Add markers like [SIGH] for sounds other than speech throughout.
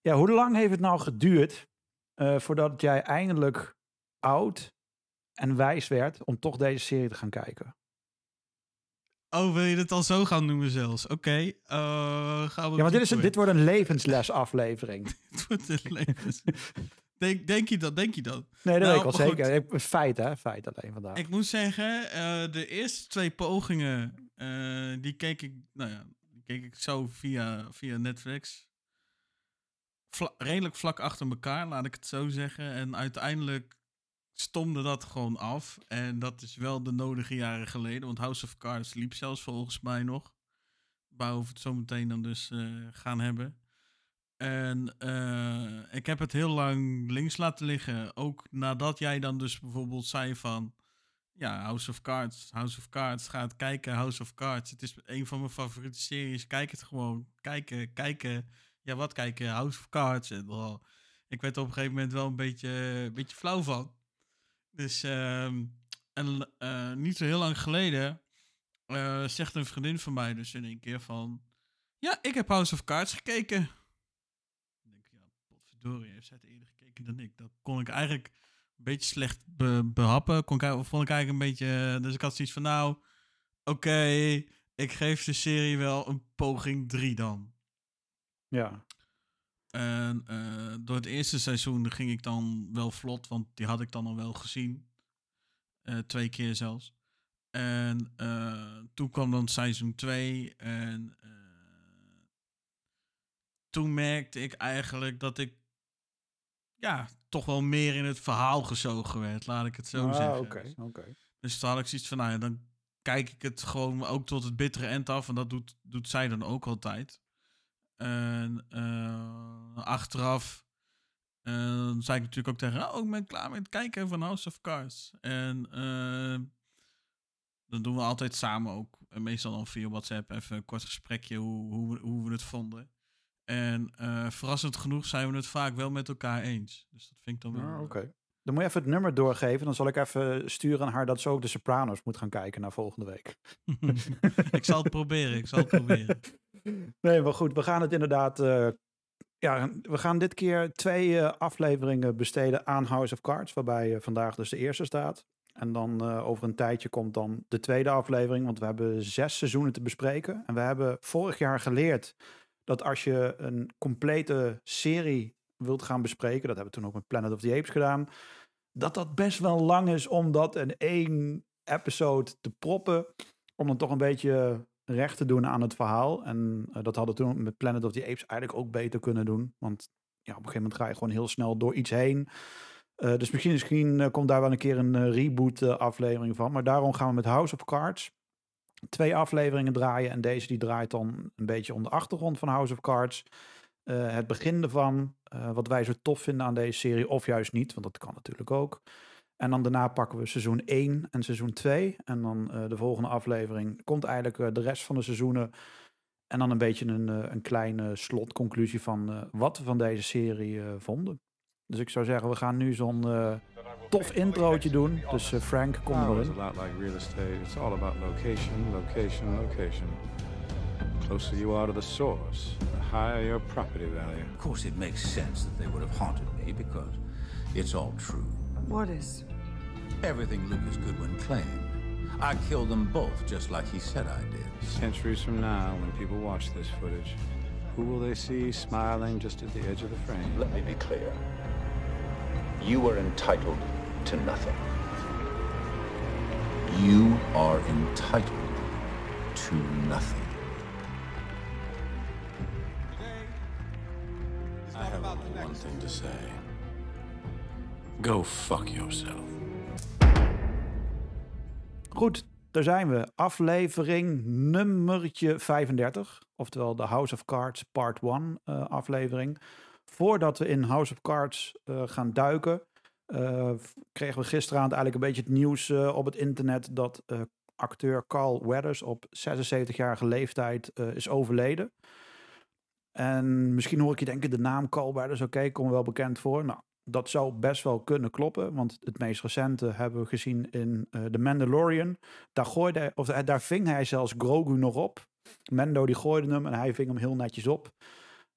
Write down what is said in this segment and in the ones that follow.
Ja, hoe lang heeft het nou geduurd eh, voordat jij eindelijk oud en wijs werd om toch deze serie te gaan kijken? Oh, wil je het al zo gaan noemen zelfs? Oké, eh, gaan we... Ja, want dit, is, een- [LAUGHS] dit wordt een levensles aflevering. in. Het wordt een levens- denk, denk je dat? Denk je dat? Nee, dat Nou, weet ik wel maar goed. zeker. Feit, hè? Feit alleen vandaag. Ik moet zeggen, eh, de eerste twee pogingen, die keek ik, nou ja, die keek ik zo via, via Netflix. Redelijk vlak achter elkaar, laat ik het zo zeggen. En uiteindelijk stomde dat gewoon af. En dat is wel de nodige jaren geleden, want House of Cards liep zelfs volgens mij nog. Waarover we het zo meteen dan dus eh, gaan hebben. En eh, ik heb het heel lang links laten liggen. Ook nadat jij dan dus bijvoorbeeld zei van... Ja, House of Cards, House of Cards. Ga het kijken, House of Cards. Het is een van mijn favoriete series. Kijk het gewoon. Kijken, kijken. Ja, wat kijken? House of Cards. En, ik werd er op een gegeven moment wel een beetje, een beetje flauw van. Dus, ehm, en eh, niet zo heel lang geleden... eh, zegt een vriendin van mij dus in één keer van... Ja, ik heb House of Cards gekeken. Ik denk, ja, potverdorie, heeft zij het eerder gekeken dan ik. Dat kon ik eigenlijk een beetje slecht be- behappen. Kon ik, vond ik eigenlijk een beetje... Dus ik had zoiets van, nou, oké, ik geef de serie wel een poging 3 dan. Ja. En eh, door het eerste seizoen ging ik dan wel vlot, want die had ik dan al wel gezien. Eh, twee keer zelfs. En eh, toen kwam dan seizoen 2 en toen merkte ik eigenlijk dat ik ja, toch wel meer in het verhaal gezogen werd, laat ik het zo Ah, zeggen. Dus- oké. dus toen had ik zoiets van, nou ja, dan kijk ik het gewoon ook tot het bittere eind af. En dat doet, doet zij dan ook altijd. En eh, achteraf eh, zei ik natuurlijk ook tegen haar, oh, ik ben klaar met het kijken van House of Cards. En eh, dan doen we altijd samen ook, meestal dan via WhatsApp, even een kort gesprekje hoe, hoe, we- hoe we het vonden. En verrassend genoeg zijn we het vaak wel met elkaar eens. Dus dat vind ik dan wel... Ah, oké. Dan moet je even het nummer doorgeven. Dan zal ik even sturen aan haar dat ze ook de Sopranos moet gaan kijken naar volgende week. [LAUGHS] ik zal het proberen, ik zal het proberen. [LAUGHS] Nee, maar goed. We gaan het inderdaad... eh, ja, we gaan dit keer twee eh, afleveringen besteden aan House of Cards. Waarbij eh, vandaag dus de eerste staat. En dan over een tijdje komt dan de tweede aflevering. Want we hebben zes seizoenen te bespreken. En we hebben vorig jaar geleerd dat als je een complete serie wilt gaan bespreken. Dat hebben we toen ook met Planet of the Apes gedaan. Dat dat best wel lang is om dat in één episode te proppen. Om dan toch een beetje recht te doen aan het verhaal. En eh, dat hadden toen met Planet of the Apes eigenlijk ook beter kunnen doen. Want ja, op een gegeven moment ga je gewoon heel snel door iets heen. Eh, dus misschien, misschien eh, komt daar wel een keer een reboot aflevering van. Maar daarom gaan we met House of Cards twee afleveringen draaien. En deze die draait dan een beetje om de achtergrond van House of Cards. Het begin ervan. wat wij zo tof vinden aan deze serie. Of juist niet, want dat kan natuurlijk ook. En dan daarna pakken we seizoen 1 en seizoen 2. En dan eh, de volgende aflevering komt eigenlijk eh, de rest van de seizoenen. En dan een beetje een, eh, een kleine slotconclusie van eh, wat we van deze serie eh, vonden. Dus ik zou zeggen, we gaan nu zo'n eh, tof introotje doen. Dus Frank, kom er in. a lot like real estate. It's all about location, location, location. The closer you are to the source, the higher your property value. Of course, it makes sense that they would have haunted me because it's all true. What is? Everything Lucas Goodwin claimed. I killed them both just like he said I did. Centuries from now, when people watch this footage, who will they see smiling just at the edge of the frame? Let me be clear. You are entitled to nothing. You are entitled to nothing. I have only one thing to say. Go fuck yourself. Goed, daar zijn we. Aflevering nummertje 35. Oftewel de House of Cards Part 1 eh, aflevering. Voordat we in House of Cards eh, gaan duiken, eh, kregen we gisteravond eigenlijk een beetje het nieuws op het internet dat acteur Carl Weathers op 76-jarige leeftijd is overleden. En misschien hoor ik je denken, de naam Carl Weathers, oké, komt wel bekend voor. Nou, dat zou best wel kunnen kloppen, want het meest recente hebben we gezien in eh The Mandalorian. Daar, gooide of, eh, daar ving hij zelfs Grogu nog op. Mendo die gooide hem en hij ving hem heel netjes op.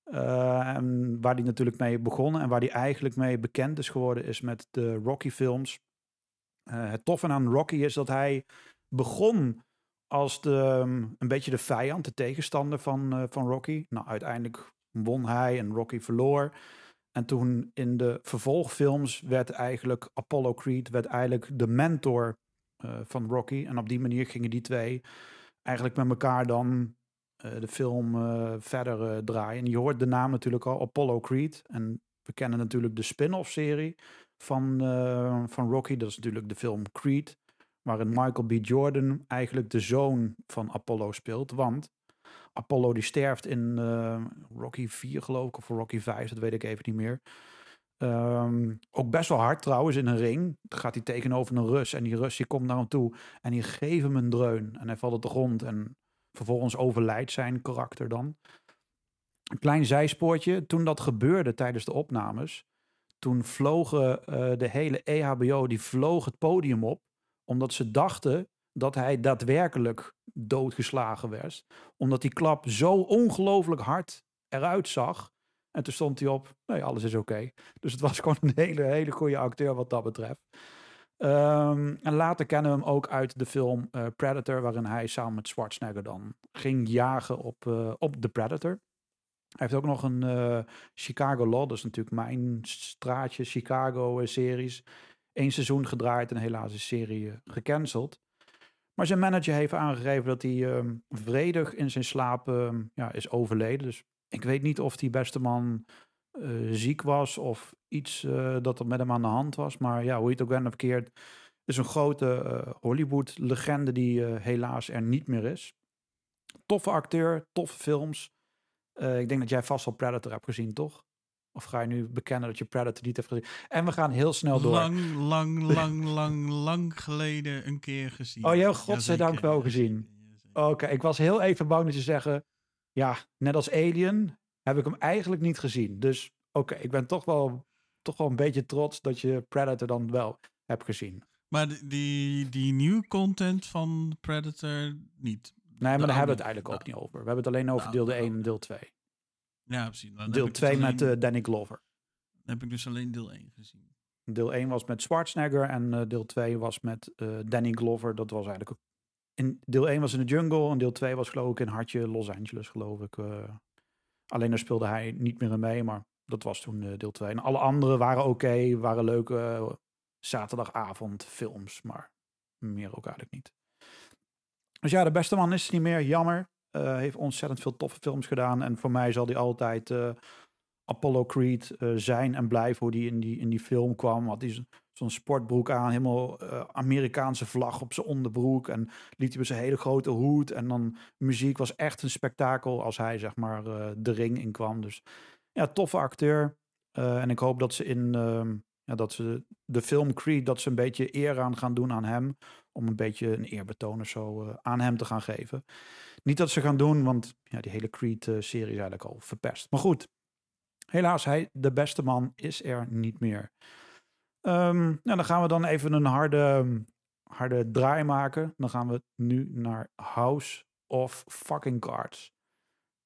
Eh, waar hij natuurlijk mee begonnen en waar hij eigenlijk mee bekend is geworden, is met de Rocky-films. Eh, het toffe aan Rocky is dat hij begon als de, een beetje de vijand, de tegenstander van, van Rocky. Nou, uiteindelijk won hij en Rocky verloor. En toen in de vervolgfilms werd eigenlijk Apollo Creed werd eigenlijk de mentor eh, van Rocky. En op die manier gingen die twee eigenlijk met elkaar dan eh, de film eh, verder draaien. En je hoort de naam natuurlijk al, Apollo Creed. En we kennen natuurlijk de spin-off serie van, van Rocky. Dat is natuurlijk de film Creed. Waarin Michael B. Jordan eigenlijk de zoon van Apollo speelt. Want Apollo die sterft in eh, Rocky 4 geloof ik, of Rocky 5, dat weet ik even niet meer. Ehm, ook best wel hard trouwens in een ring. Dan gaat hij tegenover een Rus en die Rus die komt naar hem toe en die geeft hem een dreun. En hij valt op de grond en vervolgens overlijdt zijn karakter dan. Een klein zijspoortje. Toen dat gebeurde tijdens de opnames, toen vlogen eh, de hele EHBO, die vloog het podium op, omdat ze dachten dat hij daadwerkelijk doodgeslagen werd. Omdat die klap zo ongelooflijk hard eruit zag. En toen stond hij op, nee, alles is oké. Dus het was [LAUGHS] gewoon een hele, hele goede acteur wat dat betreft. Ehm, en later kennen we hem ook uit de film eh, Predator, waarin hij samen met Schwarzenegger dan ging jagen op, eh, op de Predator. Hij heeft ook nog een eh, Chicago Law, dat is natuurlijk mijn straatje, Chicago-series. Eén seizoen gedraaid en helaas is serie gecanceld. Maar zijn manager heeft aangegeven dat hij ehm, vredig in zijn slaap ehm, ja, is overleden. Dus ik weet niet of die beste man eh, ziek was of iets eh, dat er met hem aan de hand was. Maar ja, hoe je het ook bent of is een grote eh, Hollywood-legende die helaas er niet meer is. Toffe acteur, toffe films. Ik denk dat jij vast al Predator hebt gezien, toch? Of ga je nu bekennen dat je Predator niet hebt gezien? En we gaan heel snel door. Lang, lang, lang, lang, lang geleden een keer gezien. Oh, ja, godzijdank wel gezien. Oké, ik was heel even bang dat je zeggen, ja, net als Alien heb ik hem eigenlijk niet gezien. Dus oké, ik ben toch wel, toch wel een beetje trots dat je Predator dan wel hebt gezien. Maar die, die, nieuwe content van Predator niet. Nee, maar daar hebben we het eigenlijk ook nou, niet over. We hebben het alleen over nou, deel nou, 1 en deel 2. Ja, precies. Dan Deel ik dus 2 met alleen- eh, Danny Glover. Dan heb ik dus alleen deel 1 gezien. Deel 1 was met Schwarzenegger en eh, deel 2 was met eh, Danny Glover. Dat was eigenlijk ook... In, deel 1 was in de jungle en deel 2 was geloof ik in Hartje Los Angeles, geloof ik. alleen daar speelde hij niet meer in mee, maar dat was toen deel 2. En alle andere waren oké, waren leuke zaterdagavond films, maar meer ook eigenlijk niet. Dus ja, de beste man is niet meer, jammer. Eh, heeft ontzettend veel toffe films gedaan en voor mij zal hij altijd... eh, Apollo Creed eh, zijn en blijven. Hoe die in die, in die film kwam. Had hij zo- zo'n sportbroek aan. Helemaal Amerikaanse vlag op zijn onderbroek. En liet hij met zijn hele grote hoed. En dan muziek was echt een spektakel als hij zeg maar de ring in kwam. Dus ja, toffe acteur. En ik hoop dat ze in ehm, ja, dat ze de film Creed, dat ze een beetje eer aan gaan doen aan hem. Om een beetje een eerbetoon of zo aan hem te gaan geven. Niet dat ze gaan doen, want ja, die hele Creed-serie is eigenlijk al verpest. Maar goed, Helaas, hij, de beste man, is er niet meer. Ehm, nou, dan gaan we dan even een harde, harde draai maken. Dan gaan we nu naar House of Fucking Cards.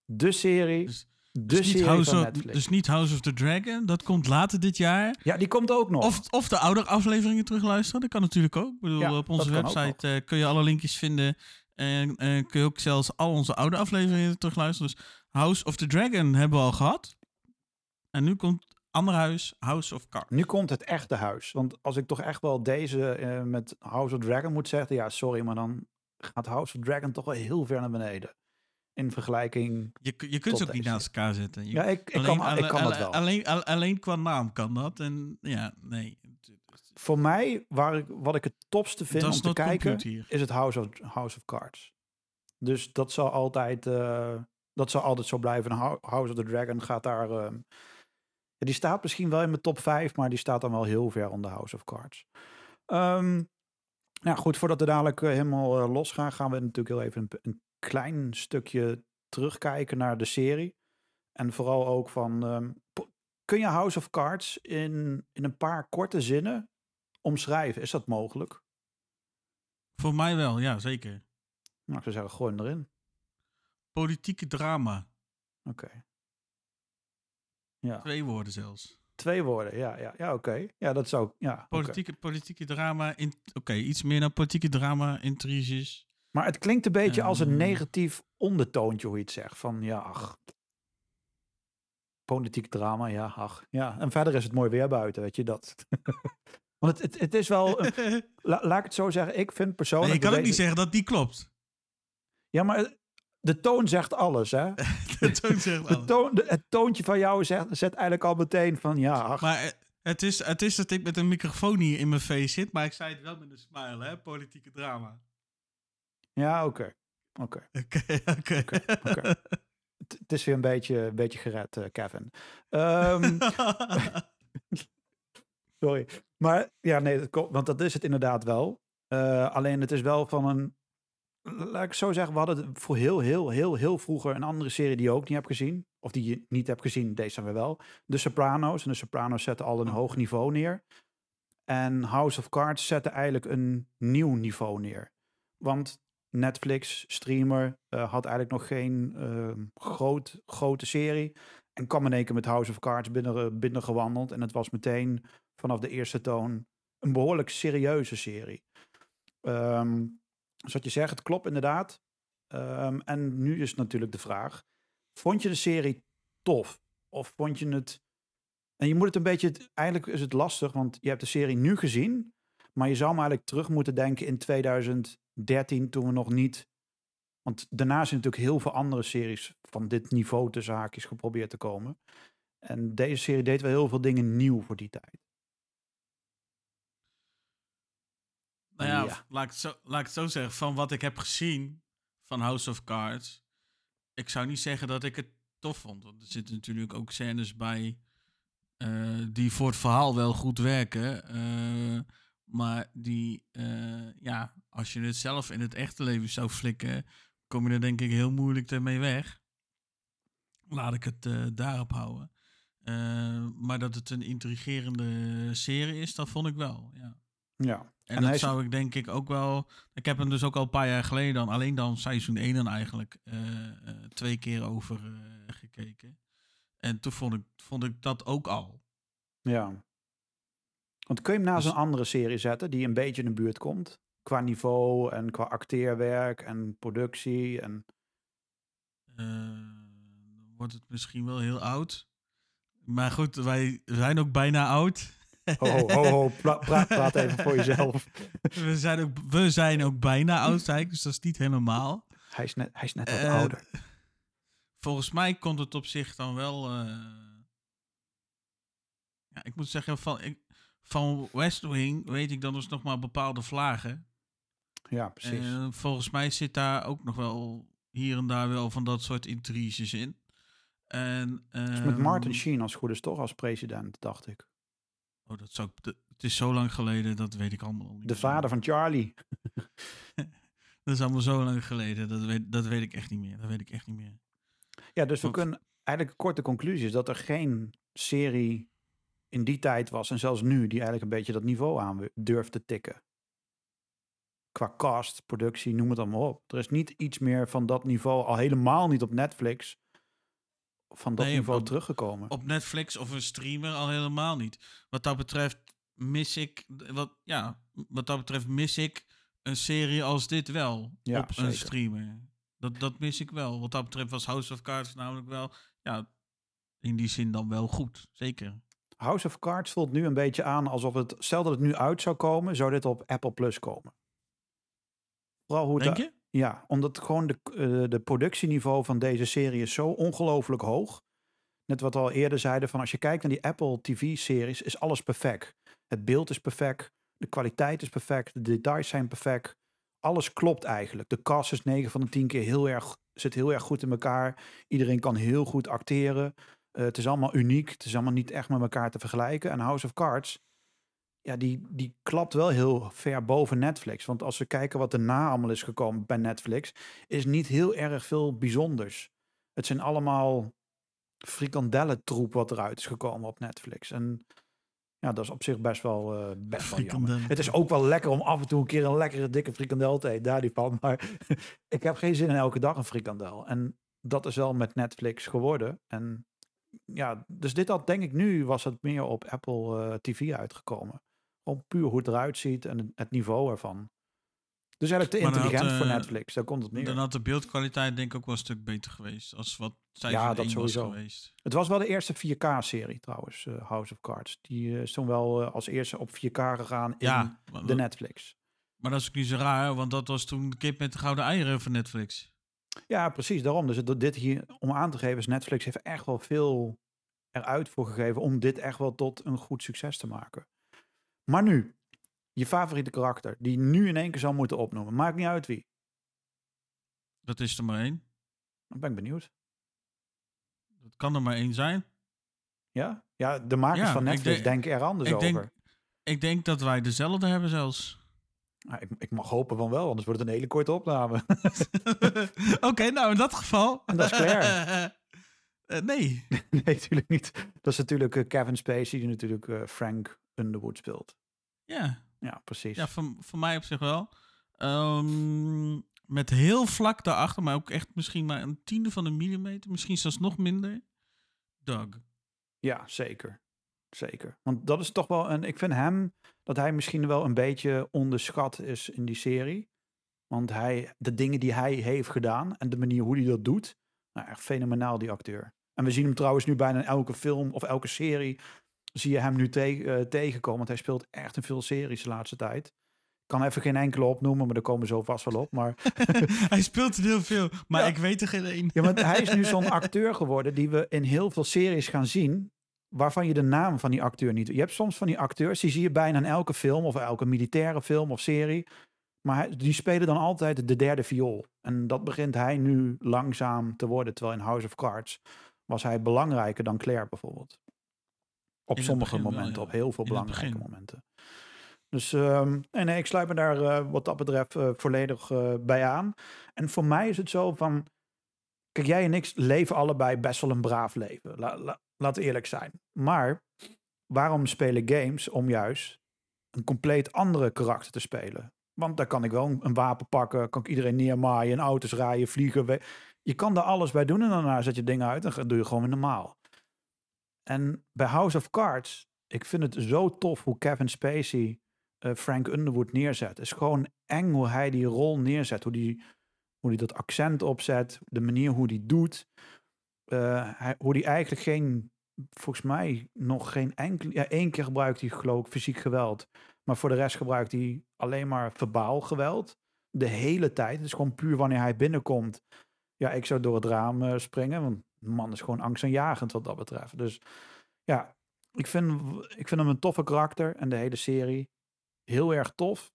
De serie. Dus- de Dus niet, serie House van of, Netflix. dus niet House of the Dragon. Dat komt later dit jaar. ja, die komt ook nog. Of, of de oude afleveringen terugluisteren. Dat kan natuurlijk ook. Ik bedoel, Ja, op onze website eh, kun je alle linkjes vinden. En eh, kun je ook zelfs al onze oude afleveringen terugluisteren. Dus House of the Dragon hebben we al gehad. En nu komt ander huis, House of Cards. Nu komt het echte huis. Want als ik toch echt wel deze eh, met House of Dragon moet zeggen. Ja, sorry, maar dan gaat House of Dragon toch wel heel ver naar beneden. In vergelijking. Je, je kunt ze ook niet naast elkaar zetten. Je- Ja, ik, ik alleen- kan, ik kan alle- dat wel. Alleen, al- alleen qua naam kan dat. En ja, nee. Voor mij, waar ik, wat ik het topste vind om te kijken, is het House of, House of Cards. Dus dat zal altijd, eh, dat zal altijd zo blijven. En Hou- House of the Dragon gaat daar... ehm, die staat misschien wel in mijn top 5, maar die staat dan wel heel ver onder House of Cards. Ehm, nou goed, voordat we dadelijk eh, helemaal eh, los gaan, gaan we natuurlijk heel even een, een klein stukje terugkijken naar de serie. En vooral ook van, ehm, kun je House of Cards in, in een paar korte zinnen omschrijven? Is dat mogelijk? Voor mij wel, ja, zeker. Nou, ik zou zeggen, gooi hem erin. Politieke drama. Oké. Ja. Twee woorden zelfs. Twee woorden, ja, ja, ja oké. Ja, dat zou, ja. Politieke, politieke drama. in- Oké, iets meer dan politieke drama, intriges. Maar het klinkt een beetje als een Ehm. negatief ondertoontje, hoe je het zegt. Van, ja, ach. Politiek drama, ja, ach. Ja, en verder is het mooi weer buiten, weet je, dat. [LAUGHS] Want het, het, het is wel, een- [LAUGHS] la- laat ik het zo zeggen, ik vind persoonlijk... Nee, je kan ook niet zeggen dat die klopt. Ja, maar de toon zegt alles, hè? [LAUGHS] De toon zegt [LAUGHS] De alles. toon, de- het toontje van jou zegt, zet eigenlijk al meteen van, ja, ach. Maar het is, het is dat ik met een microfoon hier in mijn face zit, maar ik zei het wel met een smile, hè? Politieke drama. Ja, oké. Oké. Oké, oké. Het is weer een beetje, een beetje gered, eh, Kevin. Ehm, sorry. Maar ja, nee, dat want dat is het inderdaad wel. Eh, alleen het is wel van een. Laat ik zo zeggen, we hadden voor heel, heel, heel, heel vroeger een andere serie die je ook niet hebt gezien. Of die je niet hebt gezien, deze zijn we wel. De Sopranos. En de Sopranos zetten al een hoog niveau neer. En House of Cards zette eigenlijk een nieuw niveau neer. Want Netflix, streamer, eh, had eigenlijk nog geen ehm, groot, grote serie. En kwam in één keer met House of Cards binnen, binnen gewandeld. En het was meteen vanaf de eerste toon een behoorlijk serieuze serie. Ehm dus wat je zegt, het klopt inderdaad. Ehm, en nu is natuurlijk de vraag: vond je de serie tof? Of vond je het. En je moet het een beetje. Eigenlijk is het lastig, want je hebt de serie nu gezien. Maar je zou maar eigenlijk terug moeten denken in 2013, toen we nog niet. Want daarna zijn natuurlijk heel veel andere series van dit niveau te zaakjes geprobeerd te komen. En deze serie deed wel heel veel dingen nieuw voor die tijd. Nou ja, Ja. Laat, ik het zo, laat ik het zo zeggen. Van wat ik heb gezien van House of Cards. Ik zou niet zeggen dat ik het tof vond. Want er zitten natuurlijk ook scènes bij. eh, die voor het verhaal wel goed werken. eh, maar die, eh, ja, als je het zelf in het echte leven zou flikken. kom je er denk ik heel moeilijk ermee weg. Laat ik het daarop houden. Maar dat het een intrigerende serie is, dat vond ik wel. Ja. Ja. En, En hij dat is- zou ik denk ik ook wel. Ik heb hem dus ook al een paar jaar geleden dan, alleen dan seizoen 1 dan eigenlijk, eh, eh, twee keer over eh, gekeken. En toen vond ik, vond ik dat ook al. Ja. Want kun je hem naast Dus- een andere serie zetten die een beetje in de buurt komt? Qua niveau en qua acteerwerk en productie. En... Dan wordt het misschien wel heel oud. Maar goed, wij zijn ook bijna oud. Ho, ho, ho, praat, praat even voor jezelf. we, zijn ook, we zijn ook bijna oud, zei ik, dus dat is niet helemaal. Hij is net, hij is net wat Eh, ouder. Volgens mij komt het op zich dan wel. eh, ja, ik moet zeggen, van, ik, van West Wing weet ik dan dus nog maar bepaalde vlagen. Ja, precies. En volgens mij zit daar ook nog wel hier en daar wel van dat soort intriges in. En, Dus met Martin ehm, Sheen als goed is toch als president, dacht ik. Oh, dat zou ik, het is zo lang geleden, dat weet ik allemaal al niet. De vader van Charlie. [LAUGHS] Dat is allemaal zo lang geleden, dat weet, dat weet ik echt niet meer. Dat weet ik echt niet meer. Ja, dus we kunnen eigenlijk een korte conclusie is dat er geen serie in die tijd was en zelfs nu die eigenlijk een beetje dat niveau aan durft te tikken. Qua cast, productie, noem het allemaal op. Er is niet iets meer van dat niveau, al helemaal niet op Netflix, van dat Nee, niveau op- teruggekomen. Op Netflix of een streamer al helemaal niet. Wat dat betreft mis ik, wat, ja, wat dat betreft mis ik een serie als dit wel Ja, op een streamer. Dat, dat mis ik wel. Wat dat betreft was House of Cards namelijk wel, ja, in die zin dan wel goed. Zeker. House of Cards voelt nu een beetje aan alsof het, stel dat het nu uit zou komen, zou dit op Apple Plus komen. Vooral hoe Denk je? Ja, omdat gewoon de, eh, de productieniveau van deze serie is zo ongelooflijk hoog. Net wat we al eerder zeiden, van als je kijkt naar die Apple TV-series, is alles perfect. Het beeld is perfect, de kwaliteit is perfect, de details zijn perfect. Alles klopt eigenlijk. De cast is 9 van de 10 keer heel erg, zit heel erg goed in elkaar. Iedereen kan heel goed acteren. Eh, het is allemaal uniek. Het is allemaal niet echt met elkaar te vergelijken. En House of Cards, ja, die, die klapt wel heel ver boven Netflix. Want als we kijken wat erna allemaal is gekomen bij Netflix, is niet heel erg veel bijzonders. Het zijn allemaal frikandellentroep wat eruit is gekomen op Netflix. En ja, dat is op zich best wel, eh, best wel jammer. Het is ook wel lekker om af en toe een keer een lekkere dikke frikandel te eten, daar die van. Maar [LAUGHS] ik heb geen zin in elke dag een frikandel. En dat is wel met Netflix geworden. En ja, dus dit had denk ik nu was het meer op Apple eh, TV uitgekomen. Gewoon puur hoe het eruit ziet en het- niveau ervan. Dus eigenlijk te had, intelligent voor eh, Netflix, daar komt het neer. Dan had de beeldkwaliteit denk ik ook wel een stuk beter geweest. Als wat seizoen Ja, dat was sowieso. geweest. Het was wel de eerste 4K-serie trouwens, eh, House of Cards. Die eh, is toen wel eh, als eerste op 4K gegaan in maar, de Netflix. maar dat is ook niet zo raar, want dat was toen de kip met de gouden eieren van Netflix. Ja, precies. Daarom. Dus het, dit hier, om aan te geven, is Netflix heeft echt wel veel eruit voor gegeven om dit echt wel tot een goed succes te maken. Maar nu, je favoriete karakter, die nu in één keer zou moeten opnoemen. Maakt niet uit wie. Dat is er maar één. Dan ben ik benieuwd. Dat kan er maar één zijn. Ja? Ja, de makers Ja, van Netflix denk- denken er anders ik over. denk, ik denk dat wij dezelfde hebben zelfs. Nou, ik, ik mag hopen van wel, anders wordt het een hele korte opname. [LAUGHS] [LAUGHS] Oké, nou in dat geval. En dat is klaar. [LAUGHS] Eh, nee. nee, natuurlijk niet. Dat is natuurlijk eh, Kevin Spacey, die natuurlijk eh, Frank Underwood speelt. Ja, Ja, precies. ja voor, voor mij op zich wel. Ehm, met heel vlak daarachter, maar ook echt misschien maar een tiende van een millimeter. Misschien zelfs nog minder. Doug. Ja, zeker. Zeker. Want dat is toch wel een. Ik vind hem dat hij misschien wel een beetje onderschat is in die serie. Want hij, de dingen die hij heeft gedaan en de manier hoe hij dat doet. Nou, echt fenomenaal, die acteur. En we zien hem trouwens nu bijna in elke film of elke serie. Zie je hem nu te- eh, tegenkomen. Want hij speelt echt in veel series de laatste tijd. Ik kan even geen enkele opnoemen, maar daar komen zo vast wel op. Maar [LAUGHS] Hij speelt er heel veel, maar Ja. ik weet er geen één. Ja, want hij is nu zo'n [LAUGHS] acteur geworden die we in heel veel series gaan zien. Waarvan je de naam van die acteur niet. Je hebt soms van die acteurs, die zie je bijna in elke film of elke militaire film of serie. Maar die spelen dan altijd de derde viool. En dat begint hij nu langzaam te worden. Terwijl in House of Cards was hij belangrijker dan Claire bijvoorbeeld. Op sommige wel, momenten, ja. op heel veel In belangrijke momenten. Dus ehm, nee, ik sluit me daar eh, wat dat betreft eh, volledig eh, bij aan. En voor mij is het zo van. Kijk, jij en ik leven allebei best wel een braaf leven. La, la- laten we eerlijk zijn. Maar waarom spelen games om juist een compleet andere karakter te spelen? Want daar kan ik wel een, een wapen pakken, kan ik iedereen neermaaien, auto's rijden, vliegen. Je kan daar alles bij doen en daarna zet je dingen uit en doe je gewoon weer normaal. En bij House of Cards, ik vind het zo tof hoe Kevin Spacey eh, Frank Underwood neerzet. Het is gewoon eng hoe hij die rol neerzet, hoe die, hoe die dat accent opzet, de manier hoe die doet. Eh, hij, hoe die eigenlijk geen, volgens mij nog geen enkel, ja één keer gebruikt hij geloof ik fysiek geweld. Maar voor de rest gebruikt hij alleen maar verbaal geweld. De hele tijd. Het is gewoon puur wanneer hij binnenkomt. Ja, ik zou door het raam eh, springen. Want man is gewoon angstaanjagend wat dat betreft. Dus ja, ik vind, ik vind hem een toffe karakter. En de hele serie heel erg tof.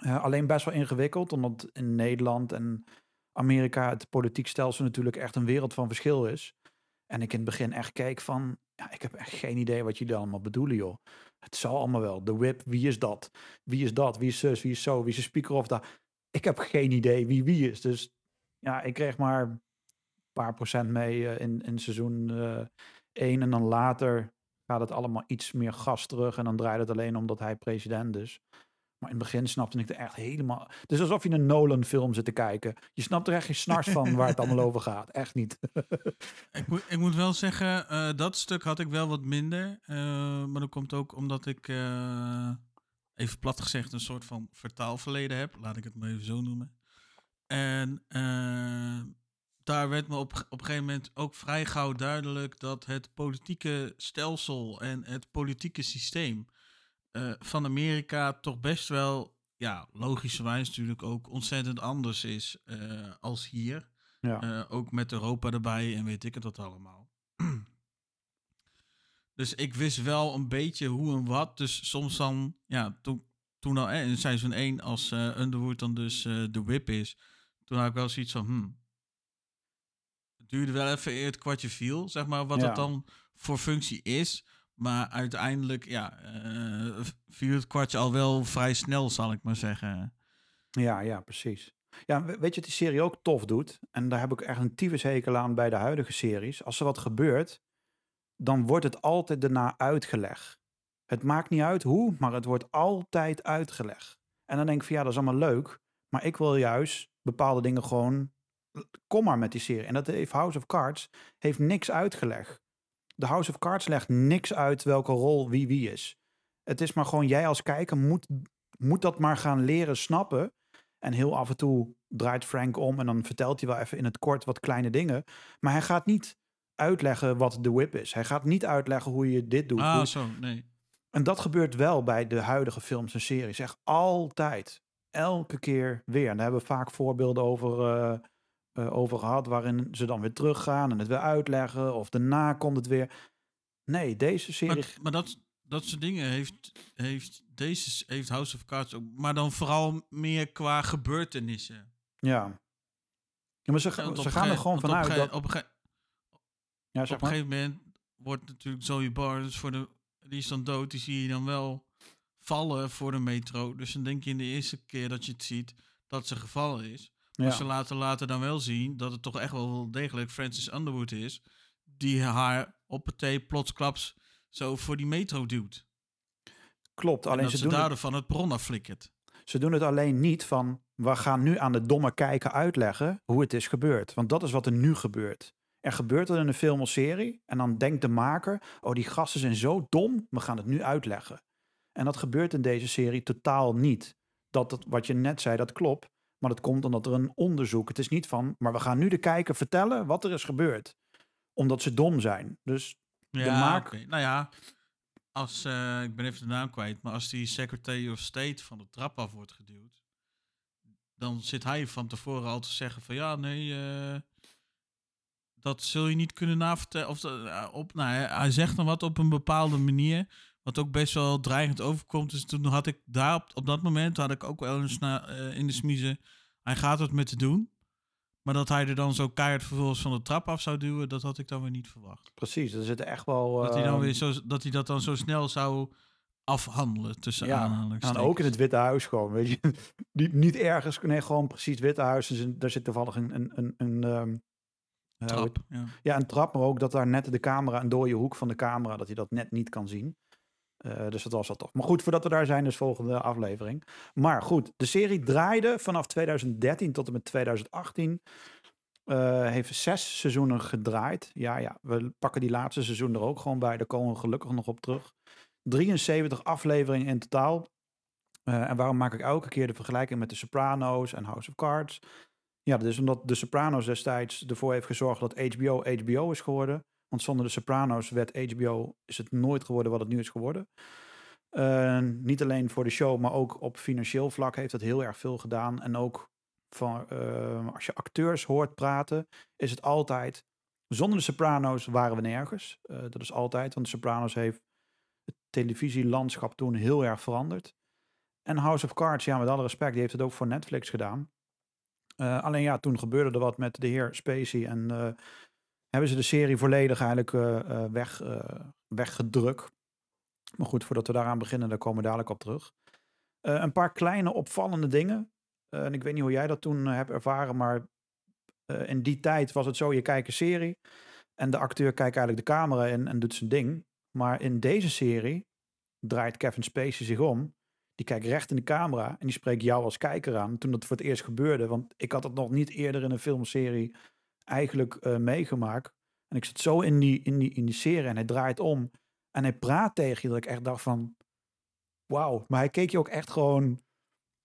Eh, alleen best wel ingewikkeld. Omdat in Nederland en Amerika het politiek stelsel natuurlijk echt een wereld van verschil is. En ik in het begin echt keek van, ja, ik heb echt geen idee wat jullie allemaal bedoelen, joh. Het zal allemaal wel. De whip, wie is dat? Wie is dat? Wie is zus? Wie is zo? Wie is de speaker of dat? Ik heb geen idee wie wie is. Dus ja, ik kreeg maar paar procent mee eh, in, in seizoen eh 1. En dan later gaat het allemaal iets meer gas terug. En dan draait het alleen omdat hij president is. Maar in het begin snapte ik er echt helemaal... Is alsof je een Nolan-film zit te kijken. Je snapt er echt geen snars van waar het allemaal over gaat. Echt niet. [LAUGHS] Ik moet, ik moet wel zeggen, eh, dat stuk had ik wel wat minder. eh, maar dat komt ook omdat ik, eh, even plat gezegd, een soort van vertaalverleden heb. Laat ik het maar even zo noemen. En eh, daar werd me op, op een gegeven moment ook vrij gauw duidelijk dat het politieke stelsel en het politieke systeem eh, van Amerika toch best wel, ja, logischerwijs natuurlijk ook ontzettend anders is eh, als hier. Ja. Eh, ook met Europa erbij en weet ik het wat allemaal. [CLEARS THROAT] dus ik wist wel een beetje hoe en wat. Dus soms dan, ja, toen, toen al in seizoen 1, als Underwood dan dus de whip is, toen had ik wel zoiets van, hmm. Duurde wel even eer het kwartje viel, zeg maar, wat Ja. het dan voor functie is. Maar uiteindelijk, ja, eh, viel het kwartje al wel vrij snel, zal ik maar zeggen. Ja, ja, precies. Ja, we- weet je wat die serie ook tof doet? En daar heb ik echt een tyfushekel aan bij de huidige series. Als er wat gebeurt, dan wordt het altijd daarna uitgelegd. Het maakt niet uit hoe, maar het wordt altijd uitgelegd. En dan denk ik van ja, dat is allemaal leuk. Maar ik wil juist bepaalde dingen gewoon... Kom maar met die serie. En dat heeft House of Cards heeft niks uitgelegd. de House of Cards legt niks uit welke rol wie wie is. Het is maar gewoon jij als kijker moet, moet dat maar gaan leren snappen. En heel af en toe draait Frank om en dan vertelt hij wel even in het kort wat kleine dingen. Maar hij gaat niet uitleggen wat de whip is. Hij gaat niet uitleggen hoe je dit doet. Ah, zo, nee. En dat gebeurt wel bij de huidige films en series. Echt altijd. Elke keer weer. En daar hebben we vaak voorbeelden over, eh, eh, over gehad. Waarin ze dan weer teruggaan en het weer uitleggen. Of daarna komt het weer. Nee, deze serie. Maar, maar dat, dat soort dingen heeft, heeft deze heeft House of Cards ook. Maar dan vooral meer qua gebeurtenissen. ja. ja. Maar ze, Ja, ze op gaan er ge- gewoon op vanuit ge- dat. Op ge- Ja, op een gegeven moment wordt natuurlijk Zoe Barnes voor de. Die is dan dood. Die zie je dan wel vallen voor de metro. Dus dan denk je in de eerste keer dat je het ziet dat ze gevallen is. Maar ze laten later dan wel zien dat het toch echt wel degelijk Francis Underwood is. Die haar op het thee plotsklaps zo voor die metro duwt. Klopt. En Alleen dat ze ze doen, het, daardoor van het bron afflikkert. ze doen het alleen niet van. We gaan nu aan de domme kijker uitleggen hoe het is gebeurd. Want dat is wat er nu gebeurt. Er gebeurt er in een film of serie. En dan denkt de maker: oh, die gasten zijn zo dom. We gaan het nu uitleggen. En dat gebeurt in deze serie totaal niet. Dat het, wat je net zei, dat klopt. Maar dat komt omdat er een onderzoek. Het is niet van, maar we gaan nu de kijker vertellen wat er is gebeurd. Omdat ze dom zijn. Dus Ja, maak- oké. Nou ja, als, eh, ik ben even de naam kwijt, maar als die Secretary of State van de trap af wordt geduwd, dan zit hij van tevoren al te zeggen van ja, nee, eh, dat zul je niet kunnen navertellen. Of, eh, op, nou, hij zegt dan wat op een bepaalde manier, wat ook best wel dreigend overkomt. Dus toen had ik daar op, op dat moment had ik ook wel eens na, eh, in de smiezen, hij gaat het met te doen. Maar dat hij er dan zo keihard vervolgens van de trap af zou duwen, dat had ik dan weer niet verwacht. precies, er zitten echt wel. Dat hij, dan ehm, weer zo, dat hij dat dan zo snel zou afhandelen tussen Ja, aanhalingstekens. En ook in het Witte Huis gewoon, weet je. [LAUGHS] Niet, niet ergens, nee, gewoon precies het Witte Huis. Dus daar zit toevallig een, een, een, een ehm, hoe trap. Ja. Ja, een trap, maar ook dat daar net de camera, een dode hoek van de camera, dat hij dat net niet kan zien. Eh, dus dat was wel tof. Maar goed, voordat we daar zijn, dus volgende aflevering. Maar goed, de serie draaide vanaf 2013 tot en met 2018. Eh, heeft zes seizoenen gedraaid. Ja, ja, we pakken die laatste seizoen er ook gewoon bij. Daar komen we gelukkig nog op terug. 73 afleveringen in totaal. Eh, en waarom maak ik elke keer de vergelijking met The Sopranos en House of Cards? Ja, dat is omdat The Sopranos destijds ervoor heeft gezorgd dat HBO HBO is geworden. Want zonder The Sopranos werd HBO, is het nooit geworden wat het nu is geworden. Niet alleen voor de show, maar ook op financieel vlak heeft het heel erg veel gedaan. En ook van, eh, als je acteurs hoort praten, is het altijd... Zonder de Sopranos waren we nergens. Eh, dat is altijd, want de Sopranos heeft het televisielandschap toen heel erg veranderd. En House of Cards, ja, met alle respect, die heeft het ook voor Netflix gedaan. Eh, alleen ja, toen gebeurde er wat met de heer Spacey en hebben ze de serie volledig eigenlijk eh, eh, weg, eh, weggedrukt. Maar goed, voordat we daaraan beginnen, daar komen we dadelijk op terug. Een paar kleine opvallende dingen. En ik weet niet hoe jij dat toen hebt ervaren, maar in die tijd was het zo, je kijkt een serie en de acteur kijkt eigenlijk de camera in en doet zijn ding. Maar in deze serie draait Kevin Spacey zich om. Die kijkt recht in de camera en die spreekt jou als kijker aan. Toen dat voor het eerst gebeurde, want ik had het nog niet eerder in een filmserie eigenlijk eh, meegemaakt. En ik zat zo in die, in, die, in die serie en hij draait om. En hij praat tegen je dat ik echt dacht van... Wauw, maar hij keek je ook echt gewoon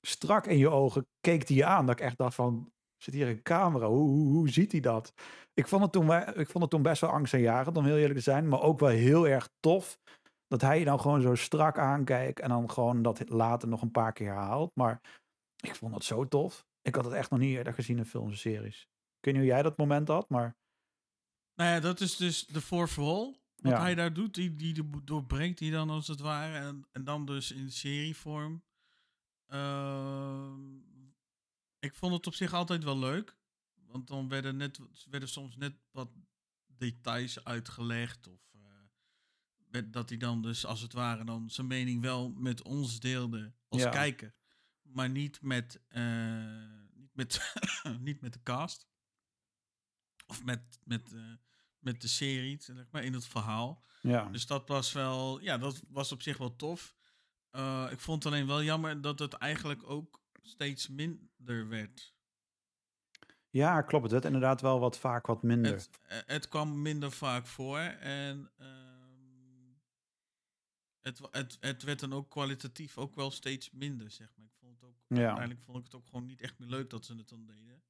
strak in je ogen. Keek hij je aan dat ik echt dacht van... Zit hier een camera? Hoe, hoe, hoe ziet hij dat? Ik vond, het toen, ik vond het toen best wel angstaanjagend, om heel eerlijk te zijn. Maar ook wel heel erg tof dat hij je dan gewoon zo strak aankijkt. En dan gewoon dat later nog een paar keer herhaalt. Maar ik vond dat zo tof. Ik had het echt nog niet eerder gezien in films en series. Ik weet niet hoe jij dat moment had, maar... Nou ja, dat is dus de all. Wat Ja. hij daar doet, die, die doorbreekt hij dan als het ware. En, en dan dus in serievorm. Ehm, ik vond het op zich altijd wel leuk. Want dan werden, net, werden soms net wat details uitgelegd. Of werd- dat hij dan dus als het ware dan zijn mening wel met ons deelde als Ja. kijker. Maar niet met, eh, niet, met [COUGHS] niet met de cast. Of met, met, eh, met de serie, zeg maar, in het verhaal. Ja, Dus dat was wel, ja, dat was op zich wel tof. Eh, ik vond het alleen wel jammer dat het eigenlijk ook steeds minder werd. Ja, klopt. Het werd inderdaad wel wat vaak wat minder. Het, eh, het kwam minder vaak voor en ehm, het, het, het werd dan ook kwalitatief ook wel steeds minder, zeg maar. Ik vond het ook, Ja. uiteindelijk vond ik het ook gewoon niet echt meer leuk dat ze het dan deden.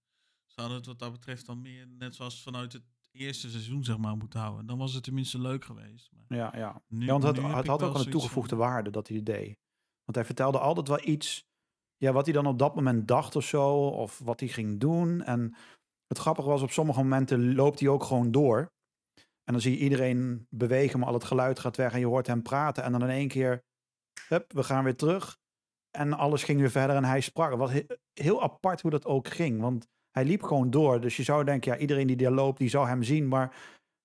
Ze hadden het wat dat betreft dan meer, net zoals vanuit het eerste seizoen, zeg maar, moeten houden. Dan was het tenminste leuk geweest. Maar Ja, ja. nu, ja want het, het had ook een toegevoegde van- waarde dat hij het deed. Want hij vertelde altijd wel iets, ja, wat hij dan op dat moment dacht of zo, of wat hij ging doen. En het grappige was, op sommige momenten loopt hij ook gewoon door. En dan zie je iedereen bewegen, maar al het geluid gaat weg en je hoort hem praten. En dan in één keer, hup, we gaan weer terug. En alles ging weer verder en hij sprak. Wat he- heel apart hoe dat ook ging, want hij liep gewoon door. Dus je zou denken, ja, iedereen die daar loopt, die zou hem zien. Maar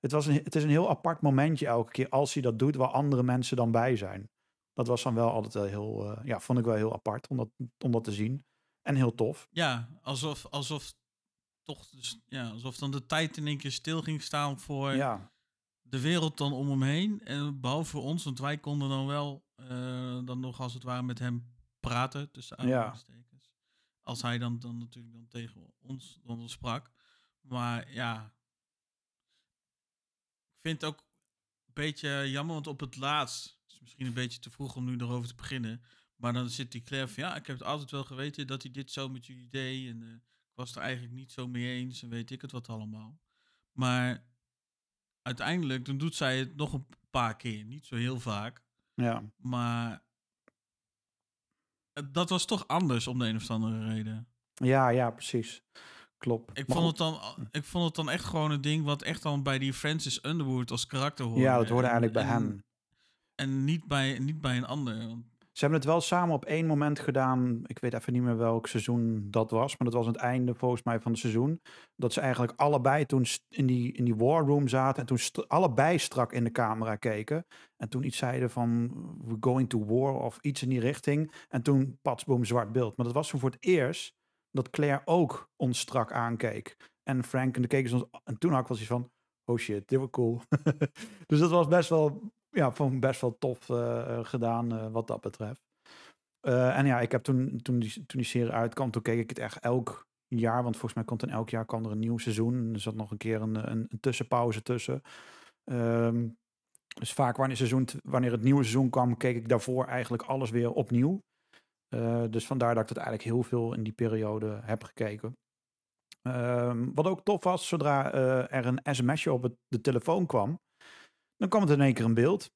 het, was een, het is een heel apart momentje elke keer als hij dat doet, waar andere mensen dan bij zijn. Dat was dan wel altijd wel heel, eh, ja, vond ik wel heel apart om dat, om dat te zien. En heel tof. Ja, alsof, alsof toch, dus, ja, alsof dan de tijd in één keer stil ging staan voor Ja, de wereld dan om hem heen. En behalve voor ons, want wij konden dan wel eh, dan nog als het ware met hem praten, tussen aanhalingstekens. Als hij dan, dan natuurlijk dan tegen ons dan sprak. Maar ja, ik vind het ook een beetje jammer, want op het laatst, is misschien een beetje te vroeg om nu erover te beginnen. Maar dan zit die Claire van, ja, ik heb het altijd wel geweten dat hij dit zo met jullie deed. En eh, ik was er eigenlijk niet zo mee eens en weet ik het wat allemaal. Maar uiteindelijk, dan doet zij het nog een paar keer. Niet zo heel vaak. ja. Maar dat was toch anders om de een of andere reden. Ja, ja, precies. Klopt. Ik Maar vond, goed, het dan, ik vond het dan echt gewoon een ding wat echt dan bij die Francis Underwood als karakter hoorde. Ja, dat hoorde En- eigenlijk bij en- hem. En niet bij, niet bij een ander. Ze hebben het wel samen op één moment gedaan. Ik weet even niet meer welk seizoen dat was. Maar dat was het einde volgens mij van het seizoen. Dat ze eigenlijk allebei toen in die, in die war room zaten. En toen allebei strak in de camera keken. En toen iets zeiden van we're going to war of iets in die richting. En toen patsboom zwart beeld. Maar dat was toen voor het eerst dat Claire ook ons strak aankeek. En Frank en de keken ze ons. En toen had ik wel zoiets van oh shit, dit was cool. [LAUGHS] dus dat was best wel ja, vond ik best wel tof eh, gedaan eh, wat dat betreft. Eh, en ja, ik heb toen, toen, die, toen die serie uitkwam, toen keek ik het echt elk jaar. Want volgens mij komt in elk jaar kwam er een nieuw seizoen. En er zat nog een keer een, een, een tussenpauze tussen. Ehm, dus vaak wanneer, seizoen, wanneer het nieuwe seizoen kwam, keek ik daarvoor eigenlijk alles weer opnieuw. Eh, dus vandaar dat ik het eigenlijk heel veel in die periode heb gekeken. Ehm, wat ook tof was, zodra eh, er een sms'je op het, de telefoon kwam, dan kwam het in één keer in beeld.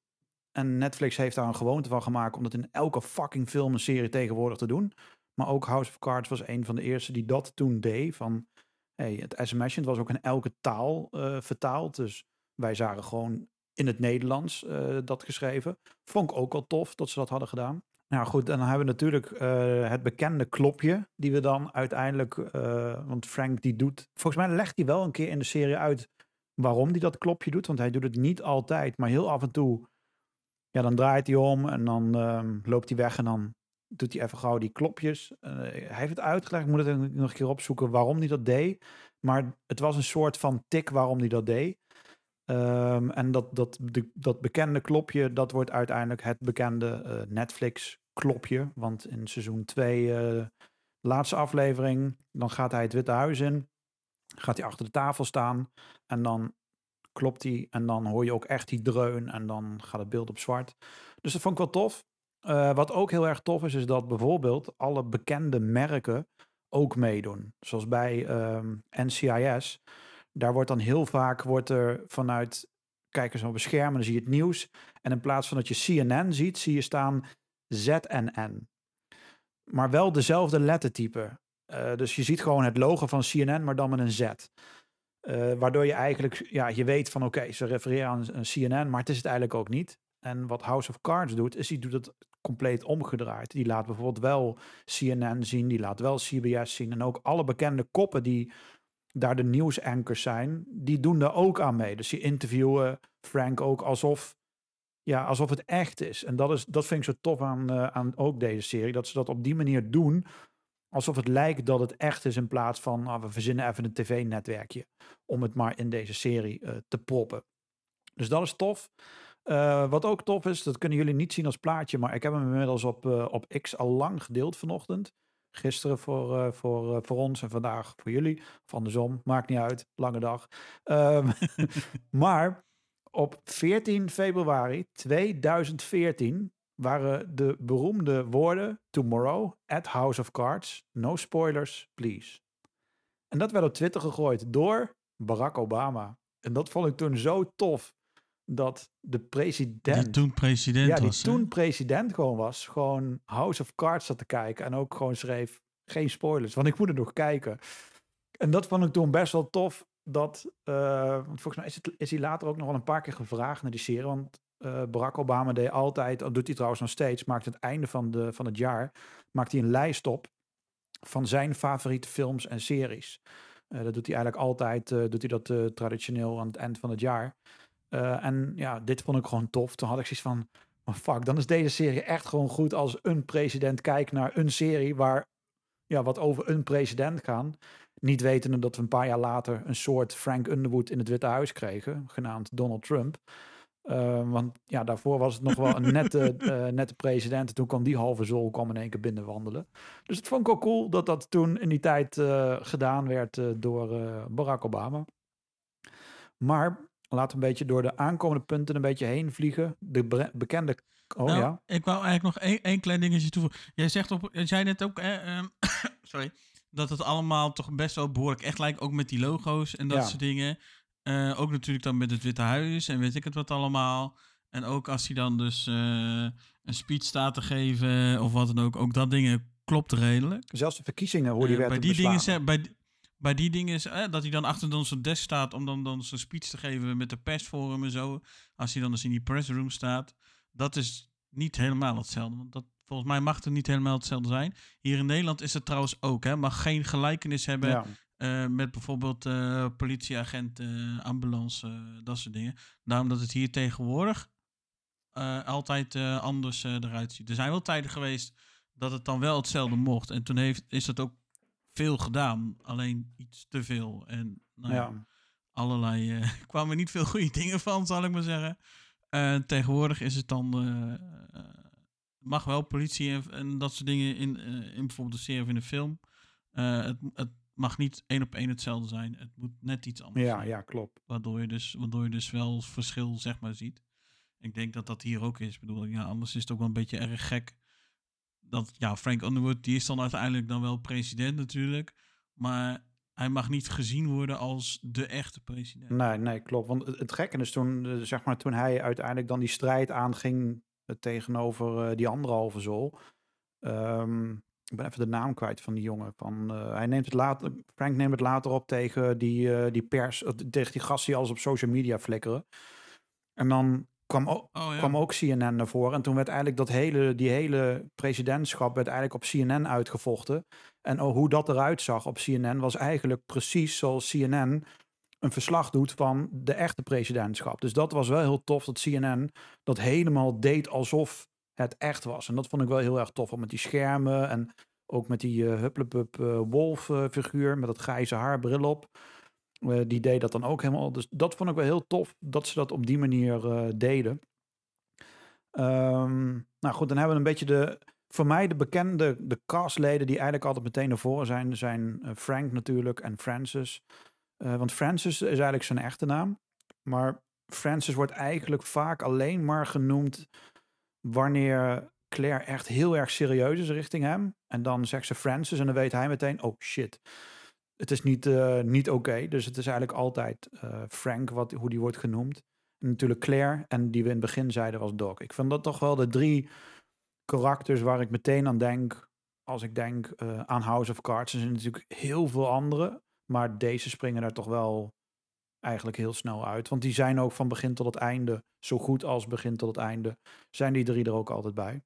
En Netflix heeft daar een gewoonte van gemaakt om dat in elke fucking film en serie tegenwoordig te doen. Maar ook House of Cards was een van de eerste die dat toen deed. Van hey, het sms'je, het was ook in elke taal eh, vertaald. Dus wij zagen gewoon in het Nederlands eh, dat geschreven. Vond ik ook wel tof dat ze dat hadden gedaan. Nou goed, en dan hebben we natuurlijk eh, het bekende klopje, die we dan uiteindelijk, want Frank die doet, volgens mij legt hij wel een keer in de serie uit waarom hij dat klopje doet, want hij doet het niet altijd, maar heel af en toe, ja, dan draait hij om en dan ehm, loopt hij weg en dan doet hij even gauw die klopjes. Eh, hij heeft het uitgelegd, ik moet het nog een keer opzoeken waarom hij dat deed, maar het was een soort van tik waarom hij dat deed. Ehm, en dat, dat, de, dat bekende klopje, dat wordt uiteindelijk het bekende eh, Netflix klopje. Want in seizoen 2, laatste aflevering, dan gaat hij het Witte Huis in. Gaat hij achter de tafel staan en dan klopt hij. En dan hoor je ook echt die dreun en dan gaat het beeld op zwart. Dus dat vond ik wel tof. Eh, wat ook heel erg tof is, is dat bijvoorbeeld alle bekende merken ook meedoen. Zoals bij ehm, NCIS. Daar wordt dan heel vaak wordt er vanuit kijkers op een scherm en dan zie je het nieuws. En in plaats van dat je CNN ziet, zie je staan ZNN. Maar wel dezelfde lettertype. Eh, dus je ziet gewoon het logo van CNN, maar dan met een Z. Eh, waardoor je eigenlijk, ja, je weet van oké, ze refereren aan CNN, maar het is het eigenlijk ook niet. En wat House of Cards doet, is die doet het compleet omgedraaid. Die laat bijvoorbeeld wel CNN zien, die laat wel CBS zien. En ook alle bekende koppen die daar de nieuwsankers zijn, die doen daar ook aan mee. Dus die interviewen Frank ook alsof, ja, alsof het echt is. En dat, is, dat vind ik zo tof aan, eh, aan ook deze serie, dat ze dat op die manier doen, alsof het lijkt dat het echt is in plaats van, ah, we verzinnen even een tv-netwerkje om het maar in deze serie eh, te proppen. Dus dat is tof. Uh, wat ook tof is, dat kunnen jullie niet zien als plaatje, maar ik heb hem inmiddels op, uh, op X al lang gedeeld vanochtend. Gisteren voor, eh, voor, eh, voor ons en vandaag voor jullie. Of andersom, maakt niet uit. Lange dag. Ehm, [LAUGHS] maar op 14 februari 2014 waren de beroemde woorden Tomorrow at House of Cards. No spoilers, please. En dat werd op Twitter gegooid door Barack Obama. En dat vond ik toen zo tof. Dat de president. Die toen president ja, die was. toen president gewoon was. Gewoon House of Cards zat te kijken. En ook gewoon schreef: geen spoilers, want ik moet er nog kijken. En dat vond ik toen best wel tof. Dat, eh, want volgens mij is, het, is hij later ook nog wel een paar keer gevraagd naar die serie. Want eh, Barack Obama deed altijd, dat doet hij trouwens nog steeds, maakt het einde van, de, van het jaar, maakt hij een lijst op van zijn favoriete films en series. Eh, dat doet hij eigenlijk altijd, eh, doet hij dat traditioneel aan het eind van het jaar. En ja, dit vond ik gewoon tof. Toen had ik zoiets van, maar fuck, dan is deze serie echt gewoon goed als een president kijkt naar een serie waar, ja, wat over een president gaan. Niet wetende dat we een paar jaar later een soort Frank Underwood in het Witte Huis kregen, genaamd Donald Trump. Eh, want ja, daarvoor was het nog wel een nette, [LAUGHS] eh, nette president. En toen kwam die halve zool kwam in één keer binnenwandelen. Dus het vond ik ook cool dat dat toen in die tijd eh, gedaan werd eh, door Barack Obama. Maar laten we een beetje door de aankomende punten een beetje heen vliegen. De bekende... Oh Nou, ja, Ik wou eigenlijk nog één, één klein dingetje toevoegen. Jij zegt op, jij zei net ook, ehm, [COUGHS] sorry, dat het allemaal toch best wel behoorlijk echt lijkt, ook met die logo's en dat Ja. soort dingen. Eh, ook natuurlijk dan met het Witte Huis en weet ik het wat allemaal. En ook als hij dan dus eh, een speech staat te geven of wat dan ook, ook dat dingen klopt redelijk. zelfs de verkiezingen, hoe die Eh, bij die dingen, bij, bij die dingen is eh, dat hij dan achter dan zo'n desk staat om dan, dan zijn speech te geven met de persforum en zo. Als hij dan dus in die pressroom staat. Dat is niet helemaal hetzelfde. Want dat, volgens mij mag het niet helemaal hetzelfde zijn. Hier in Nederland is het trouwens ook. Hè, mag geen gelijkenis hebben Ja. Eh, met bijvoorbeeld eh, politieagent, eh, ambulance, dat soort dingen. Daarom dat het hier tegenwoordig altijd anders eruit ziet. Er zijn wel tijden geweest dat het dan wel hetzelfde mocht. En toen heeft, is dat ook veel gedaan. Alleen iets te veel. En nou ja, allerlei... eh [LAUGHS] kwamen niet veel goede dingen van, zal ik maar zeggen. Tegenwoordig is het dan... mag wel politie en, en dat soort dingen in, in bijvoorbeeld een serie of in een film. Het, het mag niet één op één hetzelfde zijn. Het moet net iets anders Ja, zijn. ja, klopt. Waardoor je, dus, waardoor je dus wel verschil zeg maar ziet. Ik denk dat dat hier ook is. Ik bedoel, ja, anders is het ook wel een beetje erg gek. Dat, ja, Frank Underwood, die is dan uiteindelijk dan wel president natuurlijk. Maar hij mag niet gezien worden als de echte president. Nee, nee, klopt. Want het, gekke is toen, eh, zeg maar, toen hij uiteindelijk dan die strijd aanging eh, tegenover eh, die anderhalve zool. Ehm, ik ben even de naam kwijt van die jongen. Van, eh, hij neemt het later, Frank neemt het later op tegen die, eh, die pers, eh, tegen die gasten die alles op social media flikkeren. En dan kwam ook, Oh ja. kwam ook CNN naar voren. En toen werd eigenlijk dat hele, die hele presidentschap werd eigenlijk op CNN uitgevochten. En oh, hoe dat eruit zag op CNN was eigenlijk precies zoals CNN een verslag doet van de echte presidentschap. Dus dat was wel heel tof dat CNN dat helemaal deed alsof het echt was. En dat vond ik wel heel erg tof. Ook met die schermen en ook met die uh, Hupplepup uh, Wolf uh, figuur met dat grijze haar, bril op. Die deed dat dan ook helemaal. Dus dat vond ik wel heel tof dat ze dat op die manier deden. Um, nou goed, dan hebben we een beetje de, voor mij de bekende, de castleden die eigenlijk altijd meteen naar voren zijn, zijn Frank natuurlijk en Francis. Want Francis is eigenlijk zijn echte naam. Maar Francis wordt eigenlijk vaak alleen maar genoemd wanneer Claire echt heel erg serieus is richting hem. En dan zegt ze Francis en dan weet hij meteen, oh shit. Het is niet, uh, niet oké. Dus het is eigenlijk altijd uh, Frank wat, hoe die wordt genoemd. En natuurlijk Claire en die we in het begin zeiden was Doc. Ik vind dat toch wel de drie karakters waar ik meteen aan denk als ik denk uh, aan House of Cards. Er zijn natuurlijk heel veel andere. Maar deze springen er toch wel eigenlijk heel snel uit. Want die zijn ook van begin tot het einde, zo goed als begin tot het einde, zijn die drie er ook altijd bij.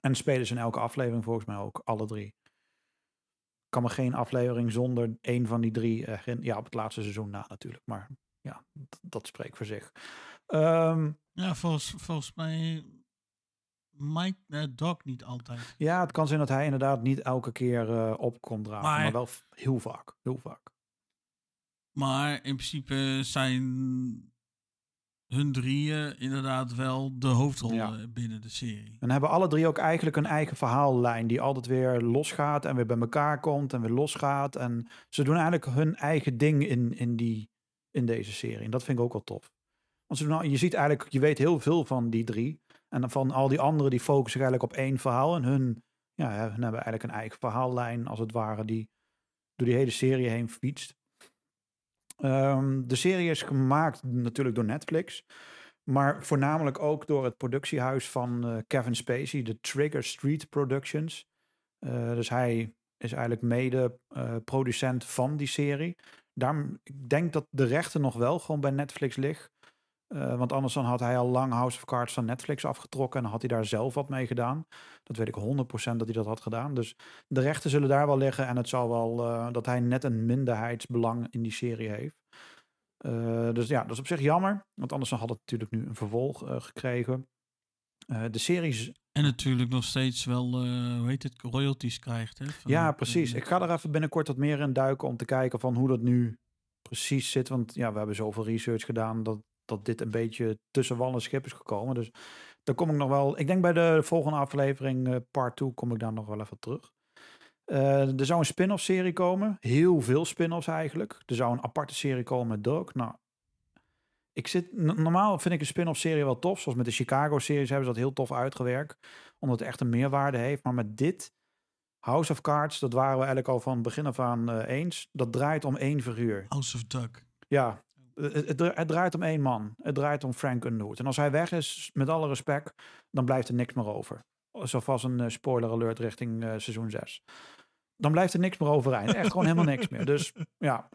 En spelen ze in elke aflevering volgens mij ook, alle drie. Kan me geen aflevering zonder één van die drie, uh, ja, op het laatste seizoen na natuurlijk. Maar ja, dat spreekt voor zich. Um, ja, volgens, volgens mij Mike uh, Doc niet altijd. Ja, het kan zijn dat hij inderdaad niet elke keer uh, op komt dragen, maar, maar wel heel vaak, heel vaak. Maar in principe zijn hun drieën inderdaad wel de hoofdrol Ja. binnen de serie. En hebben alle drie ook eigenlijk een eigen verhaallijn die altijd weer losgaat en weer bij elkaar komt en weer losgaat. En ze doen eigenlijk hun eigen ding in, in, die, in deze serie. En dat vind ik ook wel tof. Want ze doen, je ziet eigenlijk, je weet heel veel van die drie. En van al die anderen die focussen eigenlijk op één verhaal. En hun, ja, hun hebben eigenlijk een eigen verhaallijn, als het ware, die door die hele serie heen fietst. Ehm, de serie is gemaakt natuurlijk door Netflix. Maar voornamelijk ook door het productiehuis van eh, Kevin Spacey, de Trigger Street Productions. Eh, dus hij is eigenlijk mede eh, producent van die serie. Daarom, ik denk dat de rechten nog wel gewoon bij Netflix liggen. Eh, want anders dan had hij al lang House of Cards van Netflix afgetrokken en had hij daar zelf wat mee gedaan. Dat weet ik 100% dat hij dat had gedaan. Dus de rechten zullen daar wel liggen en het zal wel eh, dat hij net een minderheidsbelang in die serie heeft. Eh, dus ja, dat is op zich jammer. Want anders dan had het natuurlijk nu een vervolg gekregen. De series En natuurlijk nog steeds wel, hoe heet het, royalties krijgt. Hè, van Ja, precies. Ik ga er even binnenkort wat meer in duiken om te kijken van hoe dat nu precies zit. Want ja, we hebben zoveel research gedaan dat, dat dit een beetje tussen wal en schip is gekomen. Dus daar kom ik nog wel. Ik denk bij de volgende aflevering, eh, part 2, kom ik daar nog wel even terug. Eh, er zou een spin-off serie komen. Heel veel spin-offs eigenlijk. Er zou een aparte serie komen met Doug. Nou, ik zit, normaal vind ik een spin-off serie wel tof. Zoals met de Chicago-series hebben ze dat heel tof uitgewerkt. Omdat het echt een meerwaarde heeft. Maar met dit, House of Cards, dat waren we eigenlijk al van begin af aan eh, eens. Dat draait om één figuur. House of Duck. Ja, het, het, het draait om één man. Het draait om Frank Underwood. En als hij weg is, met alle respect, dan blijft er niks meer over. Zoals een eh, spoiler alert richting eh, seizoen 6. Dan blijft er niks meer overeind. Echt gewoon helemaal niks meer. Dus ja.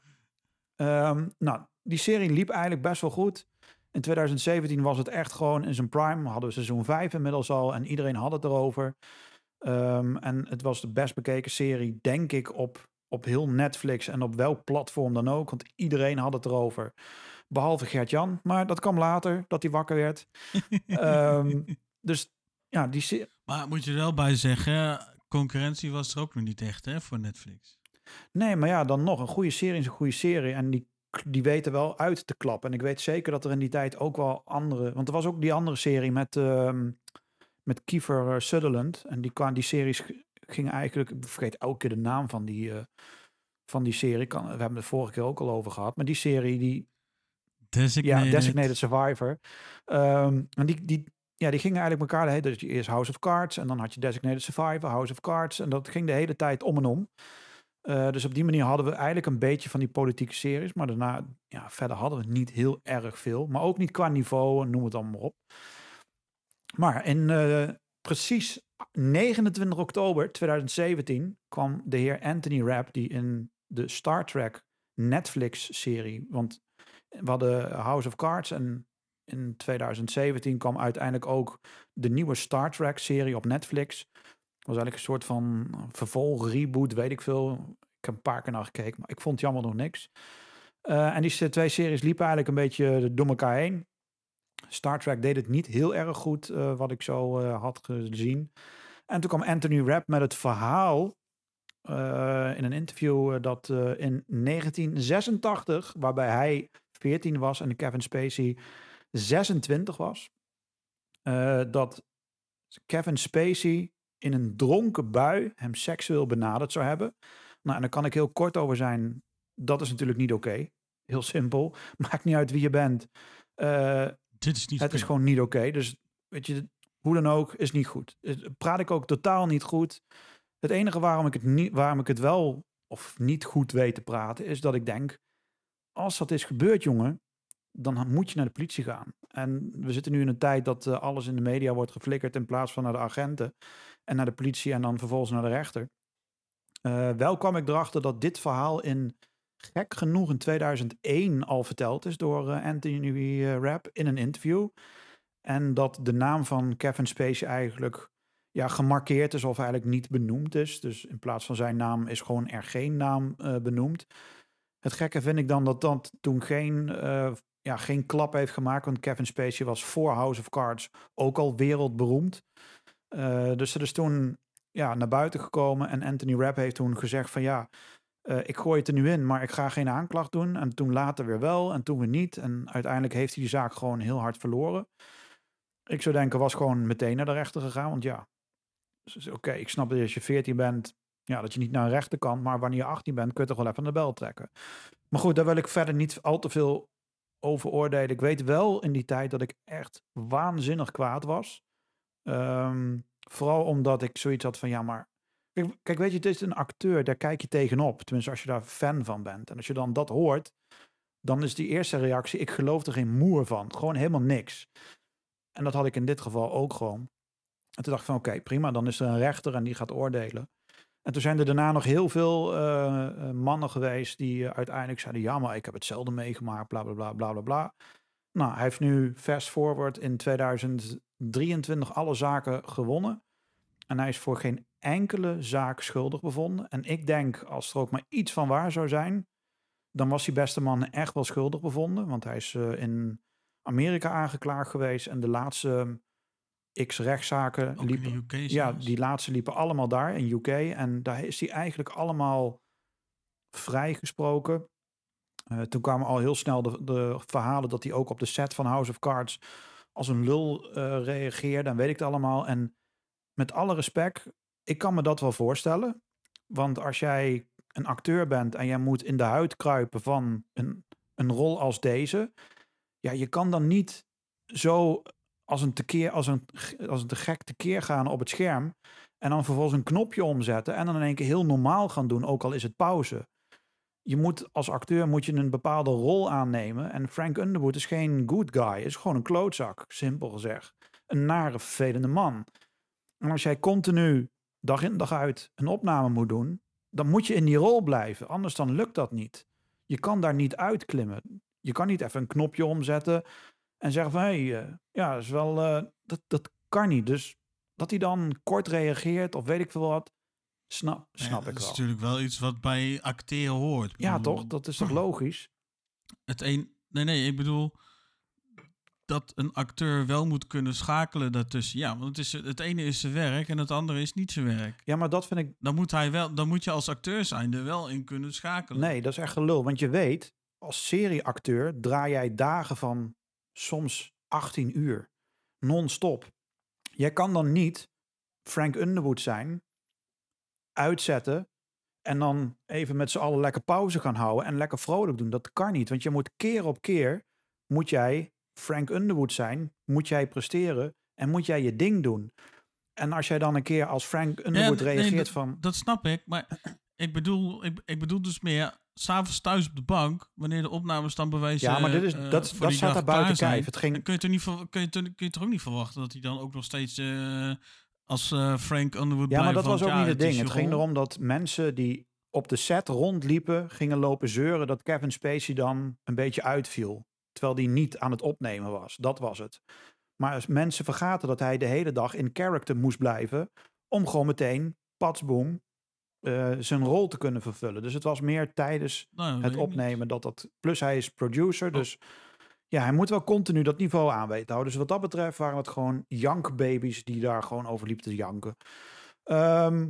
Ehm, nou, die serie liep eigenlijk best wel goed. In 2017 was het echt gewoon in zijn prime. Hadden we seizoen 5 inmiddels al en iedereen had het erover. Ehm, en het was de best bekeken serie, denk ik, op, op heel Netflix en op welk platform dan ook. Want iedereen had het erover. Behalve Gert-Jan. Maar dat kwam later, dat hij wakker werd. [LAUGHS] Ehm, dus ja, die serie... Maar moet je er wel bij zeggen, concurrentie was er ook nog niet echt hè, voor Netflix. Nee, maar ja, dan nog. Een goede serie is een goede serie. En die, die weten wel uit te klappen. En ik weet zeker dat er in die tijd ook wel andere... Want er was ook die andere serie met, ehm, met Kiefer eh, Sutherland. En die, kwam, die series g- gingen eigenlijk... Ik vergeet elke keer de naam van die, eh, van die serie. Kan, we hebben het vorige keer ook al over gehad. Maar die serie, die, Designated. ja, Designated Survivor. Ehm, en die, die, ja, die gingen eigenlijk elkaar de hele Dus eerst House of Cards en dan had je Designated Survivor, House of Cards. En dat ging de hele tijd om en om. Eh, dus op die manier hadden we eigenlijk een beetje van die politieke series. Maar daarna, ja, verder hadden we niet heel erg veel. Maar ook niet qua niveau, noem het allemaal maar op. Maar in eh, precies 29 oktober 2017 kwam de heer Anthony Rapp, die in de Star Trek Netflix-serie, want we hadden House of Cards en in 2017 kwam uiteindelijk ook de nieuwe Star Trek-serie op Netflix. was eigenlijk een soort van vervolg, reboot, weet ik veel. Ik heb een paar keer naar gekeken, maar ik vond jammer nog niks. Eh, en die twee series liepen eigenlijk een beetje door elkaar heen. Star Trek deed het niet heel erg goed, eh, wat ik zo eh, had gezien. En toen kwam Anthony Rapp met het verhaal eh, in een interview dat in 1986, waarbij hij 14 was en Kevin Spacey 26 was, dat Kevin Spacey in een dronken bui hem seksueel benaderd zou hebben. Nou, en daar kan ik heel kort over zijn. Dat is natuurlijk niet oké. Heel simpel. [LAUGHS] Maakt niet uit wie je bent. Dit is niet het is gewoon niet oké. Dus weet je, hoe dan ook, is niet goed. Praat ik ook totaal niet goed. Het enige waarom ik het, niet, waarom ik het wel of niet goed weet te praten, is dat ik denk, als dat is gebeurd, jongen, dan moet je naar de politie gaan. En we zitten nu in een tijd dat eh, alles in de media wordt geflikkerd in plaats van naar de agenten en naar de politie en dan vervolgens naar de rechter. Eh, wel kwam ik erachter dat dit verhaal in gek genoeg in 2001 al verteld is door eh, Anthony uh, Rapp in een interview. En dat de naam van Kevin Spacey eigenlijk ja, gemarkeerd is of eigenlijk niet benoemd is. Dus in plaats van zijn naam is gewoon er geen naam uh, benoemd. Het gekke vind ik dan dat dat toen geen, ja, geen klap heeft gemaakt. Want Kevin Spacey was voor House of Cards ook al wereldberoemd. Dus er is toen ja, naar buiten gekomen. En Anthony Rapp heeft toen gezegd van ja, eh, ik gooi het er nu in, maar ik ga geen aanklacht doen. En toen later weer wel en toen weer niet. En uiteindelijk heeft hij die zaak gewoon heel hard verloren. Ik zou denken, was gewoon meteen naar de rechter gegaan. Want ja, dus oké, ik snap dat als je 14 bent, ja, dat je niet naar een rechter kan. Maar wanneer je 18 bent, kun je toch wel even aan de bel trekken. Maar goed, daar wil ik verder niet al te veel over oordelen. Ik weet wel in die tijd dat ik echt waanzinnig kwaad was. Ehm, vooral omdat ik zoiets had van, ja, maar... Kijk, weet je, het is een acteur, daar kijk je tegenop. Tenminste, als je daar fan van bent. En als je dan dat hoort, dan is die eerste reactie, ik geloof er geen moer van. Gewoon helemaal niks. En dat had ik in dit geval ook gewoon. En toen dacht ik van, oké, prima, dan is er een rechter en die gaat oordelen. En toen zijn er daarna nog heel veel eh, eh, mannen geweest die eh, uiteindelijk zeiden, ja, maar ik heb hetzelfde meegemaakt, bla bla bla bla bla bla. Nou, hij heeft nu fast forward in 2023 alle zaken gewonnen. En hij is voor geen enkele zaak schuldig bevonden. En ik denk, als er ook maar iets van waar zou zijn, dan was die beste man echt wel schuldig bevonden. Want hij is eh, in Amerika aangeklaagd geweest. En de laatste eh, x rechtszaken Ook liepen. UK Ja, die laatste liepen allemaal daar in UK. En daar is hij eigenlijk allemaal vrijgesproken. Eh, toen kwamen al heel snel de, de verhalen dat hij ook op de set van House of Cards als een lul eh, reageerde. En weet ik het allemaal. En met alle respect, ik kan me dat wel voorstellen. Want als jij een acteur bent en jij moet in de huid kruipen van een, een rol als deze. Ja, je kan dan niet zo als een, tekeer, als, een, als een te gek tekeer gaan op het scherm. En dan vervolgens een knopje omzetten. En dan in één keer heel normaal gaan doen, ook al is het pauze. Je moet als acteur moet je een bepaalde rol aannemen. En Frank Underwood is geen good guy. Is gewoon een klootzak, simpel gezegd. Een nare, vervelende man. En als jij continu dag in dag uit een opname moet doen, dan moet je in die rol blijven. Anders dan lukt dat niet. Je kan daar niet uitklimmen. Je kan niet even een knopje omzetten en zeggen van hé, hey, eh, ja, dat is wel, eh, dat, dat kan niet. Dus dat hij dan kort reageert of weet ik veel wat, snap, Ja, snap ik dat is wel. natuurlijk wel iets wat bij acteren hoort. Ja, bedoel, toch? Dat is toch [CLEARS THROAT] logisch? Het een, nee, nee, ik bedoel dat een acteur wel moet kunnen schakelen daartussen. Ja, want het, is, het ene is zijn werk en het andere is niet zijn werk. Ja, maar dat vind ik Dan moet, hij wel, dan moet je als acteur zijn er wel in kunnen schakelen. Nee, dat is echt gelul. Want je weet, als serieacteur draai jij dagen van soms 18 uur. Non-stop. Jij kan dan niet Frank Underwood zijn, uitzetten en dan even met z'n allen lekker pauze gaan houden en lekker vrolijk doen. Dat kan niet, want je moet keer op keer, moet jij Frank Underwood zijn, moet jij presteren en moet jij je ding doen. En als jij dan een keer als Frank Underwood reageert dat- van... Dat snap ik, maar [CLEARS THROAT] ik bedoel, ik, ik bedoel dus meer s'avonds thuis op de bank, wanneer de opnames dan bewijzen. Ja, maar dit is, eh, dat, dat staat daar buiten kijf. Het ging, kun je, toch niet, kun, je, kun je toch ook niet verwachten dat hij dan ook nog steeds eh, als eh, Frank Underwood Ja, maar dat was ook niet het ding. Het ging erom dat mensen die op de set rondliepen, gingen lopen zeuren dat Kevin Spacey dan een beetje uitviel. Terwijl die niet aan het opnemen was. Dat was het. Maar als mensen vergaten dat hij de hele dag in character moest blijven. Om gewoon meteen, patsboom, eh, zijn rol te kunnen vervullen. Dus het was meer tijdens Nou, het opnemen dat dat... Plus hij is producer, Oh. dus ja, hij moet wel continu dat niveau aan weten houden. Dus wat dat betreft waren het gewoon jankbabies die daar gewoon over liepen te janken. Ehm,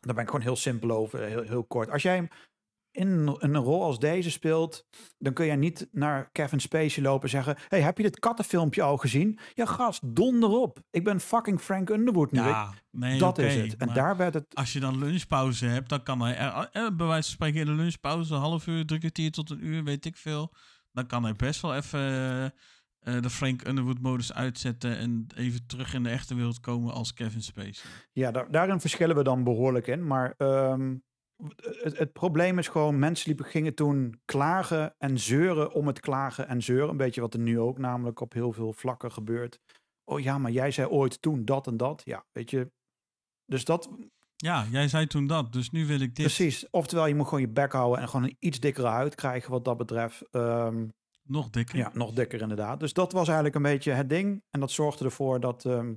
daar ben ik gewoon heel simpel over, heel, heel kort. Als jij in een- rol als deze speelt, dan kun je niet naar Kevin Spacey lopen en zeggen: Hey, heb je dit kattenfilmpje al gezien? Ja, gast, donder op. Ik ben fucking Frank Underwood nu. Ja, nee, dat is het. En daar werd het. Als je dan lunchpauze hebt, dan kan hij, er, er, bij wijze van spreken in de lunchpauze, een half uur, drie kwartier tot een uur, weet ik veel. Dan kan hij best wel even eh, eh, de Frank Underwood-modus uitzetten en even terug in de echte wereld komen als Kevin Spacey. Ja, daar, daarin verschillen we dan behoorlijk in. Maar ehm, het, het probleem is gewoon, mensen liepen, gingen toen klagen en zeuren om het klagen en zeuren. Een beetje wat er nu ook namelijk op heel veel vlakken gebeurt. Oh ja, maar jij zei ooit toen dat en dat. Ja, weet je. Dus dat, Ja, jij zei toen dat, dus nu wil ik dit. precies. Oftewel, je moet gewoon je bek houden en gewoon een iets dikkere huid krijgen wat dat betreft. Ehm, Nog dikker. ja, nog dikker inderdaad. Dus dat was eigenlijk een beetje het ding. En dat zorgde ervoor dat ehm,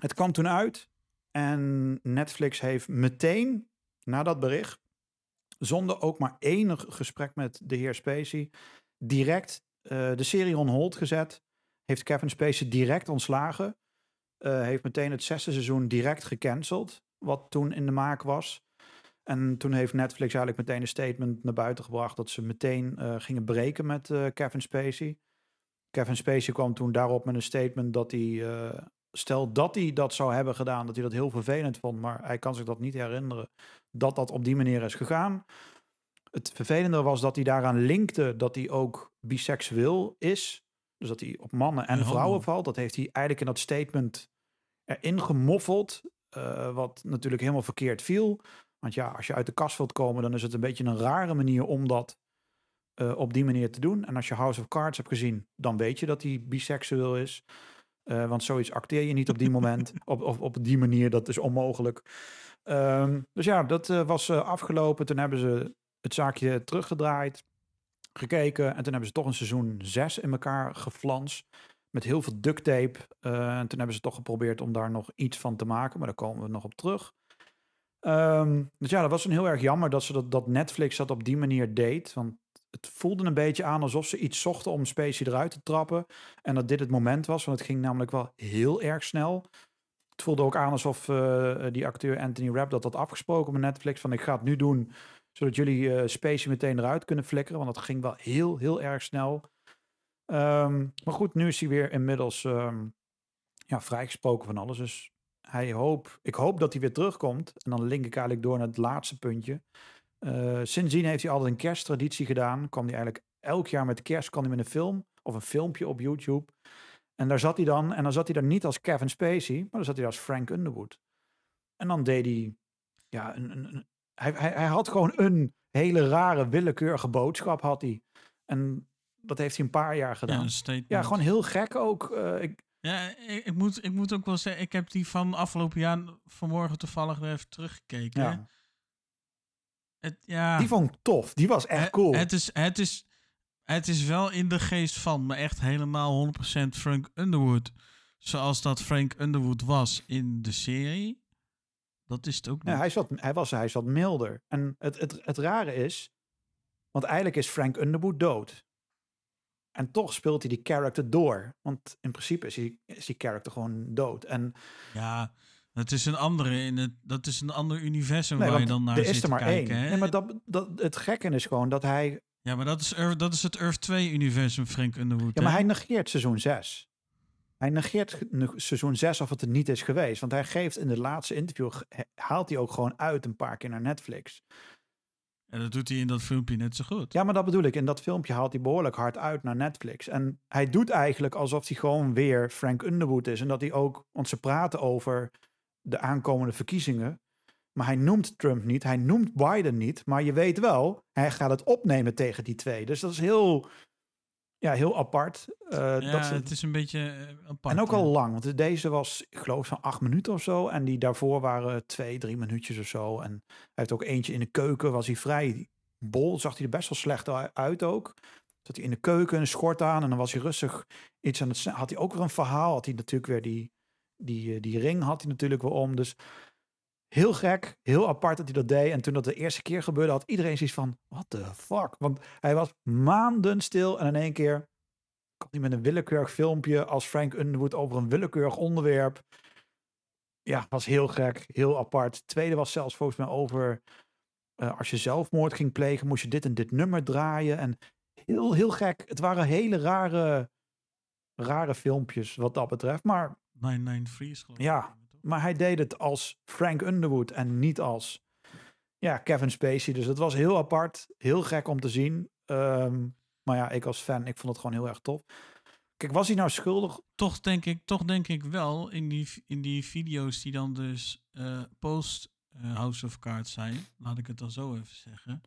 het kwam toen uit. En Netflix heeft meteen na dat bericht, zonder ook maar enig gesprek met de heer Spacey, direct eh, de serie on hold gezet. Heeft Kevin Spacey direct ontslagen. Eh, heeft meteen het zesde seizoen direct gecanceld. Wat toen in de maak was. En toen heeft Netflix eigenlijk meteen een statement naar buiten gebracht dat ze meteen eh, gingen breken met Kevin Spacey. Kevin Spacey kwam toen daarop met een statement dat hij, stel dat hij dat zou hebben gedaan, dat hij dat heel vervelend vond, maar hij kan zich dat niet herinneren, dat dat op die manier is gegaan. Het vervelende was dat hij daaraan linkte dat hij ook biseksueel is. Dus dat hij op mannen en Een vrouwen valt. Dat heeft hij eigenlijk in dat statement erin gemoffeld. eh, wat natuurlijk helemaal verkeerd viel. Want ja, als je uit de kast wilt komen, dan is het een beetje een rare manier om dat eh, op die manier te doen. En als je House of Cards hebt gezien, dan weet je dat hij biseksueel is. Eh, want zoiets acteer je niet op die moment. [LAUGHS] op, op, op die manier, dat is onmogelijk. Ehm, dus ja, dat eh, was eh, afgelopen. Toen hebben ze het zaakje teruggedraaid, gekeken. En toen hebben ze toch een seizoen 6 in elkaar geflans. Met heel veel duct tape. En toen hebben ze toch geprobeerd om daar nog iets van te maken. Maar daar komen we nog op terug. Ehm, dus ja, dat was een heel erg jammer dat, ze dat, dat Netflix dat op die manier deed. Want het voelde een beetje aan alsof ze iets zochten om Spacey eruit te trappen. En dat dit het moment was, want het ging namelijk wel heel erg snel. Het voelde ook aan alsof eh, die acteur Anthony Rapp dat had afgesproken met Netflix. Van ik ga het nu doen, zodat jullie eh Spacey meteen eruit kunnen flikkeren. Want dat ging wel heel, heel erg snel. Ehm, maar goed, nu is hij weer inmiddels ehm, ja, vrijgesproken van alles. Dus hij hoop, ik hoop dat hij weer terugkomt. En dan link ik eigenlijk door naar het laatste puntje. Eh, sindsdien heeft hij altijd een kersttraditie gedaan. Kwam hij eigenlijk elk jaar met kerst kwam hij met een film of een filmpje op YouTube. En daar zat hij dan. En dan zat hij daar niet als Kevin Spacey, maar dan zat hij als Frank Underwood. En dan deed hij, ja, een, een, een- hij, hij, hij had gewoon een hele rare, willekeurige boodschap had hij. En dat heeft hij een paar jaar Ja, gedaan. statement. Ja, gewoon heel gek ook. Eh, ik, Ja, ik, ik moet, ik moet ook wel zeggen, ik heb die van afgelopen jaar vanmorgen toevallig weer even teruggekeken. ja. Het, ja. Die vond ik tof. Die was echt Het- cool. Het is, het, is, het is wel in de geest van, maar echt helemaal 100% Frank Underwood. Zoals dat Frank Underwood was in de serie. Dat is het ook niet. Ja, hij, zat, hij, was, hij zat milder. En het, het, het rare is, want eigenlijk is Frank Underwood dood. En toch speelt hij die character door. Want in principe is die, is die character gewoon dood. En Ja, dat is een andere in het, dat is een ander universum nee, waar je dan naar er zit is er te maar kijken. één. hè? Nee, maar dat, dat, het gekke is gewoon dat hij... Ja, maar dat is, Earth- dat is het Earth 2 universum, Frank Underwood. Ja, maar hij negeert seizoen 6. Hij negeert ge- ne- seizoen 6 of het er niet is geweest. Want hij geeft in de laatste interview... haalt hij ook gewoon uit een paar keer naar Netflix. En dat doet hij in dat filmpje net zo goed. Ja, maar dat bedoel ik. In dat filmpje haalt hij behoorlijk hard uit naar Netflix. En hij doet eigenlijk alsof hij gewoon weer Frank Underwood is. En dat hij ook, want ze praten over de aankomende verkiezingen. Maar hij noemt Trump niet, hij noemt Biden niet. Maar je weet wel, hij gaat het opnemen tegen die twee. Dus dat is heel, ja, heel apart. Eh, ja, dat ze- het is een beetje eh, apart. en ook ja. al lang, want deze was, ik geloof, van acht minuten of zo. En die daarvoor waren twee, drie minuutjes of zo. En hij heeft ook eentje in de keuken, was hij vrij bol. Zag hij er best wel slecht uit ook. Zat hij in de keuken, een schort aan. En dan was hij rustig iets aan het... Had hij ook weer een verhaal. Had hij natuurlijk weer die, die, eh, die ring had hij natuurlijk weer om. Dus heel gek, heel apart dat hij dat deed. En toen dat de eerste keer gebeurde, had iedereen zoiets van... What the fuck? Want hij was maanden stil en in één keer komt hij met een willekeurig filmpje als Frank Underwood over een willekeurig onderwerp. Ja, was heel gek, heel apart. Tweede was zelfs volgens mij over eh, als je zelfmoord ging plegen, moest je dit en dit nummer draaien. En heel, heel gek. Het waren hele rare, rare filmpjes wat dat betreft. Maar, 993 is geloof ik. Ja. maar hij deed het als Frank Underwood en niet als ja, Kevin Spacey. Dus het was heel apart, heel gek om te zien. Ehm, maar ja, ik als fan, ik vond het gewoon heel erg tof. Kijk, was hij nou schuldig? Toch denk ik, toch denk ik wel in die, in die video's die dan dus eh, post eh, House of Cards zijn, laat ik het dan zo even zeggen.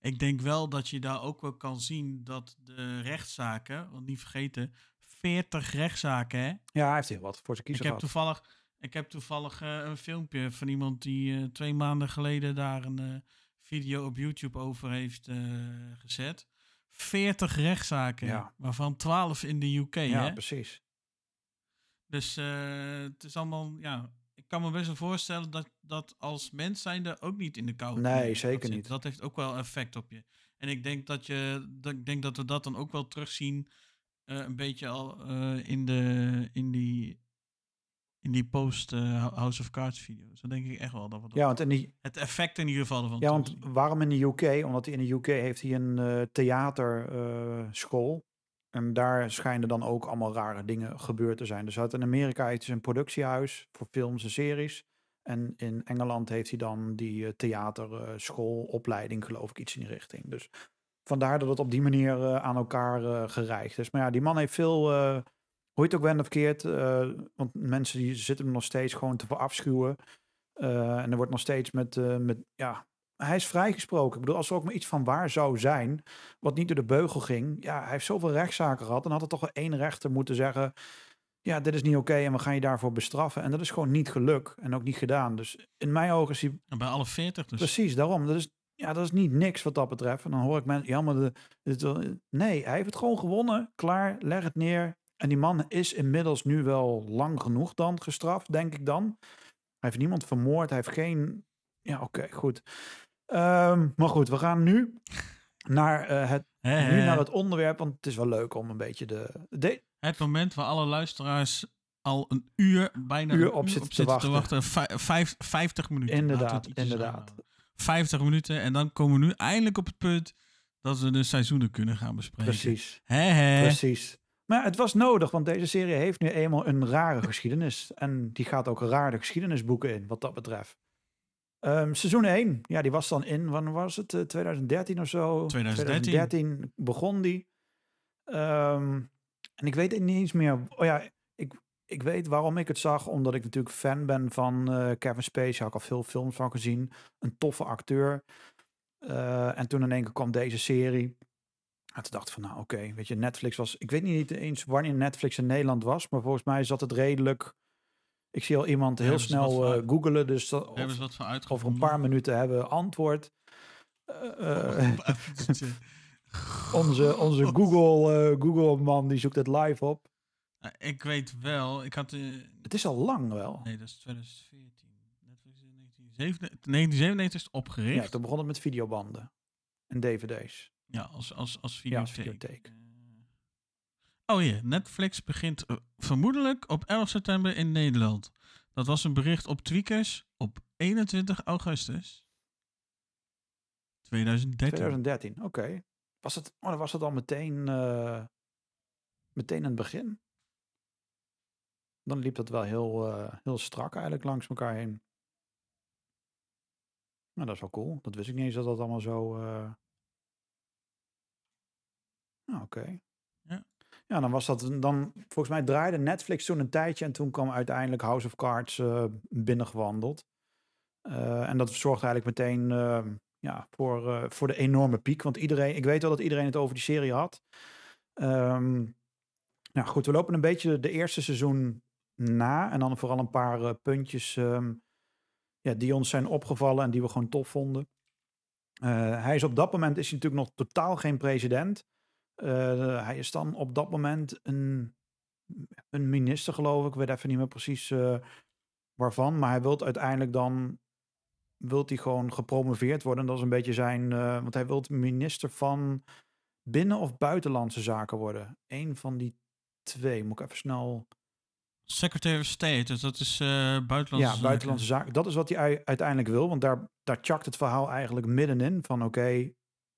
Ik denk wel dat je daar ook wel kan zien dat de rechtszaken, want niet vergeten, 40 rechtszaken hè. Ja, hij heeft heel wat voor zijn Ik kiezer heb gehad. toevallig, ik heb toevallig eh, een filmpje van iemand die eh, twee maanden geleden daar een eh, video op YouTube over heeft gezet. 40 rechtszaken, Ja. waarvan 12 in de UK. Ja, hè? precies. Dus het is allemaal, ja, ik kan me best wel voorstellen dat, dat als mens zijnde ook niet in de kou. Nee, zeker niet. Dat heeft ook wel effect op je. En ik denk dat, je, dat, ik denk dat we dat dan ook wel terugzien, een beetje al eh, in, de, in die in die post eh, House of Cards video's. Dan denk ik echt wel dat we dat- Ja, want in die, het effect in ieder geval ervan Ja, want waarom in de UK? Omdat hij in de UK heeft hij een eh theaterschool. en daar schijnen dan ook allemaal rare dingen gebeurd te zijn. Dus uit in Amerika heeft hij een productiehuis voor films en series. En in Engeland heeft hij dan die eh, theaterschoolopleiding, geloof ik, iets in die richting. Dus vandaar dat het op die manier eh, aan elkaar eh, gereicht is. Maar ja, die man heeft veel, eh, hoe je het ook bent of eh, want mensen die zitten hem nog steeds gewoon te verafschuwen. En er wordt nog steeds met, met, ja, hij is vrijgesproken. Ik bedoel, als er ook maar iets van waar zou zijn, wat niet door de beugel ging. Ja, hij heeft zoveel rechtszaken gehad. Dan had er toch wel één rechter moeten zeggen, ja, dit is niet oké en we gaan je daarvoor bestraffen. En dat is gewoon niet geluk en ook niet gedaan. Dus in mijn ogen is hij bij alle 40 dus. Precies, daarom. Dat is, ja, dat is niet niks wat dat betreft. En dan hoor ik mensen, ja, maar de, wel- nee, hij heeft het gewoon gewonnen. Klaar, leg het neer. En die man is inmiddels nu wel lang genoeg dan gestraft, denk ik dan. Hij heeft niemand vermoord, hij heeft geen... Ja, oké, goed. Ehm, maar goed, we gaan nu naar, eh, het, nu naar het onderwerp, want het is wel leuk om een beetje de... de Het moment waar alle luisteraars al een uur, bijna Uur een op zitten te wachten. wachten. Vij- vijf, 50 minuten. Inderdaad, inderdaad. 50 minuten en dan komen we nu eindelijk op het punt dat we de seizoenen kunnen gaan bespreken. Precies. Hè. Precies. Maar het was nodig, want deze serie heeft nu eenmaal een rare geschiedenis. En die gaat ook rare geschiedenisboeken in, wat dat betreft. Ehm, seizoen 1, ja, die was dan in, wanneer was het? Eh, 2013 of zo? 2013. 2013 begon die. Ehm, en ik weet niet eens meer. Oh ja, ik, ik weet waarom ik het zag, omdat ik natuurlijk fan ben van eh, Kevin Spacey. Had ik al veel films van gezien. Een toffe acteur. Eh, en toen in één keer kwam deze serie. En toen dacht ik van, nou oké, weet je, Netflix was... Ik weet niet eens wanneer Netflix in Nederland was, maar volgens mij zat het redelijk... Ik zie al iemand heel snel eh googelen, dus dat, of- wat van over een paar minuten hebben we antwoord. [LAUGHS] [LAUGHS] Onze onze [LAUGHS] Google, eh, Google man die zoekt het live op. Nou, ik weet wel, ik had... eh, Het is al lang wel. nee, dat is 2014. Netflix in 1997 1997 is het opgericht. Ja, toen begon het met videobanden en dvd's. Ja, als, als, als Ja, videotheek. Eh, oh ja, Netflix begint eh, vermoedelijk op 11 september in Nederland. Dat was een bericht op Tweakers op 21 augustus 2013. 2013, oké. Was het, oh, dan was het al meteen, eh, meteen in het begin? Dan liep dat wel heel, eh, heel strak eigenlijk langs elkaar heen. Nou, dat is wel cool. Dat wist ik niet eens dat dat allemaal zo... eh, Nou, oké. Ja. Ja, dan was dat... Dan, volgens mij draaide Netflix toen een tijdje... en toen kwam uiteindelijk House of Cards eh, binnengewandeld. En dat zorgde eigenlijk meteen ja, voor, voor de enorme piek. Want iedereen... Ik weet wel dat iedereen het over die serie had. Ehm, nou goed, we lopen een beetje de eerste seizoen na. En dan vooral een paar eh, puntjes ehm, ja, die ons zijn opgevallen en die we gewoon tof vonden. Eh, hij is op dat moment is hij natuurlijk nog totaal geen president. Eh, hij is dan op dat moment een, een minister, geloof ik. Ik weet even niet meer precies waarvan. Maar hij wil uiteindelijk dan wilt hij gewoon gepromoveerd worden. Dat is een beetje zijn. want hij wil minister van binnen- of buitenlandse zaken worden. Eén van die twee. Moet ik even snel. Secretary of State, dus dat is eh buitenlandse ja, buitenlandse zaken. Dat is wat hij ui- uiteindelijk wil. Want daar, daar chakt het verhaal eigenlijk middenin. Van oké,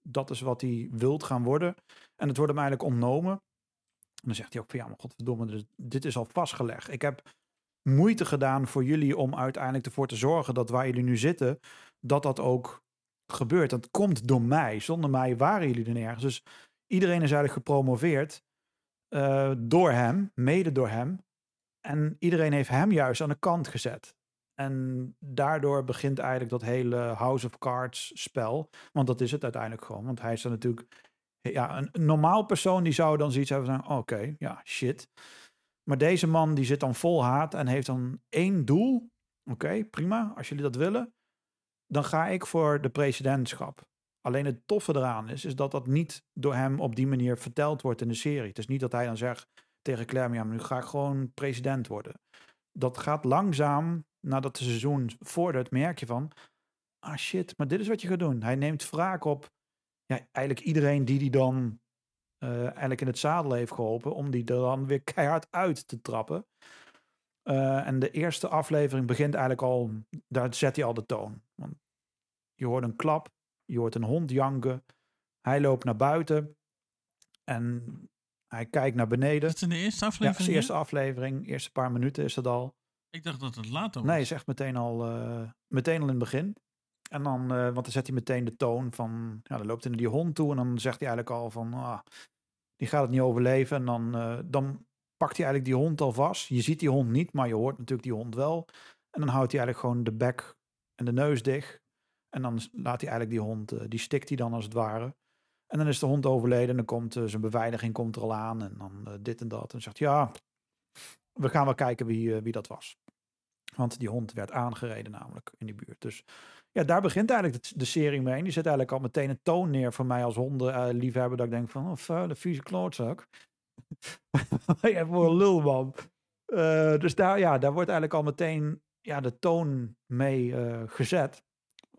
dat is wat hij wilt gaan worden. En het wordt hem eigenlijk ontnomen. En dan zegt hij ook van ja, maar godverdomme, dit, dit is al vastgelegd. Ik heb moeite gedaan voor jullie om uiteindelijk ervoor te zorgen dat waar jullie nu zitten, dat dat ook gebeurt. Dat komt door mij. Zonder mij waren jullie er nergens. Dus iedereen is eigenlijk gepromoveerd eh, door hem, mede door hem. En iedereen heeft hem juist aan de kant gezet. En daardoor begint eigenlijk dat hele House of Cards spel. Want dat is het uiteindelijk gewoon. Want hij is dan natuurlijk... Ja, een, normaal persoon die zou dan zoiets hebben van... oh, Oké, ja, shit. Maar deze man die zit dan vol haat en heeft dan één doel. Oké, prima. Als jullie dat willen, dan ga ik voor de presidentschap. Alleen het toffe eraan is, is dat dat niet door hem op die manier verteld wordt in de serie. Het is niet dat hij dan zegt tegen maar nu ga ik gewoon president worden. Dat gaat langzaam, nadat het seizoen vordert, merk je van, ah shit, maar dit is wat je gaat doen. Hij neemt wraak op ja, eigenlijk iedereen die die dan eh, eigenlijk in het zadel heeft geholpen, om die er dan weer keihard uit te trappen. Eh, en de eerste aflevering begint eigenlijk al, daar zet hij al de toon. Want je hoort een klap, je hoort een hond janken. Hij loopt naar buiten en hij kijkt naar beneden. Is het in de eerste Ja, aflevering? is de eerste aflevering, eerste paar minuten is het al. Ik dacht dat het later was. Nee, is echt meteen al, eh, meteen al in het begin. En dan, eh, want dan zet hij meteen de toon van, ja, dan loopt hij naar die hond toe en dan zegt hij eigenlijk al van, ah, die gaat het niet overleven. En dan, eh, dan pakt hij eigenlijk die hond al vast. Je ziet die hond niet, maar je hoort natuurlijk die hond wel. En dan houdt hij eigenlijk gewoon de bek en de neus dicht. En dan laat hij eigenlijk die hond, die stikt hij dan als het ware. En dan is de hond overleden en dan komt eh, zijn beveiliging komt er al aan en dan eh, dit en dat. En zegt ja, we gaan wel kijken wie, eh, wie dat was. Want die hond werd aangereden namelijk in die buurt. Dus ja, daar begint eigenlijk de, de serie mee. En die zet eigenlijk al meteen een toon neer voor mij als hondenliefhebber. dat ik denk van, oh, vuile, vieze klootzak. [LAUGHS] Jij voor een lul, dus daar, ja, daar wordt eigenlijk al meteen ja, de toon mee gezet.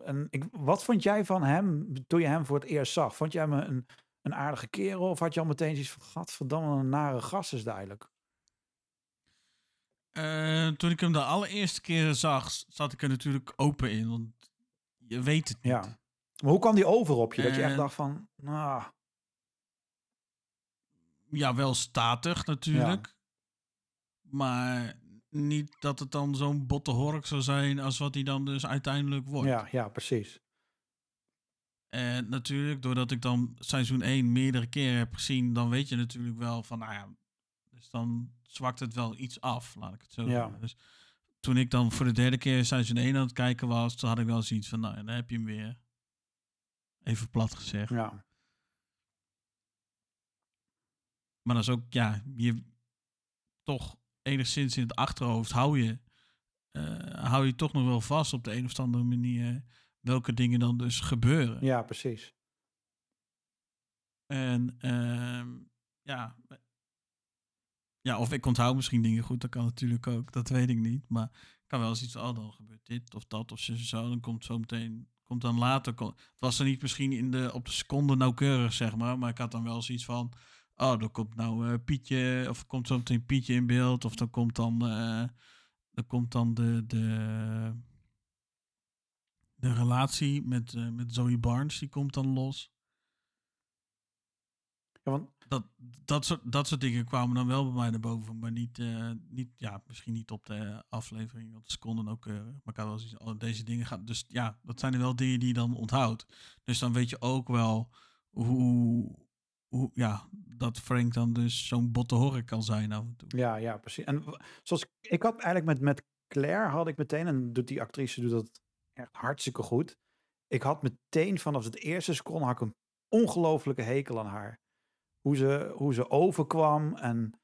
En ik, wat vond jij van hem toen je hem voor het eerst zag? Vond jij hem een, een aardige kerel? Of had je al meteen zoiets van, gadverdamme, een nare gast is het eigenlijk? Eh, toen ik hem de allereerste keer zag, zat ik er natuurlijk open in. Want je weet het niet. Ja. Maar hoe kwam die over op je? Dat je echt En- dacht van, nou, Ja, wel statig natuurlijk. Maar niet dat het dan zo'n botte hork zou zijn als wat hij dan dus uiteindelijk wordt. ja, ja, precies. En natuurlijk, doordat ik dan seizoen 1 meerdere keren heb gezien, dan weet je natuurlijk wel van, nou ja, dus dan zwakt het wel iets af, laat ik het zo Ja. zeggen. Dus toen ik dan voor de derde keer seizoen 1 aan het kijken was, toen had ik wel zoiets van, nou ja, dan heb je hem weer. Even plat gezegd. Ja, Maar dat is ook, ja, je toch enigszins in het achterhoofd hou je, eh, hou je toch nog wel vast op de een of andere manier welke dingen dan dus gebeuren. ja, precies. En ehm, ja, ja, of ik onthoud misschien dingen goed, dat kan natuurlijk ook, dat weet ik niet. Maar ik kan wel eens iets, oh dan gebeurt dit of dat of zo, zo dan komt zo meteen, komt dan later. kom- het was er niet misschien in de, op de seconde nauwkeurig, zeg maar, maar ik had dan wel zoiets van, oh dan komt nou eh, Pietje, of komt zo meteen Pietje in beeld, of dan komt dan, eh, dan komt dan de, de, de relatie met, eh, met Zoe Barnes, die komt dan los Ja, want, dat, dat, soort, dat soort dingen kwamen dan wel bij mij naar boven. Maar niet, niet ja, misschien niet op de aflevering, op de seconden ook. Maar ik had wel oh, deze dingen gaan. Dus ja, dat zijn er wel dingen die je dan onthoudt. Dus dan weet je ook wel hoe, ja, dat Frank dan dus zo'n botte hork kan zijn af en toe. ja, ja, precies. En zoals ik, had eigenlijk met, met Claire had ik meteen, en doet die actrice doet dat echt hartstikke goed. Ik had meteen vanaf het eerste seconde had ik een ongelofelijke hekel aan haar. Hoe ze, hoe ze overkwam en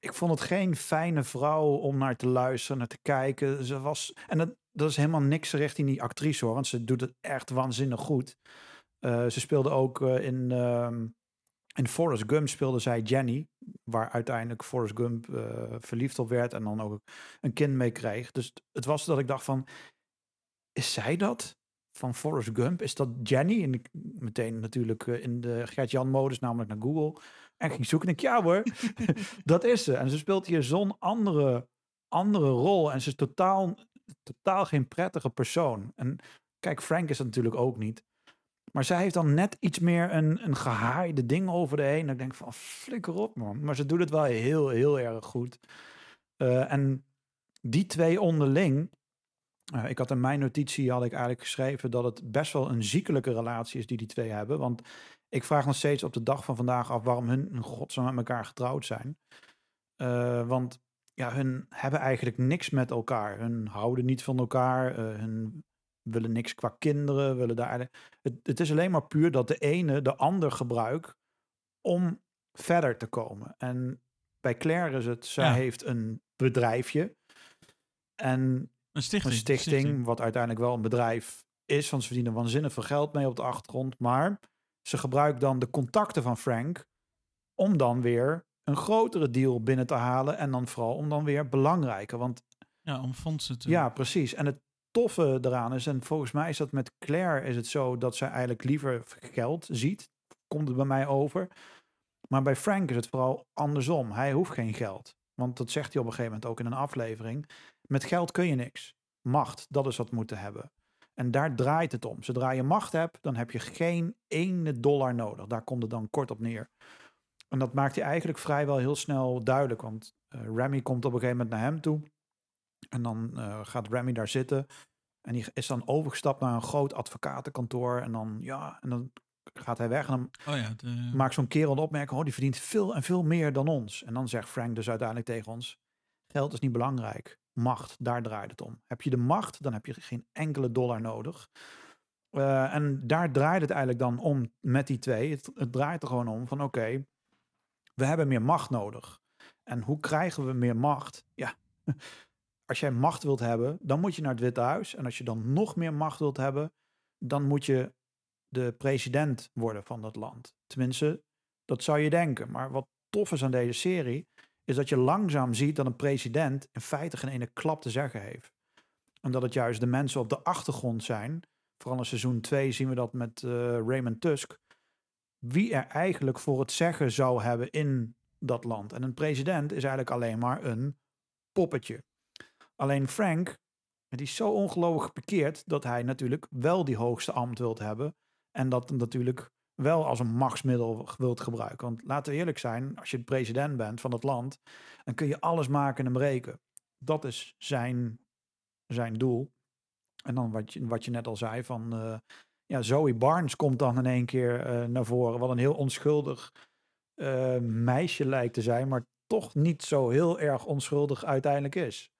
ik vond het geen fijne vrouw om naar te luisteren, naar te kijken. Ze was, en dat, dat is helemaal niks richting die actrice hoor, want ze doet het echt waanzinnig goed. Eh, ze speelde ook eh, in, ehm, in Forrest Gump speelde zij Jenny, waar uiteindelijk Forrest Gump eh, verliefd op werd en dan ook een kind mee kreeg. Dus het was dat ik dacht van, is zij dat? Van Forrest Gump? Is dat Jenny? En ik meteen natuurlijk in de Gert-Jan-modus, namelijk naar Google. En ging zoeken en ik, ja hoor, [LAUGHS] dat is ze. En ze speelt hier zo'n andere, andere rol. En ze is totaal, totaal geen prettige persoon. En kijk, Frank is dat natuurlijk ook niet. Maar zij heeft dan net iets meer een, een gehaaide ding over de heen. En ik denk van, flikker op man. Maar ze doet het wel heel, heel erg goed. Eh, en die twee onderling... eh, ik had in mijn notitie had ik eigenlijk geschreven dat het best wel een ziekelijke relatie is die die twee hebben. Want ik vraag nog steeds op de dag van vandaag af waarom hun in godsnaam met elkaar getrouwd zijn. Eh, want ja, hun hebben eigenlijk niks met elkaar. Hun houden niet van elkaar. hun willen niks qua kinderen. Willen daar het, het is alleen maar puur dat de ene de ander gebruikt om verder te komen. En bij Claire is het, zij Ja. heeft een bedrijfje. En Een stichting. een stichting, wat uiteindelijk wel een bedrijf is, want ze verdienen waanzinnig veel geld mee op de achtergrond. Maar ze gebruikt dan de contacten van Frank om dan weer een grotere deal binnen te halen. En dan vooral om dan weer belangrijker. Want Ja, om fondsen te... ja, precies. En het toffe eraan is, en volgens mij is dat met Claire is het zo dat zij eigenlijk liever geld ziet. Komt het bij mij over. Maar bij Frank is het vooral andersom. Hij hoeft geen geld. Want dat zegt hij op een gegeven moment ook in een aflevering. Met geld kun je niks. Macht, dat is wat moeten hebben. En daar draait het om. Zodra je macht hebt, dan heb je geen ene dollar nodig. Daar komt het dan kort op neer. En dat maakt hij eigenlijk vrijwel heel snel duidelijk. Want eh, Remy komt op een gegeven moment naar hem toe. En dan eh, gaat Remy daar zitten. En die is dan overgestapt naar een groot advocatenkantoor. En dan, ja, en dan gaat hij weg. En dan Oh ja, de, maakt zo'n kerel de opmerking, oh, die verdient veel en veel meer dan ons. En dan zegt Frank dus uiteindelijk tegen ons, geld is niet belangrijk. Macht, daar draait het om. Heb je de macht, dan heb je geen enkele dollar nodig. Eh, en daar draait het eigenlijk dan om met die twee. Het, het draait er gewoon om van, oké, we hebben meer macht nodig. En hoe krijgen we meer macht? Ja, als jij macht wilt hebben, dan moet je naar het Witte Huis. En als je dan nog meer macht wilt hebben, dan moet je de president worden van dat land. Tenminste, dat zou je denken. Maar wat tof is aan deze serie, is dat je langzaam ziet dat een president in feite geen ene klap te zeggen heeft. En dat het juist de mensen op de achtergrond zijn. Vooral in seizoen 2 zien we dat met eh, Raymond Tusk. Wie er eigenlijk voor het zeggen zou hebben in dat land. En een president is eigenlijk alleen maar een poppetje. Alleen Frank, die is zo ongelooflijk geparkeerd dat hij natuurlijk wel die hoogste ambt wilt hebben. En dat natuurlijk wel als een machtsmiddel wilt gebruiken. Want laten we eerlijk zijn, als je de president bent van het land, dan kun je alles maken en breken. Dat is zijn, zijn doel. En dan wat je, wat je net al zei van, eh, ja, Zoe Barnes komt dan in één keer eh, naar voren. Wat een heel onschuldig eh, meisje lijkt te zijn, maar toch niet zo heel erg onschuldig uiteindelijk is.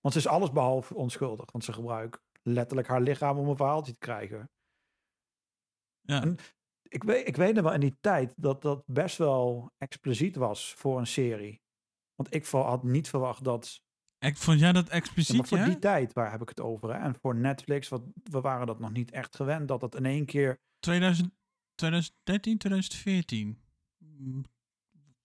Want ze is alles behalve onschuldig, want ze gebruikt letterlijk haar lichaam om een verhaaltje te krijgen. ja. en- Ik weet, ik weet nog wel in die tijd dat dat best wel expliciet was voor een serie. Want ik had niet verwacht dat. Ik vond jij dat Ja, maar expliciet, voor ja? die tijd, waar heb ik het over? Hè? En voor Netflix, wat, we waren dat nog niet echt gewend. Dat het in één keer. 2000, 2013, 2014? Mm,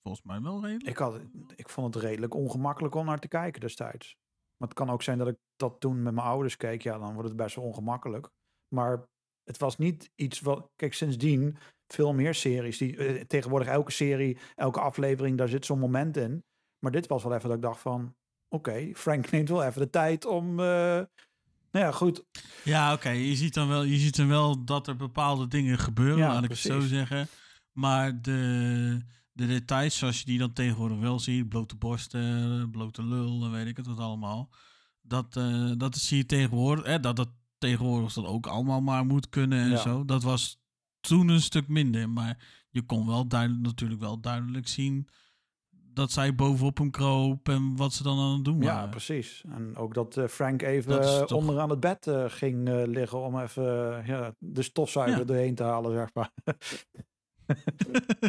Volgens mij wel redelijk. Ik, had, ik vond het redelijk ongemakkelijk om naar te kijken destijds. Maar het kan ook zijn dat ik dat toen met mijn ouders keek. Ja, dan wordt het best wel ongemakkelijk. Maar het was niet iets wat. Kijk, sindsdien veel meer series. Die, eh, tegenwoordig elke serie, elke aflevering, daar zit zo'n moment in. Maar dit was wel even dat ik dacht van. Oké, Frank [LAUGHS] neemt wel even de tijd om. eh, nou ja, goed. Ja, oké. Je ziet dan wel, je ziet dan wel dat er bepaalde dingen gebeuren, Ja, laat ik het zo zeggen. Maar de, de details zoals je die dan tegenwoordig wel ziet, blote borsten, blote lul, dan weet ik het wat allemaal. Dat, eh, dat zie je tegenwoordig, hè, dat dat tegenwoordig dat ook allemaal maar moet kunnen en Ja. zo. Dat was toen een stuk minder, maar je kon wel duidelijk, natuurlijk wel duidelijk zien dat zij bovenop hem kroop en wat ze dan aan het doen Ja, waren. precies. En ook dat eh, Frank even Dat toch- onderaan het bed eh, ging liggen om even ja, de stofzuiger Ja. doorheen te halen, zeg maar. [LAUGHS]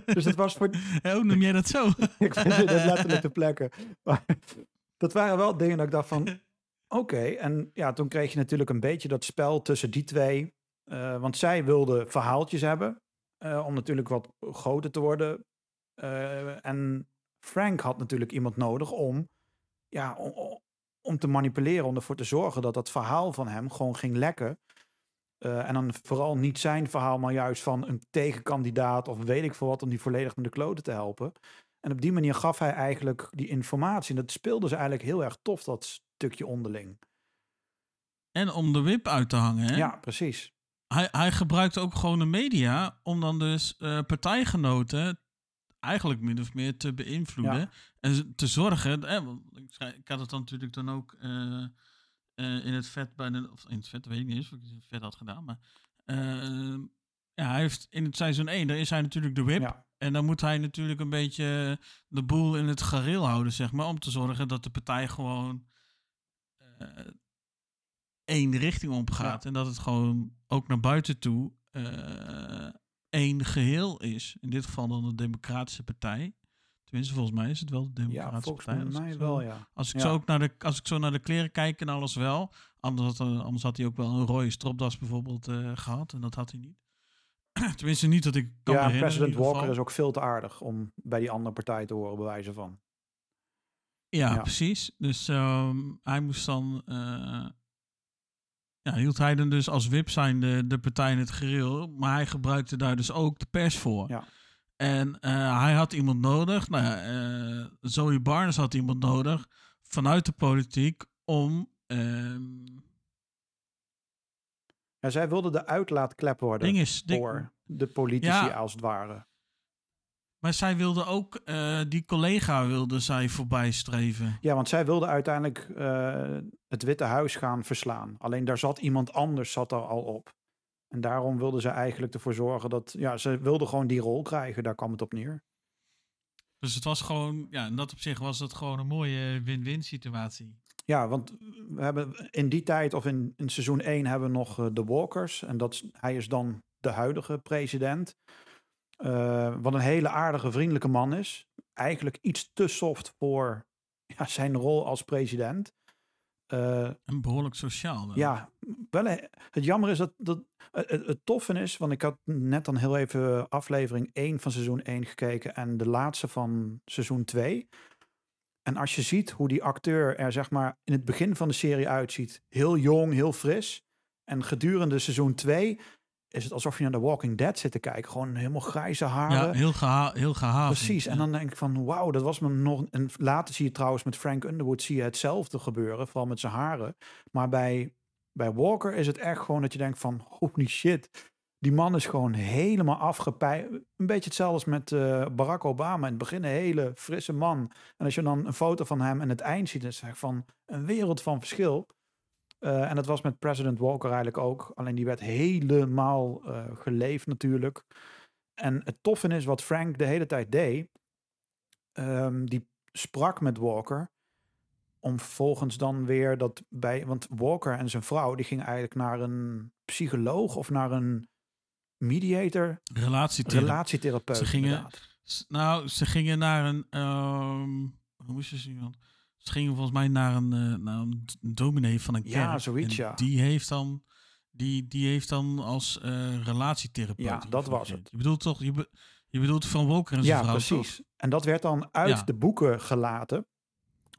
dus het was voor, [LAUGHS] Hoe noem jij dat zo? [LAUGHS] ik vind het letterlijk te plekken. Maar [LAUGHS] dat waren wel dingen dat ik dacht van, oké. En ja, toen kreeg je natuurlijk een beetje dat spel tussen die twee. Eh, want zij wilde verhaaltjes hebben, eh, om natuurlijk wat groter te worden. Eh, en Frank had natuurlijk iemand nodig om, ja, om, om- om te manipuleren, om ervoor te zorgen dat dat verhaal van hem gewoon ging lekken. Eh, en dan vooral niet zijn verhaal, maar juist van een tegenkandidaat of weet ik veel wat, om die volledig naar de kloten te helpen. En op die manier gaf hij eigenlijk die informatie. En dat speelde ze eigenlijk heel erg tof, dat stukje onderling. En om de wip uit te hangen, hè? Ja, precies. Hij, hij gebruikt ook gewoon de media om dan dus eh, partijgenoten eigenlijk min of meer te beïnvloeden. Ja. En te zorgen, want ik, had het dan natuurlijk dan ook eh, eh, in het vet bij de, of in het vet weet ik niet eens of ik het in het vet had gedaan, maar eh, ja, hij heeft in het seizoen 1, daar is hij natuurlijk de whip. Ja, En dan moet hij natuurlijk een beetje de boel in het gareel houden, zeg maar. Om te zorgen dat de partij gewoon eh, één richting op gaat. En dat het gewoon ook naar buiten toe eh, één geheel is. In dit geval dan de Democratische Partij. Tenminste, volgens mij is het wel de ja Democratische volgens Partij. als ik mij zo- wel, ja. Als ik, Ja. zo ook naar de, als ik zo naar de kleren kijk en alles wel. Anders had, anders had hij ook wel een rode stropdas bijvoorbeeld eh, gehad. En dat had hij niet. [CLEARS THROAT] Tenminste, niet dat ik kan Ja, herinneren in president Walker is ook veel te aardig om bij die andere partij te horen, bij wijze van. Ja, Ja. precies. Dus ehm, hij moest dan. eh, ja, hield hij dan dus als wip zijn de, de partij in het gereel. Maar hij gebruikte daar dus ook de pers voor. Ja. En eh, hij had iemand nodig. Nou ja, eh, Zoe Barnes had iemand nodig vanuit de politiek om ehm Ja, zij wilde de uitlaatklep worden ding- voor de politici Ja. als het ware. Maar zij wilde ook, eh, die collega wilde zij voorbij streven. Ja, want zij wilde uiteindelijk het Witte Huis gaan verslaan. Alleen daar zat iemand anders zat er al op. En daarom wilde ze eigenlijk ervoor zorgen dat... Ja, ze wilde gewoon die rol krijgen. Daar kwam het op neer. Dus het was gewoon, ja, in dat opzicht was het gewoon een mooie win-win situatie. Ja, want we hebben in die tijd of in, in seizoen 1 hebben we nog eh, de Walkers. En dat, hij is dan de huidige president. Eh, wat een hele aardige, vriendelijke man is. Eigenlijk iets te soft voor ja, zijn rol als president. Eh, En behoorlijk sociaal. wel. Ja, wel, eh, het jammer is dat, dat het, het, het toffe is, want ik had net dan heel even aflevering 1 van seizoen 1 gekeken en de laatste van seizoen 2. En als je ziet hoe die acteur er zeg maar in het begin van de serie uitziet, heel jong, heel fris. En gedurende seizoen 2 is het alsof je naar The Walking Dead zit te kijken. Gewoon helemaal grijze haren. Ja, heel, geha heel gehavend. Precies. En dan denk ik van, wauw, dat was me nog... En later zie je trouwens met Frank Underwood zie je hetzelfde gebeuren. Vooral met zijn haren. Maar bij, bij Walker is het echt gewoon dat je denkt van, holy shit. Die man is gewoon helemaal afgepijpt. Een beetje hetzelfde als met eh, Barack Obama. In het begin een hele frisse man. En als je dan een foto van hem en het eind ziet, dan echt van een wereld van verschil. Eh, en dat was met President Walker eigenlijk ook. Alleen die werd helemaal eh, geleefd natuurlijk. En het toffe is wat Frank de hele tijd deed. ehm, die sprak met Walker. Om vervolgens dan weer dat bij. Want Walker en zijn vrouw die gingen eigenlijk naar een psycholoog of naar een mediator, Relatietherapeut. relatietherapeut. Ze gingen- inderdaad. Nou, ze gingen naar een. ehm hoe ze iemand? Ze gingen volgens mij naar een, eh, naar een dominee van een kerk. Ja, zoiets, ja. Die heeft dan, die, die heeft dan als eh relatietherapeut. Ja, dat was het. Je bedoelt toch, je, be- je bedoelt van Walker en zijn Ja, vrouw, precies. toch? En dat werd dan uit Ja. de boeken gelaten.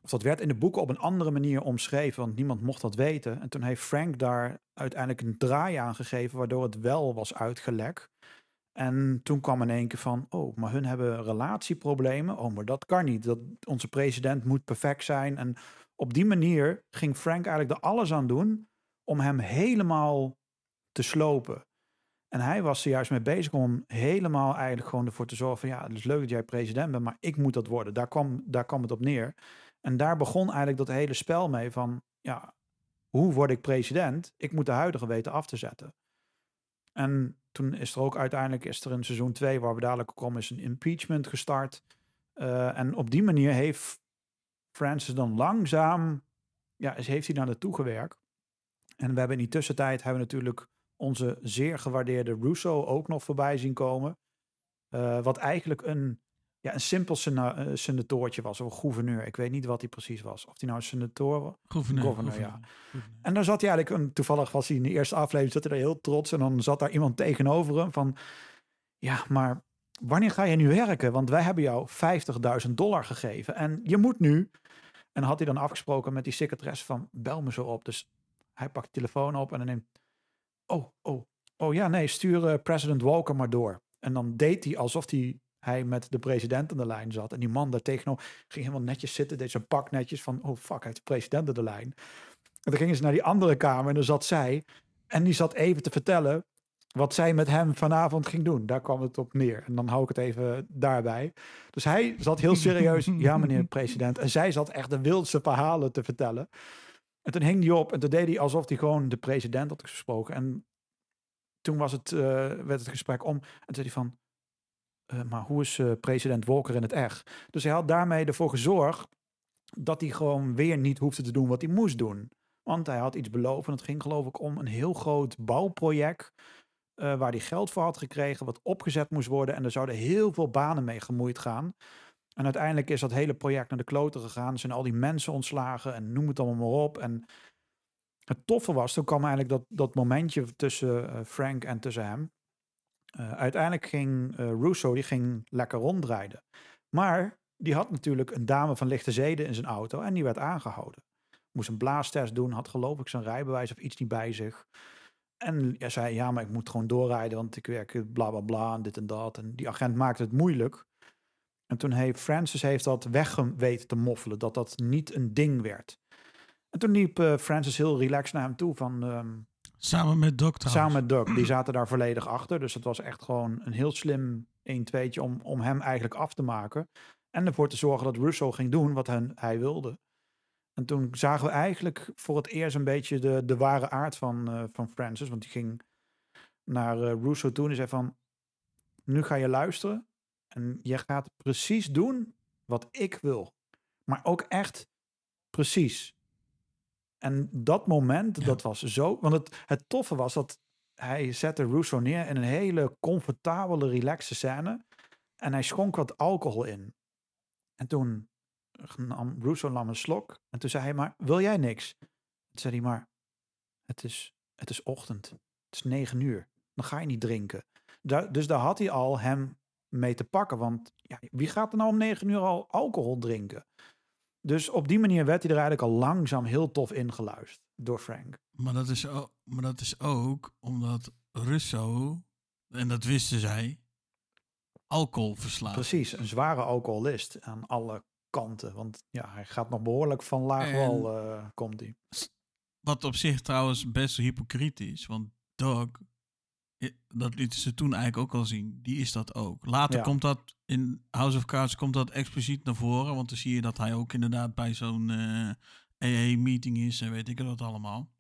Of dat werd in de boeken op een andere manier omschreven, want niemand mocht dat weten. En toen heeft Frank daar uiteindelijk een draai aan gegeven, waardoor het wel was uitgelekt. En toen kwam in één keer van, oh, maar hun hebben relatieproblemen. Oh, maar dat kan niet. Dat, onze president moet perfect zijn. En op die manier ging Frank eigenlijk er alles aan doen om hem helemaal te slopen. En hij was er juist mee bezig om helemaal eigenlijk gewoon ervoor te zorgen van ja, het is leuk dat jij president bent, maar ik moet dat worden. Daar kwam, daar kwam het op neer. En daar begon eigenlijk dat hele spel mee van ja, hoe word ik president? Ik moet de huidige weten af te zetten. En toen is er ook uiteindelijk is er in seizoen 2, waar we dadelijk komen, is een impeachment gestart. Eh, en op die manier heeft Francis dan langzaam, ja, heeft hij daar naartoe gewerkt. En we hebben in die tussentijd hebben we natuurlijk onze zeer gewaardeerde Russo ook nog voorbij zien komen. Eh, wat eigenlijk een, ja, een simpel sena eh, senatoortje was, of gouverneur. Ik weet niet wat hij precies was. Of hij nou een senator was. Gouverneur. Governor, ja. Gouverneur. En dan zat hij eigenlijk, een, toevallig was hij in de eerste aflevering, zat hij er heel trots. En dan zat daar iemand tegenover hem van, ja, maar wanneer ga je nu werken? Want wij hebben jou 50.000 dollar gegeven en je moet nu. En had hij dan afgesproken met die secretaresse van, bel me zo op. Dus hij pakt de telefoon op en dan neemt, oh, oh, oh ja, nee, stuur eh, president Walker maar door. En dan deed hij alsof hij, hij met de president aan de lijn zat. En die man daar tegenover ging helemaal netjes zitten, deed zijn pak netjes van, oh fuck, hij heeft de president aan de lijn. En dan gingen ze naar die andere kamer en dan zat zij. En die zat even te vertellen wat zij met hem vanavond ging doen. Daar kwam het op neer. En dan hou ik het even daarbij. Dus hij zat heel serieus. [LAUGHS] ja, meneer de president. En zij zat echt de wildste verhalen te vertellen. En toen hing hij op en toen deed hij alsof hij gewoon de president had gesproken. En toen was het, eh, werd het gesprek om. En toen zei hij van, eh, maar hoe is eh, president Walker in het echt? Dus hij had daarmee ervoor gezorgd dat hij gewoon weer niet hoefde te doen wat hij moest doen. Want hij had iets beloofd en het ging geloof ik om een heel groot bouwproject eh, waar hij geld voor had gekregen, wat opgezet moest worden. En er zouden heel veel banen mee gemoeid gaan. En uiteindelijk is dat hele project naar de kloten gegaan. Zijn al die mensen ontslagen en noem het allemaal maar op. En het toffe was, toen kwam eigenlijk dat, dat momentje tussen Frank en tussen hem. Eh, uiteindelijk ging eh, Russo, die ging lekker rondrijden. Maar die had natuurlijk een dame van lichte zeden in zijn auto en die werd aangehouden. Moest een blaastest doen, had geloof ik zijn rijbewijs of iets niet bij zich. En zei, ja, maar ik moet gewoon doorrijden, want ik werk bla bla bla en dit en dat. En die agent maakte het moeilijk. En toen heeft Francis heeft dat weggeweten te moffelen, dat dat niet een ding werd. En toen liep eh, Francis heel relaxed naar hem toe van... ehm, Samen met Doc. Samen met Doug, die zaten daar volledig achter. Dus het was echt gewoon een heel slim 1-2'tje om, om hem eigenlijk af te maken. En ervoor te zorgen dat Russo ging doen wat hij wilde. En toen zagen we eigenlijk voor het eerst een beetje de, de ware aard van, eh, van Francis. Want die ging naar eh, Russo toe en zei van... Nu ga je luisteren en je gaat precies doen wat ik wil. Maar ook echt precies. En dat moment, Ja. dat was zo... Want het, het toffe was dat hij zette Russo neer in een hele comfortabele, relaxe scène. En hij schonk wat alcohol in. En toen nam Russo nam een slok. En toen zei hij maar, wil jij niks? Toen zei hij maar, het is, het is ochtend. Het is negen uur. Dan ga je niet drinken. Dus daar had hij al hem mee te pakken. Want ja, wie gaat er nou om negen uur al alcohol drinken? Dus op die manier werd hij er eigenlijk al langzaam heel tof ingeluisterd door Frank. Maar dat, is ook, maar dat is ook omdat Russo, en dat wisten zij, alcohol verslaat. Precies, een zware alcoholist aan alle kanten. Want ja, hij gaat nog behoorlijk van laag wal, eh, komt hij. Wat op zich trouwens best hypocriet is. Want Doug, dat lieten ze toen eigenlijk ook al zien, die is dat ook. Later Ja. komt dat in House of Cards komt dat expliciet naar voren. Want dan zie je dat hij ook inderdaad bij zo'n eh AA-meeting is en weet ik wat allemaal.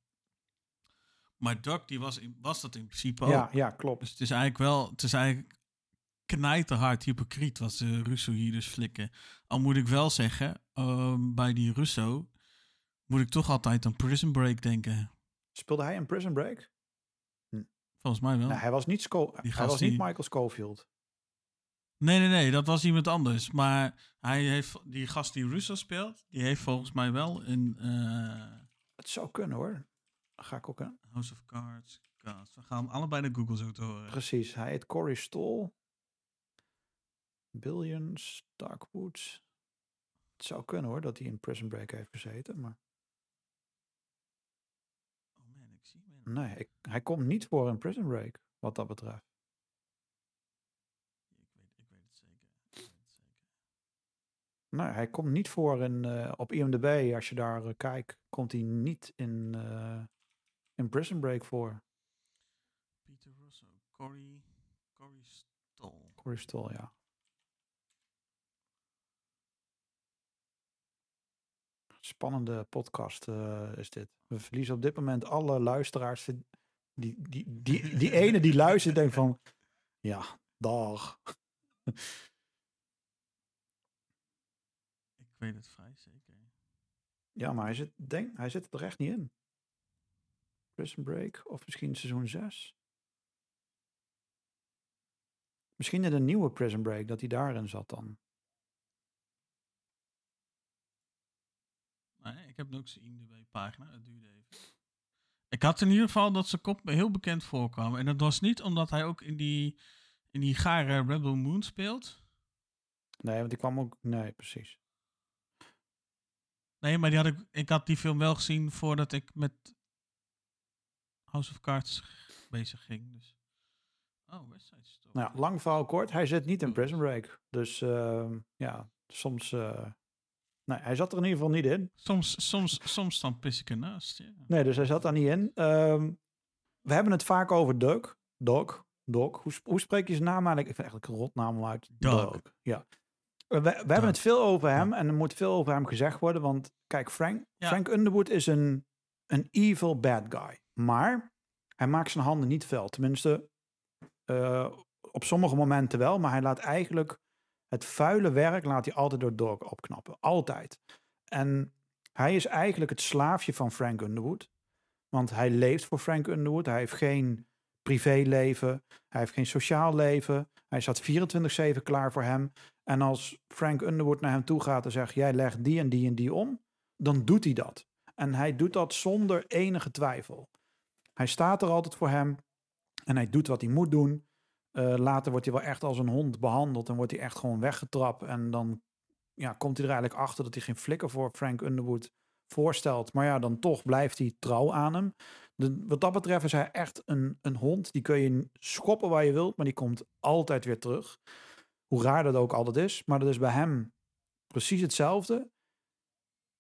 Maar Doug, die was, in- was dat in principe ook. Ja, ja, klopt. Dus het is eigenlijk wel, het is eigenlijk knijterhard hypocriet wat ze Russo hier dus flikken. Al moet ik wel zeggen, ehm, bij die Russo moet ik toch altijd aan Prison Break denken. Speelde hij in Prison Break? Volgens mij wel. Nee, hij was niet, Sco hij was niet die- Michael Schofield. Nee, nee, nee, dat was iemand anders. Maar hij heeft, die gast die Russo speelt, die heeft volgens mij wel in eh, Het zou kunnen hoor. Ga ik ook aan. House of Cards. We gaan allebei naar Google zo te horen. Precies, hij heet Corey Stoll. Billions, Darkwoods. Het zou kunnen hoor, dat hij in Prison Break heeft gezeten. Maar Oh man, ik zie hem. Nee, ik, hij komt niet voor in Prison Break, wat dat betreft. Ik weet, ik weet het zeker. Ik weet het zeker. Nee, hij komt niet voor in, eh, op IMDb. Als je daar eh, kijkt, komt hij niet in, eh, in Prison Break voor. Peter Russo, Cory, Cory Stoll. Corey Stoll, ja. Spannende podcast eh, is dit. We verliezen op dit moment alle luisteraars. Die, die, die, die [LAUGHS] ene die luistert denkt van... Ja, dag. Ik weet het vrij zeker. Ja, maar hij zit, denk, hij zit er echt niet in. Prison Break of misschien seizoen 6. Misschien in de nieuwe Prison Break, dat hij daarin zat dan. Nee, ik heb ook zijn IMDb-pagina. Het duurde even. Ik had in ieder geval dat zijn kop me heel bekend voorkwam. En dat was niet omdat hij ook in die, in die gare Rebel Moon speelt. Nee, want die kwam ook... Nee, precies. Nee, maar die had ik, ik had die film wel gezien voordat ik met House of Cards bezig ging. Dus. Oh, West Side Story. Nou, lang verhaal kort. Hij zit niet in Prison Break. Dus ehm, ja, soms... eh, nee, hij zat er in ieder geval niet in. Soms, soms, soms dan pis ik ernaast. Ja. Nee, dus hij zat daar niet in. Ehm, we hebben het vaak over Doug. Doug. Doug. Hoe, hoe spreek je zijn naam eigenlijk? Ik vind eigenlijk een rotnaam uit. Doug. Ja. We, we hebben het veel over hem en er moet veel over hem gezegd worden. Want kijk, Frank, Ja. Frank Underwood is een, een evil bad guy. Maar hij maakt zijn handen niet vuil. Tenminste, eh, op sommige momenten wel. Maar hij laat eigenlijk het vuile werk laat hij altijd door Doug opknappen. Altijd. En hij is eigenlijk het slaafje van Frank Underwood. Want hij leeft voor Frank Underwood. Hij heeft geen privéleven. Hij heeft geen sociaal leven. Hij staat 24-7 klaar voor hem. En als Frank Underwood naar hem toe gaat en zegt: Jij legt die en die en die om, dan doet hij dat. En hij doet dat zonder enige twijfel. Hij staat er altijd voor hem en hij doet wat hij moet doen. Eh, later wordt hij wel echt als een hond behandeld en wordt hij echt gewoon weggetrapt. En dan ja, komt hij er eigenlijk achter dat hij geen flikker voor Frank Underwood voorstelt. Maar ja, dan toch blijft hij trouw aan hem. Wat dat betreft is hij echt een, een hond. Die kun je schoppen waar je wilt, maar die komt altijd weer terug. Hoe raar dat ook altijd is. Maar dat is bij hem precies hetzelfde.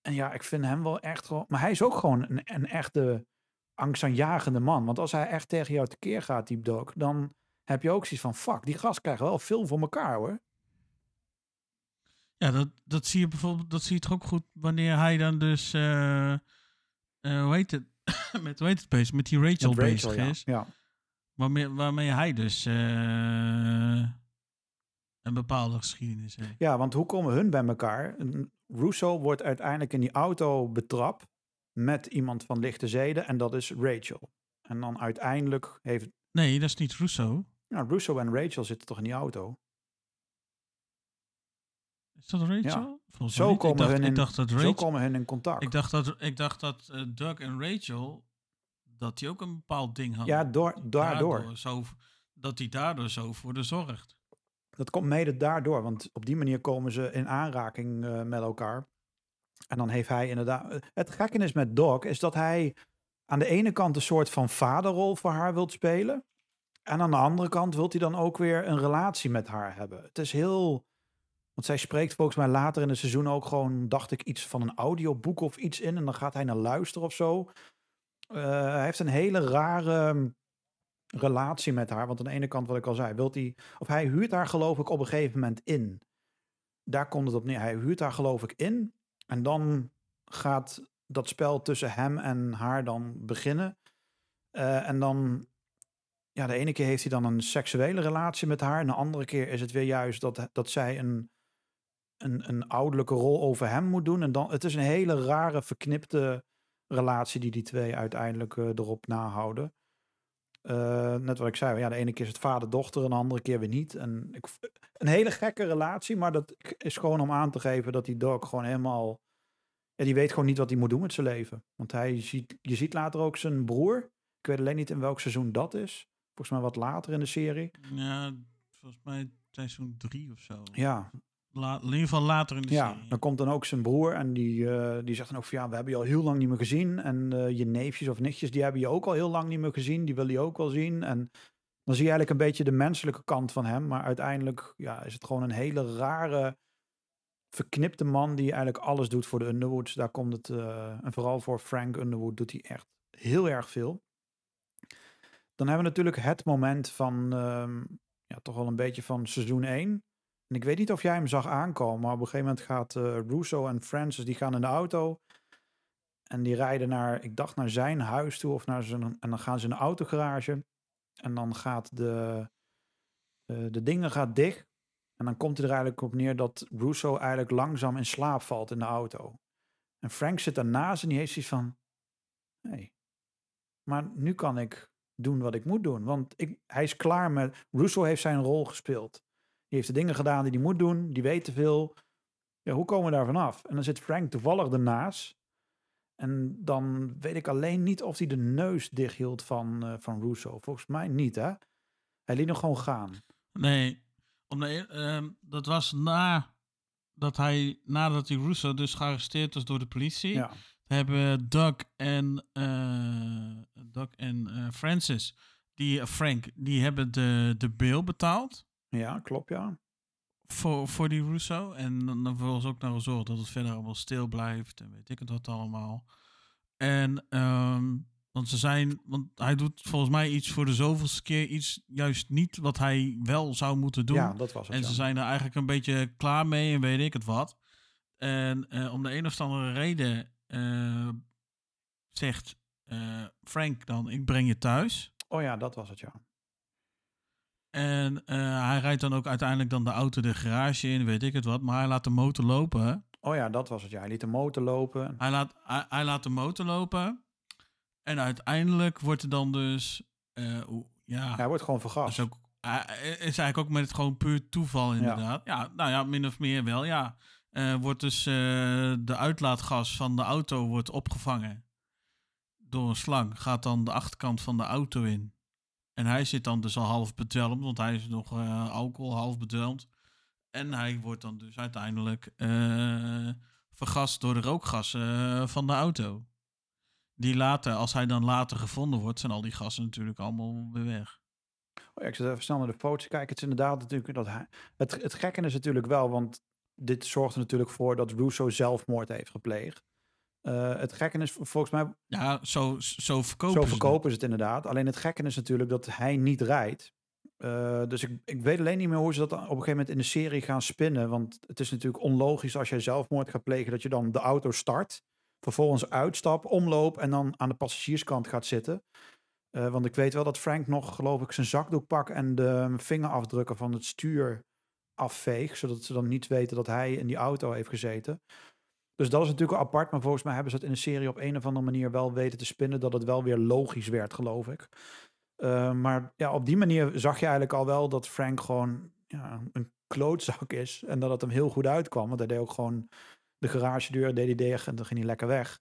En ja, ik vind hem wel echt gewoon... Maar hij is ook gewoon een, een echte angstaanjagende man. Want als hij echt tegen jou tekeer gaat, Deep Dog... dan heb je ook zoiets van... Fuck, die gast krijgt wel veel voor elkaar, hoor. Ja, dat, dat zie je bijvoorbeeld, dat zie je toch ook goed wanneer hij dan dus, eh, hoe heet het, [LAUGHS] met hoe heet het bezig, met die Rachel, Met bezig ja. is. Ja. Waarmee, waarmee hij dus eh, een bepaalde geschiedenis heeft. Ja, want hoe komen hun bij elkaar? Russo wordt uiteindelijk in die auto betrapt met iemand van lichte zeden en dat is Rachel. En dan uiteindelijk heeft... Nee, dat is niet Russo. Ja, Russo en Rachel zitten toch in die auto? Is dat Rachel? Volgens Zo niet. komen ik dacht, hun in- dacht dat Zo Rachel, komen hun in contact. ik dacht dat, ik dacht dat eh, Doug en Rachel, dat die ook een bepaald ding hadden. ja, door, daardoor. zo, dat hij daardoor zo voor de zorgt. Dat komt mede daardoor, want op die manier komen ze in aanraking eh, met elkaar. En dan heeft hij inderdaad... eh, Het gekke is met Doc is dat hij aan de ene kant een soort van vaderrol voor haar wilt spelen. En aan de andere kant wilt hij dan ook weer een relatie met haar hebben. Het is heel... Want zij spreekt volgens mij later in het seizoen ook gewoon, dacht ik, iets van een audioboek of iets in. En dan gaat hij naar luisteren of zo. Eh, hij heeft een hele rare mm, relatie met haar. Want aan de ene kant, wat ik al zei, wilt hij... Of hij huurt haar geloof ik op een gegeven moment in. Daar komt het op neer. Hij huurt haar geloof ik in. En dan gaat dat spel tussen hem en haar dan beginnen. Eh, en dan... Ja, de ene keer heeft hij dan een seksuele relatie met haar. En de andere keer is het weer juist dat, dat zij een, een, een ouderlijke rol over hem moet doen. En dan, het is een hele rare, verknipte relatie die die twee uiteindelijk eh, erop nahouden. Eh, net wat ik zei, ja, de ene keer is het vader-dochter en de andere keer weer niet. En een hele gekke relatie, maar dat is gewoon om aan te geven dat die Doc gewoon helemaal... Ja, die weet gewoon niet wat hij moet doen met zijn leven. Want hij ziet, je ziet later ook zijn broer. Ik weet alleen niet in welk seizoen dat is. Volgens mij wat later in de serie. Ja, volgens mij seizoen drie of zo. Ja, La- in ieder geval later in de ja serie. dan komt dan ook zijn broer en die, eh, die zegt dan ook van ja, we hebben je al heel lang niet meer gezien. En eh, je neefjes of nichtjes, die hebben je ook al heel lang niet meer gezien. Die wil je ook wel zien. En dan zie je eigenlijk een beetje de menselijke kant van hem. Maar uiteindelijk ja, is het gewoon een hele rare, verknipte man die eigenlijk alles doet voor de Underwoods. Daar komt het, eh, en vooral voor Frank Underwood doet hij echt heel erg veel. Dan hebben we natuurlijk het moment van, ehm, ja, toch wel een beetje van seizoen 1. En ik weet niet of jij hem zag aankomen, maar op een gegeven moment gaat eh, Russo en Francis, die gaan in de auto. En die rijden naar, ik dacht naar zijn huis toe of naar zijn, en dan gaan ze in de autogarage. En dan gaat de, eh, de dingen gaat dicht. En dan komt hij er eigenlijk op neer dat Russo eigenlijk langzaam in slaap valt in de auto. En Frank zit daarnaast en die heeft zoiets van, nee, maar nu kan ik doen wat ik moet doen. Want ik, hij is klaar met, Russo heeft zijn rol gespeeld. Die heeft de dingen gedaan die hij moet doen. Die weet te veel. Ja, hoe komen we daar vanaf? En dan zit Frank toevallig ernaast. En dan weet ik alleen niet of hij de neus dicht hield van, eh, van Russo. Volgens mij niet, hè? Hij liet hem gewoon gaan. Nee, om de, ehm, dat was na dat hij, nadat die Russo dus gearresteerd was door de politie, Ja, hebben Doug en, eh, Doug en eh, Francis, die, eh, Frank, die hebben de, de bail betaald ja klopt, ja. voor, voor die Russo. En dan dan ook naar gezorgd dat het verder allemaal stil blijft en weet ik het wat allemaal. En, ehm, want ze zijn, want hij doet volgens mij iets voor de zoveelste keer, iets juist niet wat hij wel zou moeten doen. Ja, dat was het. En ja. ze zijn er eigenlijk een beetje klaar mee en weet ik het wat. En om de een of andere reden eh, zegt eh, Frank dan, ik breng je thuis. Oh ja, dat was het, ja. En eh, hij rijdt dan ook uiteindelijk dan de auto de garage in, weet ik het wat. Maar hij laat de motor lopen. Oh ja, dat was het, ja. Hij liet de motor lopen. Hij laat, hij, hij laat de motor lopen. En uiteindelijk wordt er dan dus... ja, Hij wordt gewoon vergast. is, ook, hij- is eigenlijk ook met het gewoon puur toeval inderdaad. Ja, nou ja, min of meer wel, ja. Eh, wordt dus eh, de uitlaatgas van de auto wordt opgevangen door een slang. Gaat dan de achterkant van de auto in. En hij zit dan dus al half bedwelmd, want hij is nog eh, alcohol, half bedwelmd. En hij wordt dan dus uiteindelijk vergast door de rookgassen van de auto. die later, als hij dan later gevonden wordt, zijn al die gasten natuurlijk allemaal weer weg. Oh ja, ik zit even snel naar de foto's kijken. Het is inderdaad natuurlijk dat hij... Het, het gekke is natuurlijk wel, want dit zorgt er natuurlijk voor dat Russo zelfmoord heeft gepleegd. Eh, het gekke is volgens mij... Ja, zo, zo verkopen Zo ze verkopen ze het inderdaad. Alleen het gekke is natuurlijk dat hij niet rijdt. Eh, dus ik, ik weet alleen niet meer hoe ze dat op een gegeven moment in de serie gaan spinnen. Want het is natuurlijk onlogisch als jij zelfmoord gaat plegen, dat je dan de auto start, vervolgens uitstapt, omloopt en dan aan de passagierskant gaat zitten. Eh, want ik weet wel dat Frank nog, geloof ik, zijn zakdoek pakt en de vingerafdrukken van het stuur afveegt, zodat ze dan niet weten dat hij in die auto heeft gezeten. Dus dat is natuurlijk apart, maar volgens mij hebben ze het in de serie op een of andere manier wel weten te spinnen, dat het wel weer logisch werd, geloof ik. Uh, maar ja, op die manier zag je eigenlijk al wel dat Frank gewoon ja, een klootzak is. En dat het hem heel goed uitkwam. Want hij deed ook gewoon de garagedeur, deed hij dicht en dan ging hij lekker weg.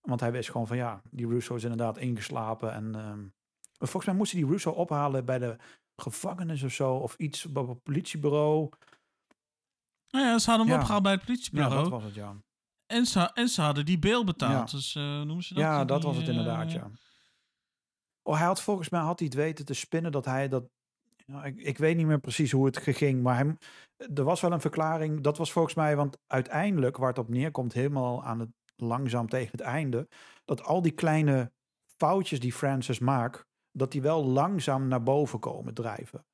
Want hij wist gewoon van ja, die Russo is inderdaad ingeslapen. En um, volgens mij moesten die Russo ophalen bij de gevangenis of zo. Of iets op het politiebureau. Nou ja, ze hadden hem ja. opgehaald bij het politiebureau. Ja, dat was het, ja. En ze, en ze hadden die beel betaald. Ja. Dus uh, noemen ze dat? Ja, dat was het inderdaad, uh, ja. Oh, hij had volgens mij had hij het weten te spinnen dat hij dat. Nou, ik, ik weet niet meer precies hoe het ging, maar hij, er was wel een verklaring. Dat was volgens mij, want uiteindelijk, waar het op neerkomt, helemaal aan het langzaam tegen het einde, dat al die kleine foutjes die Francis maakt, dat die wel langzaam naar boven komen drijven.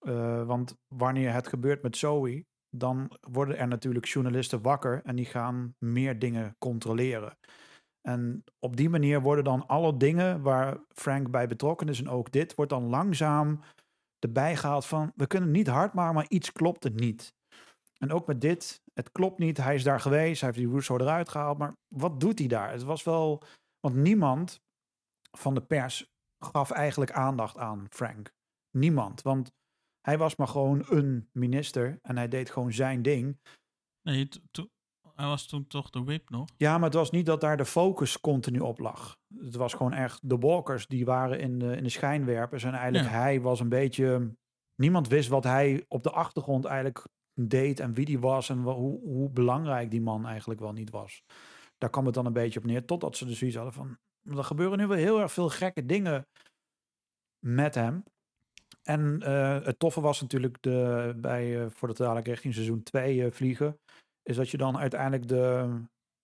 Uh, want wanneer het gebeurt met Zoe, dan worden er natuurlijk journalisten wakker en die gaan meer dingen controleren. En op die manier worden dan alle dingen waar Frank bij betrokken is en ook dit, wordt dan langzaam erbij gehaald van, we kunnen niet hard maken, maar iets klopt het niet. En ook met dit, het klopt niet, hij is daar geweest, hij heeft die Russo eruit gehaald, maar wat doet hij daar? Het was wel, want niemand van de pers gaf eigenlijk aandacht aan Frank. Niemand, want hij was maar gewoon een minister en hij deed gewoon zijn ding. Nee, hij was toen toch de whip nog? Ja, maar het was niet dat daar de focus continu op lag. Het was gewoon echt de walkers die waren in de, in de schijnwerpers. En eigenlijk Ja. hij was een beetje... Niemand wist wat hij op de achtergrond eigenlijk deed en wie die was en hoe, hoe belangrijk die man eigenlijk wel niet was. Daar kwam het dan een beetje op neer, totdat ze dus zoiets hadden van... Er gebeuren nu wel heel erg veel gekke dingen met hem. En eh, het toffe was natuurlijk de, bij, eh, voor dadelijk richting seizoen 2 vliegen, is dat je dan uiteindelijk de,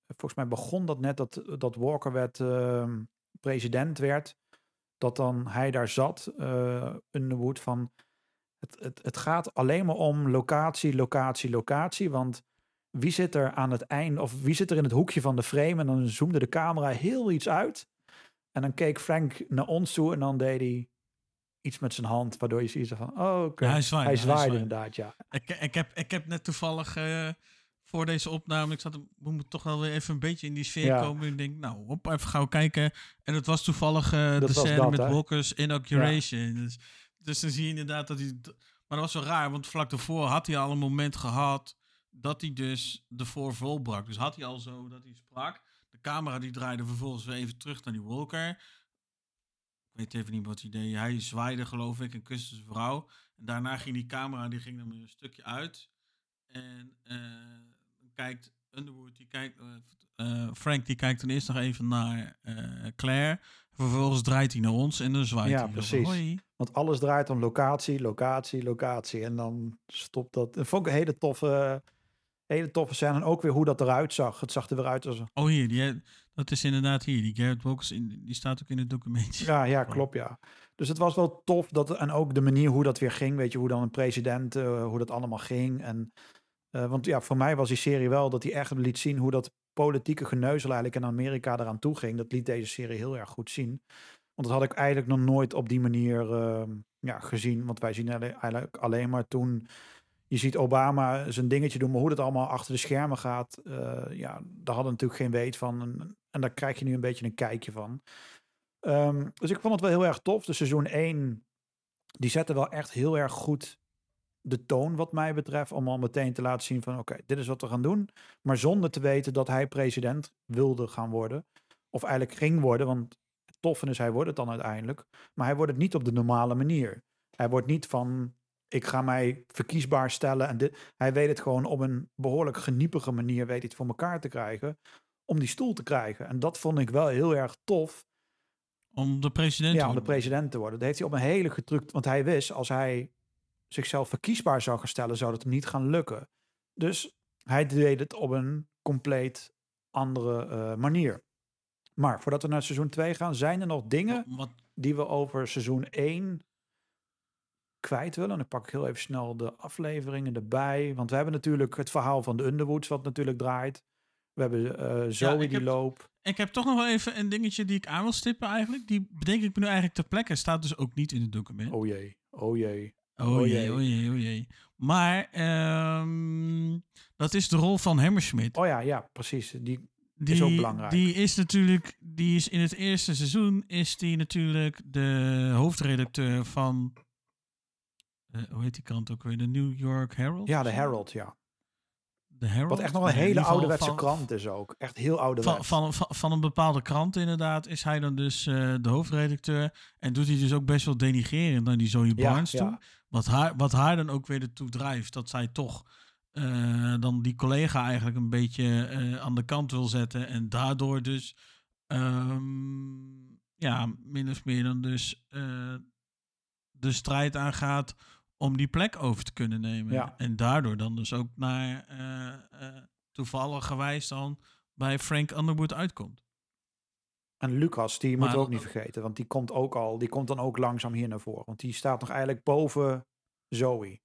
volgens mij begon dat net dat, dat Walker werd, eh, president werd, dat dan hij daar zat, eh Underwood, van het, het, het gaat alleen maar om locatie, locatie, locatie, want wie zit er aan het einde, of wie zit er in het hoekje van de frame en dan zoomde de camera heel iets uit en dan keek Frank naar ons toe en dan deed hij iets met zijn hand, waardoor je ziet van, oh Ja, hij zwaaide, hij hij zwaaide zwaaide. inderdaad, ja. Ik, ik, heb, ik heb net toevallig eh, voor deze opname, ik zat, we moeten toch wel weer even een beetje in die sfeer Ja. komen. Ik denk, nou, hop, even gauw kijken. En het was toevallig eh, de scène dat, met hè? Walker's inauguration. Dus, dus dan zie je inderdaad dat hij... Maar dat was zo raar, want vlak daarvoor had hij al een moment gehad dat hij dus de voor volbrak. Dus had hij al zo dat hij sprak. De camera die draaide vervolgens weer even terug naar die Walker. Ik weet even niet wat hij deed. Hij zwaaide geloof ik en kuste zijn vrouw. En daarna ging die camera die ging dan een stukje uit. En eh, kijkt Underwood, die kijkt, eh, eh, Frank die kijkt dan eerst nog even naar Claire. Vervolgens draait hij naar ons en dan zwaait Ja, hij. van, precies. Hoi. Want alles draait om locatie, locatie, locatie. En dan stopt dat. Dat vond ik een hele toffe, hele toffe scène. En ook weer hoe dat eruit zag. Het zag er weer uit als een... Oh hier, die, dat is inderdaad hier. Die Garrett Walkers, in, die staat ook in het documentje. Ja, ja, klopt, ja. Dus het was wel tof. Dat, en ook de manier hoe dat weer ging. Weet je, hoe dan een president, eh, hoe dat allemaal ging. En, eh, want ja, voor mij was die serie wel dat hij echt liet zien hoe dat politieke geneuzel eigenlijk in Amerika eraan toe ging. Dat liet deze serie heel erg goed zien. Want dat had ik eigenlijk nog nooit op die manier eh, ja, gezien. Want wij zien eigenlijk alleen maar toen je ziet Obama zijn dingetje doen, maar hoe dat allemaal achter de schermen gaat, eh, ja, daar hadden natuurlijk geen weet van. En, daar krijg je nu een beetje een kijkje van. Ehm, dus ik vond het wel heel erg tof. De seizoen 1, die zette wel echt heel erg goed de toon wat mij betreft. Om al meteen te laten zien van oké, dit is wat we gaan doen. Maar zonder te weten dat hij president wilde gaan worden. Of eigenlijk ging worden, want het toffe is hij wordt het dan uiteindelijk. Maar hij wordt het niet op de normale manier. Hij wordt niet van ik ga mij verkiesbaar stellen. En dit, hij weet het gewoon op een behoorlijk geniepige manier weet hij het voor elkaar te krijgen. om die stoel te krijgen. En dat vond ik wel heel erg tof. Om de president Ja, te om de worden. president te worden. Dat heeft hij op een hele getrukt. Want hij wist, als hij zichzelf verkiesbaar zou gaan stellen, zou dat hem niet gaan lukken. Dus hij deed het op een compleet andere eh, manier. Maar voordat we naar seizoen 2 gaan, zijn er nog dingen Wat, die we over seizoen 1 kwijt willen. Dan pak ik heel even snel de afleveringen erbij. Want we hebben natuurlijk het verhaal van de Underwoods, wat natuurlijk draait. We hebben eh Zoe die heb- loopt. ik heb toch nog wel even een dingetje die ik aan wil stippen eigenlijk. Die bedenk ik me nu eigenlijk ter plekke. Staat dus ook niet in het document. Oh jee, oh jee. Oh, Oh jee, jee. oh jee, oh jee. Maar ehm, dat is de rol van Hammersmith. Oh ja, ja, precies. Die, die, is ook belangrijk. Die is natuurlijk, die is in het eerste seizoen is die natuurlijk de hoofdredacteur van, eh, hoe heet die krant ook weer? De New York Herald? ja, de? Herald, ja. De Herald. Wat echt nog een hele ouderwetse van- krant is ook. Echt heel ouderwets. van, van, van een bepaalde krant inderdaad is hij dan dus eh, de hoofdredacteur. En doet hij dus ook best wel denigrerend naar die Zoe Ja, Barnes toe. ja. Wat haar, wat haar dan ook weer ertoe drijft dat zij toch eh, dan die collega eigenlijk een beetje aan de kant wil zetten. En daardoor dus ehm, ja, min of meer dan dus de strijd aangaat om die plek over te kunnen nemen. Ja. En daardoor dan dus ook naar eh eh toevallig gewijs dan bij Frank Underwood uitkomt. En Lucas, die Maar- ook niet vergeten. Want die komt ook al, die komt dan ook langzaam hier naar voren. Want die staat nog eigenlijk boven Zoe.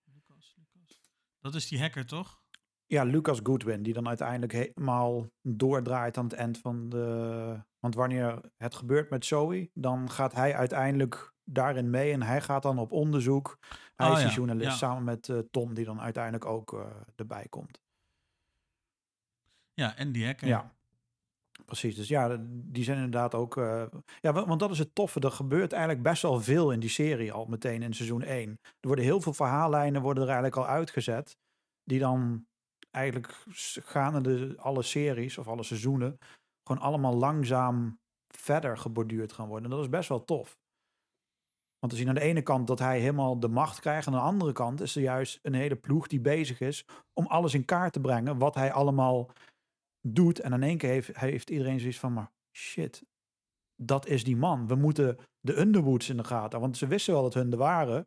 Dat is die hacker, toch? Ja, Lucas Goodwin, die dan uiteindelijk helemaal doordraait aan het eind van de... Want wanneer het gebeurt met Zoe, dan gaat hij uiteindelijk daarin mee. En hij gaat dan op onderzoek. Hij Oh is die ja, journalist ja. samen met eh, Tom, die dan uiteindelijk ook eh, erbij komt. Ja, en die hacker. Ja. Precies, dus ja, die zijn inderdaad ook... eh, ja, wa- want dat is het toffe. Er gebeurt eigenlijk best wel veel in die serie al meteen in seizoen 1. Er worden heel veel verhaallijnen worden er eigenlijk al uitgezet. Die dan eigenlijk gaande de, alle series of alle seizoenen... gewoon allemaal langzaam verder geborduurd gaan worden. En dat is best wel tof. Want zien aan de ene kant dat hij helemaal de macht krijgt. Aan de andere kant is er juist een hele ploeg die bezig is... om alles in kaart te brengen wat hij allemaal doet. En in één keer heeft, heeft iedereen zoiets van, maar shit, dat is die man. We moeten de Underwoods in de gaten. Want ze wisten wel dat hun er waren,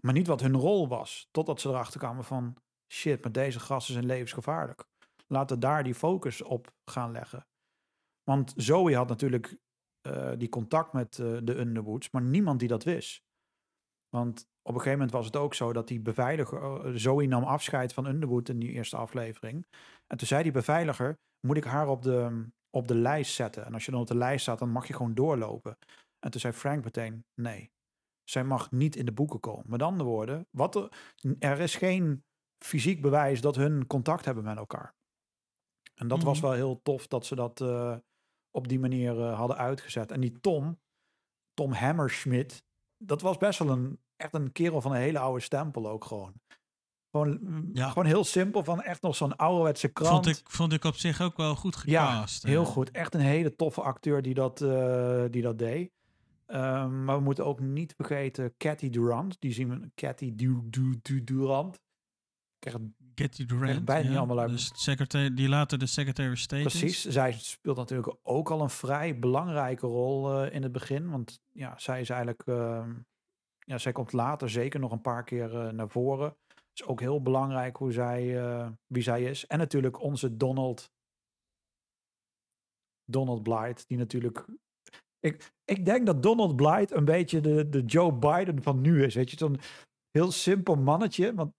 maar niet wat hun rol was. Totdat ze erachter kwamen van, shit, maar deze gasten zijn levensgevaarlijk. Laten daar die focus op gaan leggen. Want Zoe had natuurlijk eh, die contact met eh, de Underwoods, maar niemand die dat wist. Want op een gegeven moment was het ook zo dat die beveiliger, eh, Zoe nam afscheid van Underwood in die eerste aflevering. En toen zei die beveiliger, moet ik haar op de, op de lijst zetten? En als je dan op de lijst staat, dan mag je gewoon doorlopen. En toen zei Frank meteen, nee, zij mag niet in de boeken komen. Met andere woorden, wat er, er is geen fysiek bewijs dat hun contact hebben met elkaar. En dat was Mhm. wel heel tof dat ze dat op die manier eh, hadden uitgezet. En die Tom, Tom Hammerschmidt, dat was best wel een, echt een kerel van een hele oude stempel ook gewoon. Gewoon, mm, Ja. gewoon heel simpel, van echt nog zo'n ouderwetse krant. Vond ik, vond ik op zich ook wel goed gecast. Ja, heel eh. goed. Echt een hele toffe acteur die dat, eh, die dat deed. Ehm, maar we moeten ook niet vergeten Cathy Durant. Die zien we, Cathy du, du, du, Durant. Ik krijg Getty Durant. bijna niet allemaal uit. Dus secretary, die later de Secretary of State is. Precies. Zij speelt natuurlijk ook al een vrij belangrijke rol eh, in het begin. Want ja, zij is eigenlijk. ehm, ja, zij komt later zeker nog een paar keer eh, naar voren. Het is ook heel belangrijk hoe zij, eh, wie zij is. En natuurlijk onze Donald. Donald Blythe, die natuurlijk. Ik, ik denk dat Donald Blythe een beetje de, de Joe Biden van nu is. Weet je, zo'n heel simpel mannetje. Want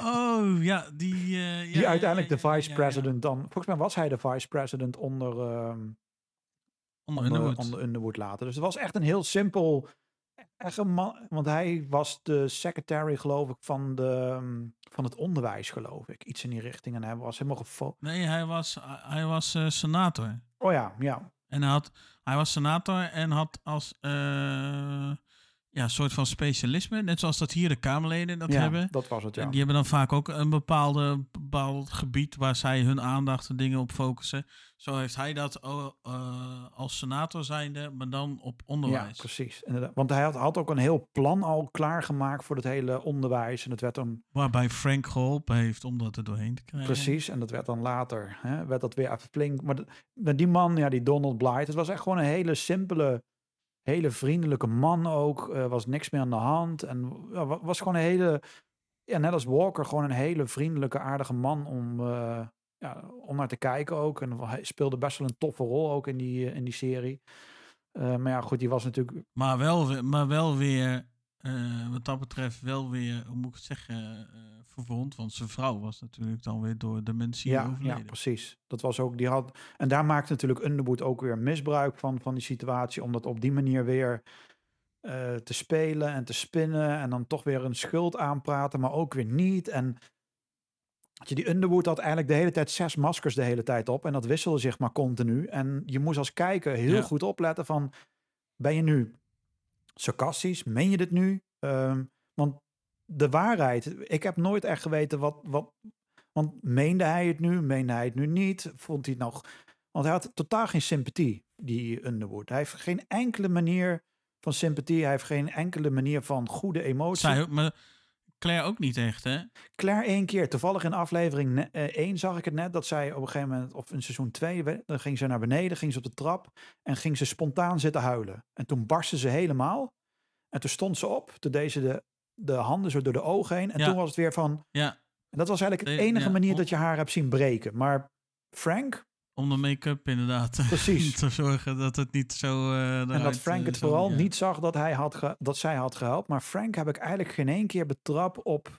Oh, ja. Die, eh, ja, die uiteindelijk ja, de ja, vice president dan. Volgens mij was hij de vice president onder. ehm, Onder onder, Underwood. onder Underwood later. Dus het was echt een heel simpel. Echt een man, want hij was de secretary, geloof ik, van, de, ehm, van het onderwijs, geloof ik. Iets in die richting. En hij was helemaal gefo... Nee, hij was, hij was eh, senator. Oh ja, ja. En hij, had, hij was senator en had als. eh, ja, soort van specialisme. Net zoals dat hier de Kamerleden dat ja, hebben. dat was het, ja. En die hebben dan vaak ook een bepaalde, bepaald gebied waar zij hun aandacht en dingen op focussen. Zo heeft hij dat eh, als senator zijnde, maar dan op Ja, onderwijs. precies. Inderdaad. Want hij had, had ook een heel plan al klaargemaakt voor het hele onderwijs. En het werd dan Waarbij Frank geholpen heeft om dat er doorheen te krijgen. precies. En dat werd dan later, hè, werd dat weer even flink. Maar, de- die man, ja, die Donald Blythe, het was echt gewoon een hele simpele, hele vriendelijke man ook. Er was niks meer aan de hand. En was gewoon een hele, ja, net als Walker, gewoon een hele vriendelijke, aardige man om, eh, ja, om naar te kijken ook. En hij speelde best wel een toffe rol ook in die, eh, in die serie. Maar ja, goed, die was natuurlijk Maar wel, maar wel weer, eh, wat dat betreft, wel weer, hoe moet ik het zeggen, eh, verwond. Want zijn vrouw was natuurlijk dan weer door dementie Ja, overleden. ja, precies. Dat was ook, die had, en daar maakte natuurlijk Underwood ook weer misbruik van, van die situatie, om dat op die manier weer eh, te spelen en te spinnen en dan toch weer een schuld aanpraten, maar ook weer niet. En je, die Underwood had eigenlijk de hele tijd zes maskers de hele tijd op en dat wisselde zich maar continu. En je moest als kijker heel Ja. goed opletten van, ben je nu sarcastisch? Meen je dit nu? Ehm, want de waarheid, ik heb nooit echt geweten wat, wat, want meende hij het nu? Meende hij het nu niet? Vond hij het nog... Want hij had totaal geen sympathie, die Underwood. Hij heeft geen enkele manier van sympathie. Hij heeft geen enkele manier van goede emotie. Zij, ook- maar Claire ook niet echt, hè? Claire één keer, toevallig in aflevering 1 zag ik het net, dat zij op een gegeven moment, of in seizoen 2, dan ging ze naar beneden, ging ze op de trap en ging ze spontaan zitten huilen. En toen barstte ze helemaal. En toen stond ze op, toen deed ze de, de handen zo door de ogen heen. En Ja. toen was het weer van, Ja, en dat was eigenlijk de enige ja, manier dat je haar hebt zien breken. Maar Frank, om de make-up inderdaad. [LAUGHS] Precies. te zorgen dat het niet zo... eh en dat Frank eh, het zo- vooral ja. niet zag dat, hij had dat zij had gehelpt. Maar Frank heb ik eigenlijk geen één keer betrapt op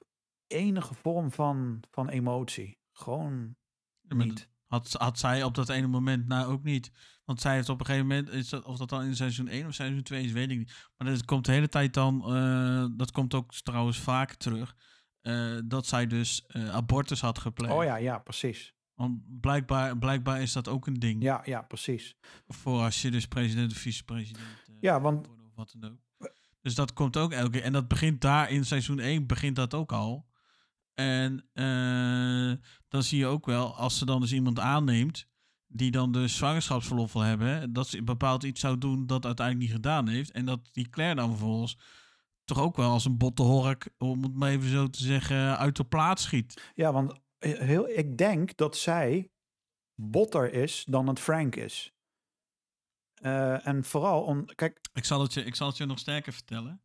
enige vorm van, van emotie. Gewoon niet. Had, had zij op dat ene moment nou ook niet. Want zij heeft op een gegeven moment, is dat, of dat dan in seizoen 1 of seizoen 2 is, weet ik niet. Maar dat komt de hele tijd dan, eh, dat komt ook trouwens vaker terug, dat zij dus abortus had gepleegd. Oh ja, ja, precies. Want blijkbaar, blijkbaar is dat ook een ding. Ja, ja, precies. Voor als je dus president of vicepresident eh, Ja, want- of wat dan ook. Dus dat komt ook elke keer. En dat begint daar in seizoen 1 begint dat ook al. En eh, dan zie je ook wel, als ze dan dus iemand aanneemt die dan dus zwangerschapsverlof wil hebben, dat ze bepaald iets zou doen dat uiteindelijk niet gedaan heeft. En dat die Claire dan vervolgens toch ook wel als een botte hork, om het maar even zo te zeggen, uit de plaats schiet. Ja, want heel, ik denk dat zij botter is dan het Frank is. Eh, en vooral om, kijk, Ik zal het je, ik zal het je nog sterker vertellen.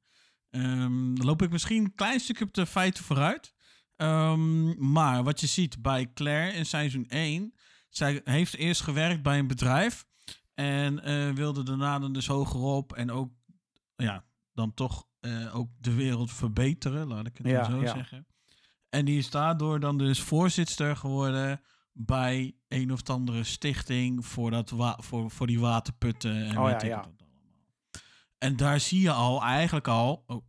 Ehm, dan loop ik misschien een klein stukje op de feiten vooruit. Ehm, maar wat je ziet bij Claire in seizoen 1. Zij heeft eerst gewerkt bij een bedrijf. En eh, wilde daarna dan dus hogerop. En ook, ja, dan toch eh, ook de wereld verbeteren. Laat ik het Ja, dan zo ja. zeggen. En die is daardoor dan dus voorzitter geworden bij een of andere stichting voor, dat wa- voor, voor die waterputten. En Oh weet ja, ik ja. wat allemaal. En daar zie je al, eigenlijk al, oh,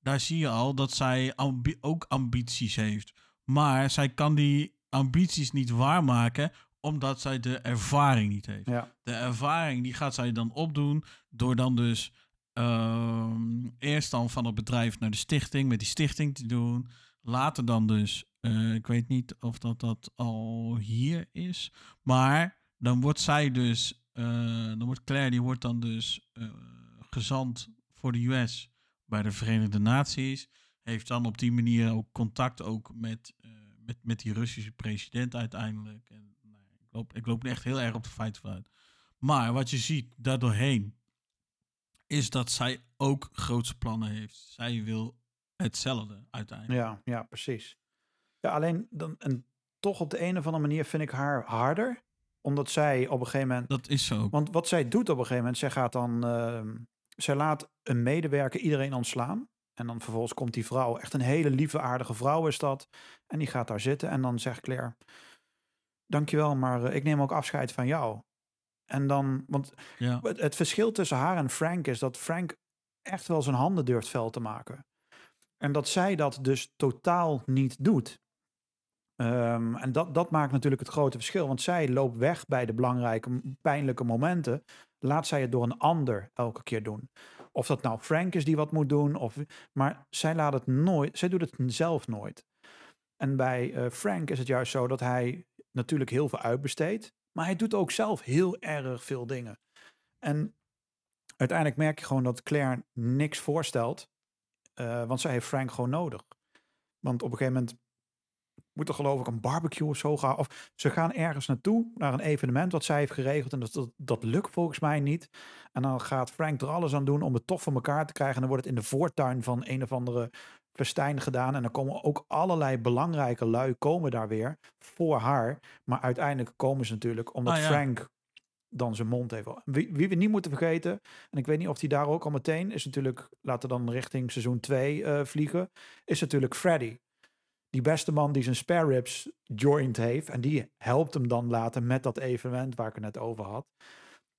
daar zie je al dat zij ambi- ook ambities heeft. Maar zij kan die ambities niet waarmaken, omdat zij de ervaring niet heeft. ja, De ervaring die gaat zij dan opdoen door dan dus ehm, eerst dan van het bedrijf naar de stichting, met die stichting te doen. Later dan dus, eh, ik weet niet of dat dat al hier is, maar dan wordt zij dus, eh, dan wordt Claire, die wordt dan dus eh, gezant voor de US bij de Verenigde Naties. Heeft dan op die manier ook contact ook met, met, met die Russische president uiteindelijk. En, nou, ik, loop, ik loop echt heel erg op de feiten vooruit. Maar wat je ziet daardoorheen, is dat zij ook grootse plannen heeft. Zij wil hetzelfde uiteindelijk. ja, ja, precies. Ja, alleen dan, en toch op de een of andere manier vind ik haar harder. Omdat zij op een gegeven moment Dat is zo. Want wat zij doet op een gegeven moment, zij gaat dan, ehm, zij laat een medewerker iedereen ontslaan. En dan vervolgens komt die vrouw, echt een hele lieve, aardige vrouw is dat. En die gaat daar zitten en dan zegt Claire, dankjewel, maar eh, ik neem ook afscheid van jou. En dan, want Ja. het, het verschil tussen haar en Frank is dat Frank echt wel zijn handen durft vuil te maken. En dat zij dat dus totaal niet doet. Ehm, en dat, dat maakt natuurlijk het grote verschil. Want zij loopt weg bij de belangrijke, pijnlijke momenten. Laat zij het door een ander elke keer doen. Of dat nou Frank is die wat moet doen. Of, maar zij laat het nooit. Zij doet het zelf nooit. En bij eh, Frank is het juist zo dat hij natuurlijk heel veel uitbesteedt. Maar hij doet ook zelf heel erg veel dingen. En uiteindelijk merk je gewoon dat Claire niks voorstelt. Eh, want zij heeft Frank gewoon nodig. Want op een gegeven moment moet er geloof ik een barbecue of zo gaan. Of ze gaan ergens naartoe, naar een evenement wat zij heeft geregeld. En dat, dat, dat lukt volgens mij niet. En dan gaat Frank er alles aan doen om het toch voor elkaar te krijgen. En dan wordt het in de voortuin van een of andere festijn gedaan. En dan komen ook allerlei belangrijke lui komen daar weer voor haar. Maar uiteindelijk komen ze natuurlijk omdat Ah, ja. Frank dan zijn mond heeft. Wie, wie we niet moeten vergeten, en ik weet niet of die daar ook al meteen is natuurlijk, laten we dan richting seizoen 2 eh, vliegen, is natuurlijk Freddy. Die beste man die zijn spare ribs joint heeft. En die helpt hem dan later met dat evenement waar ik het net over had.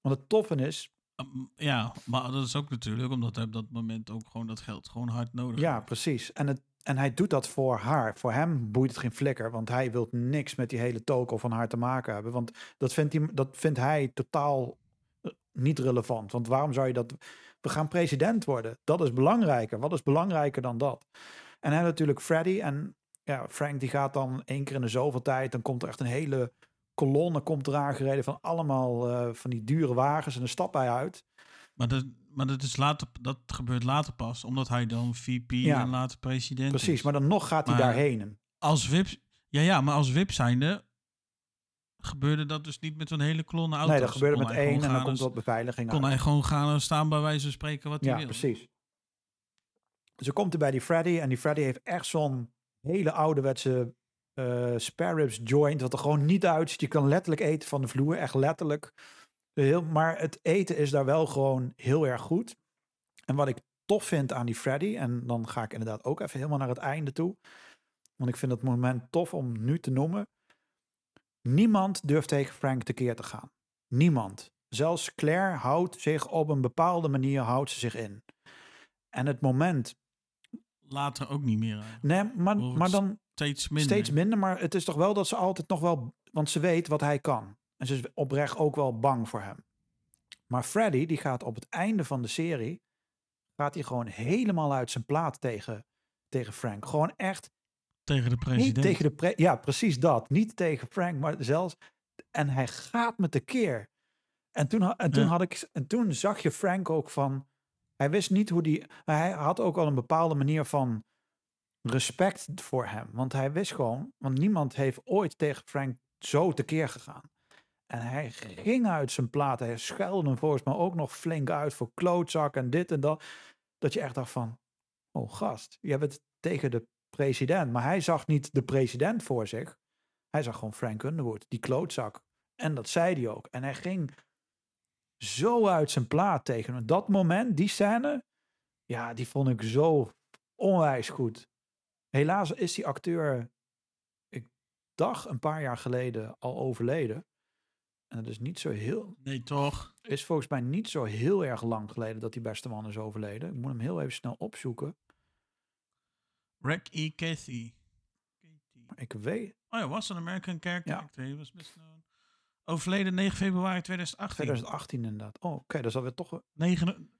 Want het toffe is, Um, Ja, maar dat is ook natuurlijk omdat hij op dat moment ook gewoon dat geld gewoon hard nodig ja, heeft. precies. En, het, en hij doet dat voor haar. Voor hem boeit het geen flikker. Want hij wil niks met die hele toko van haar te maken hebben. Want dat vindt hij, dat vindt hij totaal eh, niet relevant. Want waarom zou je dat... We gaan president worden. Dat is belangrijker. Wat is belangrijker dan dat? En hij natuurlijk Freddy. En ja, Frank die gaat dan één keer in de zoveel tijd. Dan komt er echt een hele kolonne komt eraan gereden van allemaal eh, van die dure wagens. En dan stapt hij uit. Maar, dat, maar dat, is later, dat gebeurt later pas, omdat hij dan VP Ja. en later president Precies, is. maar dan nog gaat hij daarheen. Als VIP, ja, ja, maar als VIP zijnde gebeurde dat dus niet met zo'n hele kolonne auto's. Nee, dat gebeurde Kon met hij één en dan komt wat beveiliging Kon uit. hij gewoon gaan en staan bij wijze van spreken wat hij Ja, wil. precies. Ze komt er bij die Freddy en die Freddy heeft echt zo'n hele ouderwetse spare ribs joint, wat er gewoon niet uitziet. Je kan letterlijk eten van de vloer, echt letterlijk. Heel, maar het eten is daar wel gewoon heel erg goed. En wat ik tof vind aan die Freddy, en dan ga ik inderdaad ook even helemaal naar het einde toe, want ik vind het moment tof om nu te noemen. Niemand durft tegen Frank tekeer te gaan. Niemand. Zelfs Claire houdt zich op een bepaalde manier houdt ze zich in. En het moment, Later ook niet meer. eigenlijk. nee, maar, maar dan Steeds minder. steeds minder, maar het is toch wel dat ze altijd nog wel, want ze weet wat hij kan. En ze is oprecht ook wel bang voor hem. Maar Freddy, die gaat op het einde van de serie, gaat hij gewoon helemaal uit zijn plaat tegen, tegen Frank. Gewoon echt tegen de president. niet tegen de pre ja, precies dat. Niet tegen Frank, maar zelfs. En hij gaat met de keer. En toen, en toen Ja. had ik. En toen zag je Frank ook van. Hij wist niet hoe die. Hij had ook al een bepaalde manier van respect voor hem. Want hij wist gewoon. Want niemand heeft ooit tegen Frank zo tekeer gegaan. En hij ging uit zijn plaat. Hij schuilde hem volgens mij ook nog flink uit voor klootzak en dit en dat. Dat je echt dacht van. Oh gast, je hebt het tegen de president. Maar hij zag niet de president voor zich. Hij zag gewoon Frank Underwood, die klootzak. En dat zei hij ook. En hij ging zo uit zijn plaat tegen hem. Dat moment, die scène, ja, die vond ik zo onwijs goed. Helaas is die acteur, ik dacht een paar jaar geleden al overleden. En dat is niet zo heel, Nee, toch? is volgens mij niet zo heel erg lang geleden dat die beste man is overleden. Ik moet hem heel even snel opzoeken. Rack E. Cathy. Ik weet, Oh ja, was een American character Ja. actor. He was best known. Overleden 9 februari 2018. 2018 inderdaad. Oh, oké, dat is alweer toch 9,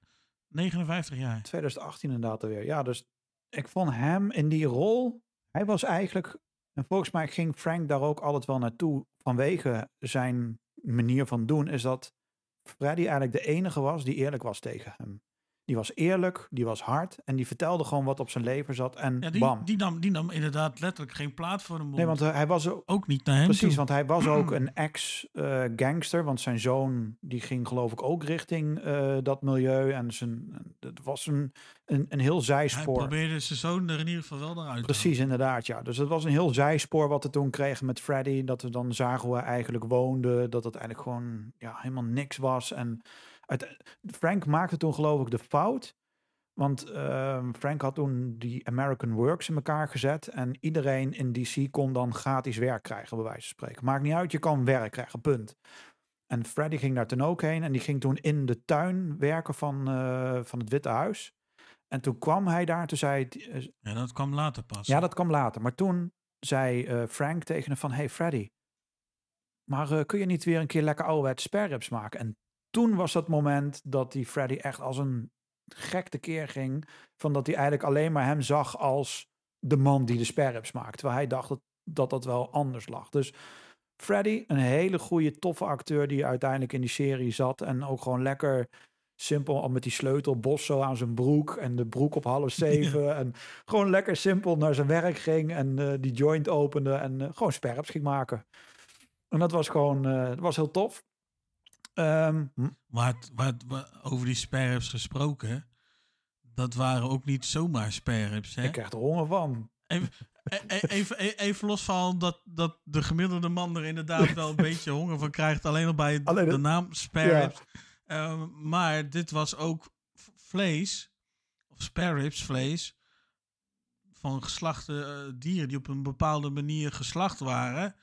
59 jaar. 2018 inderdaad alweer. Ja, dus ik vond hem in die rol, hij was eigenlijk, en volgens mij ging Frank daar ook altijd wel naartoe vanwege zijn manier van doen, is dat Freddy eigenlijk de enige was die eerlijk was tegen hem. Die was eerlijk, die was hard en die vertelde gewoon wat op zijn lever zat en Ja, die, bam. die, nam, die nam inderdaad letterlijk geen plaat voor mond. nee, want eh, hij was ook, ook niet naar hem Precies, toe. want hij was ook [CLEARS THROAT] een ex-gangster. want zijn zoon die ging geloof ik ook richting eh, dat milieu. En zijn, het was een, een, een heel Hij zijspoor. probeerde zijn zoon er in ieder geval wel naar uit te Precies, inderdaad, ja. Dus het was een heel zijspoor wat we toen kregen met Freddy. Dat we dan zagen hoe hij eigenlijk woonde. Dat het eigenlijk gewoon ja, helemaal niks was. En Frank maakte toen geloof ik de fout. Want ehm, Frank had toen die American Works in elkaar gezet. En iedereen in DC kon dan gratis werk krijgen, bij wijze van spreken. Maakt niet uit, je kan werk krijgen, punt. En Freddy ging daar toen ook heen. En die ging toen in de tuin werken van, eh, van het Witte Huis. En toen kwam hij daar, toen zei eh, Ja, dat kwam later pas. ja, dat kwam later. Maar toen zei eh, Frank tegen hem van... Hey Freddy, maar kun je niet weer een keer lekker ouderwets spare ribs maken? En toen was dat moment dat die Freddy echt als een gek tekeer ging. Van dat hij eigenlijk alleen maar hem zag als de man die de sperrips maakt. Terwijl hij dacht dat dat, dat wel anders lag. Dus Freddy, een hele goede, toffe acteur die uiteindelijk in die serie zat. En ook gewoon lekker simpel al met die sleutel bos zo aan zijn broek. En de broek op half [LAUGHS] zeven. En gewoon lekker simpel naar zijn werk ging. En eh, die joint opende. En eh, gewoon sperps ging maken. En dat was gewoon, eh, dat was heel tof. Ehm, hm, Maar, het- het- maar over die sperrips gesproken, dat waren ook niet zomaar sperrips. Hè? ik krijg er honger van. Even, e- e- even, e- even los van dat, dat de gemiddelde man er inderdaad wel een [LAUGHS] beetje honger van krijgt. Alleen al bij Alleen de naam sparrows. maar dit was ook vlees, of sparrows vlees, van geslachte eh, dieren die op een bepaalde manier geslacht waren.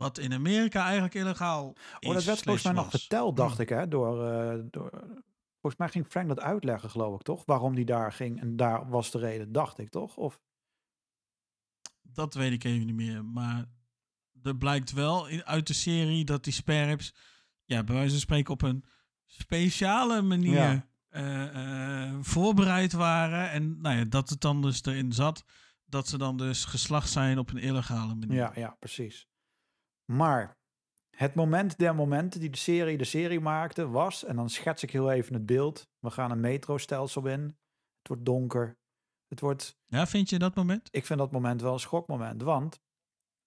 Wat in Amerika eigenlijk illegaal is. Oh, dat werd volgens mij nog verteld, dacht Hm. ik, hè, door, eh, door... Volgens mij ging Frank dat uitleggen, geloof ik, toch? Waarom die daar ging. En daar was de reden, dacht ik, toch? Of Dat weet ik even niet meer. Maar er blijkt wel uit de serie dat die sperps, ja, bij wijze van spreken op een speciale manier Ja. eh, eh, voorbereid waren. En nou ja, dat het dan dus erin zat dat ze dan dus geslacht zijn op een illegale manier. Ja, ja, precies. Maar het moment der momenten die de serie de serie maakte was, en dan schets ik heel even het beeld. We gaan een metrostelsel in. Het wordt donker. Het wordt, Ja, vind je dat moment? ik vind dat moment wel een schokmoment, want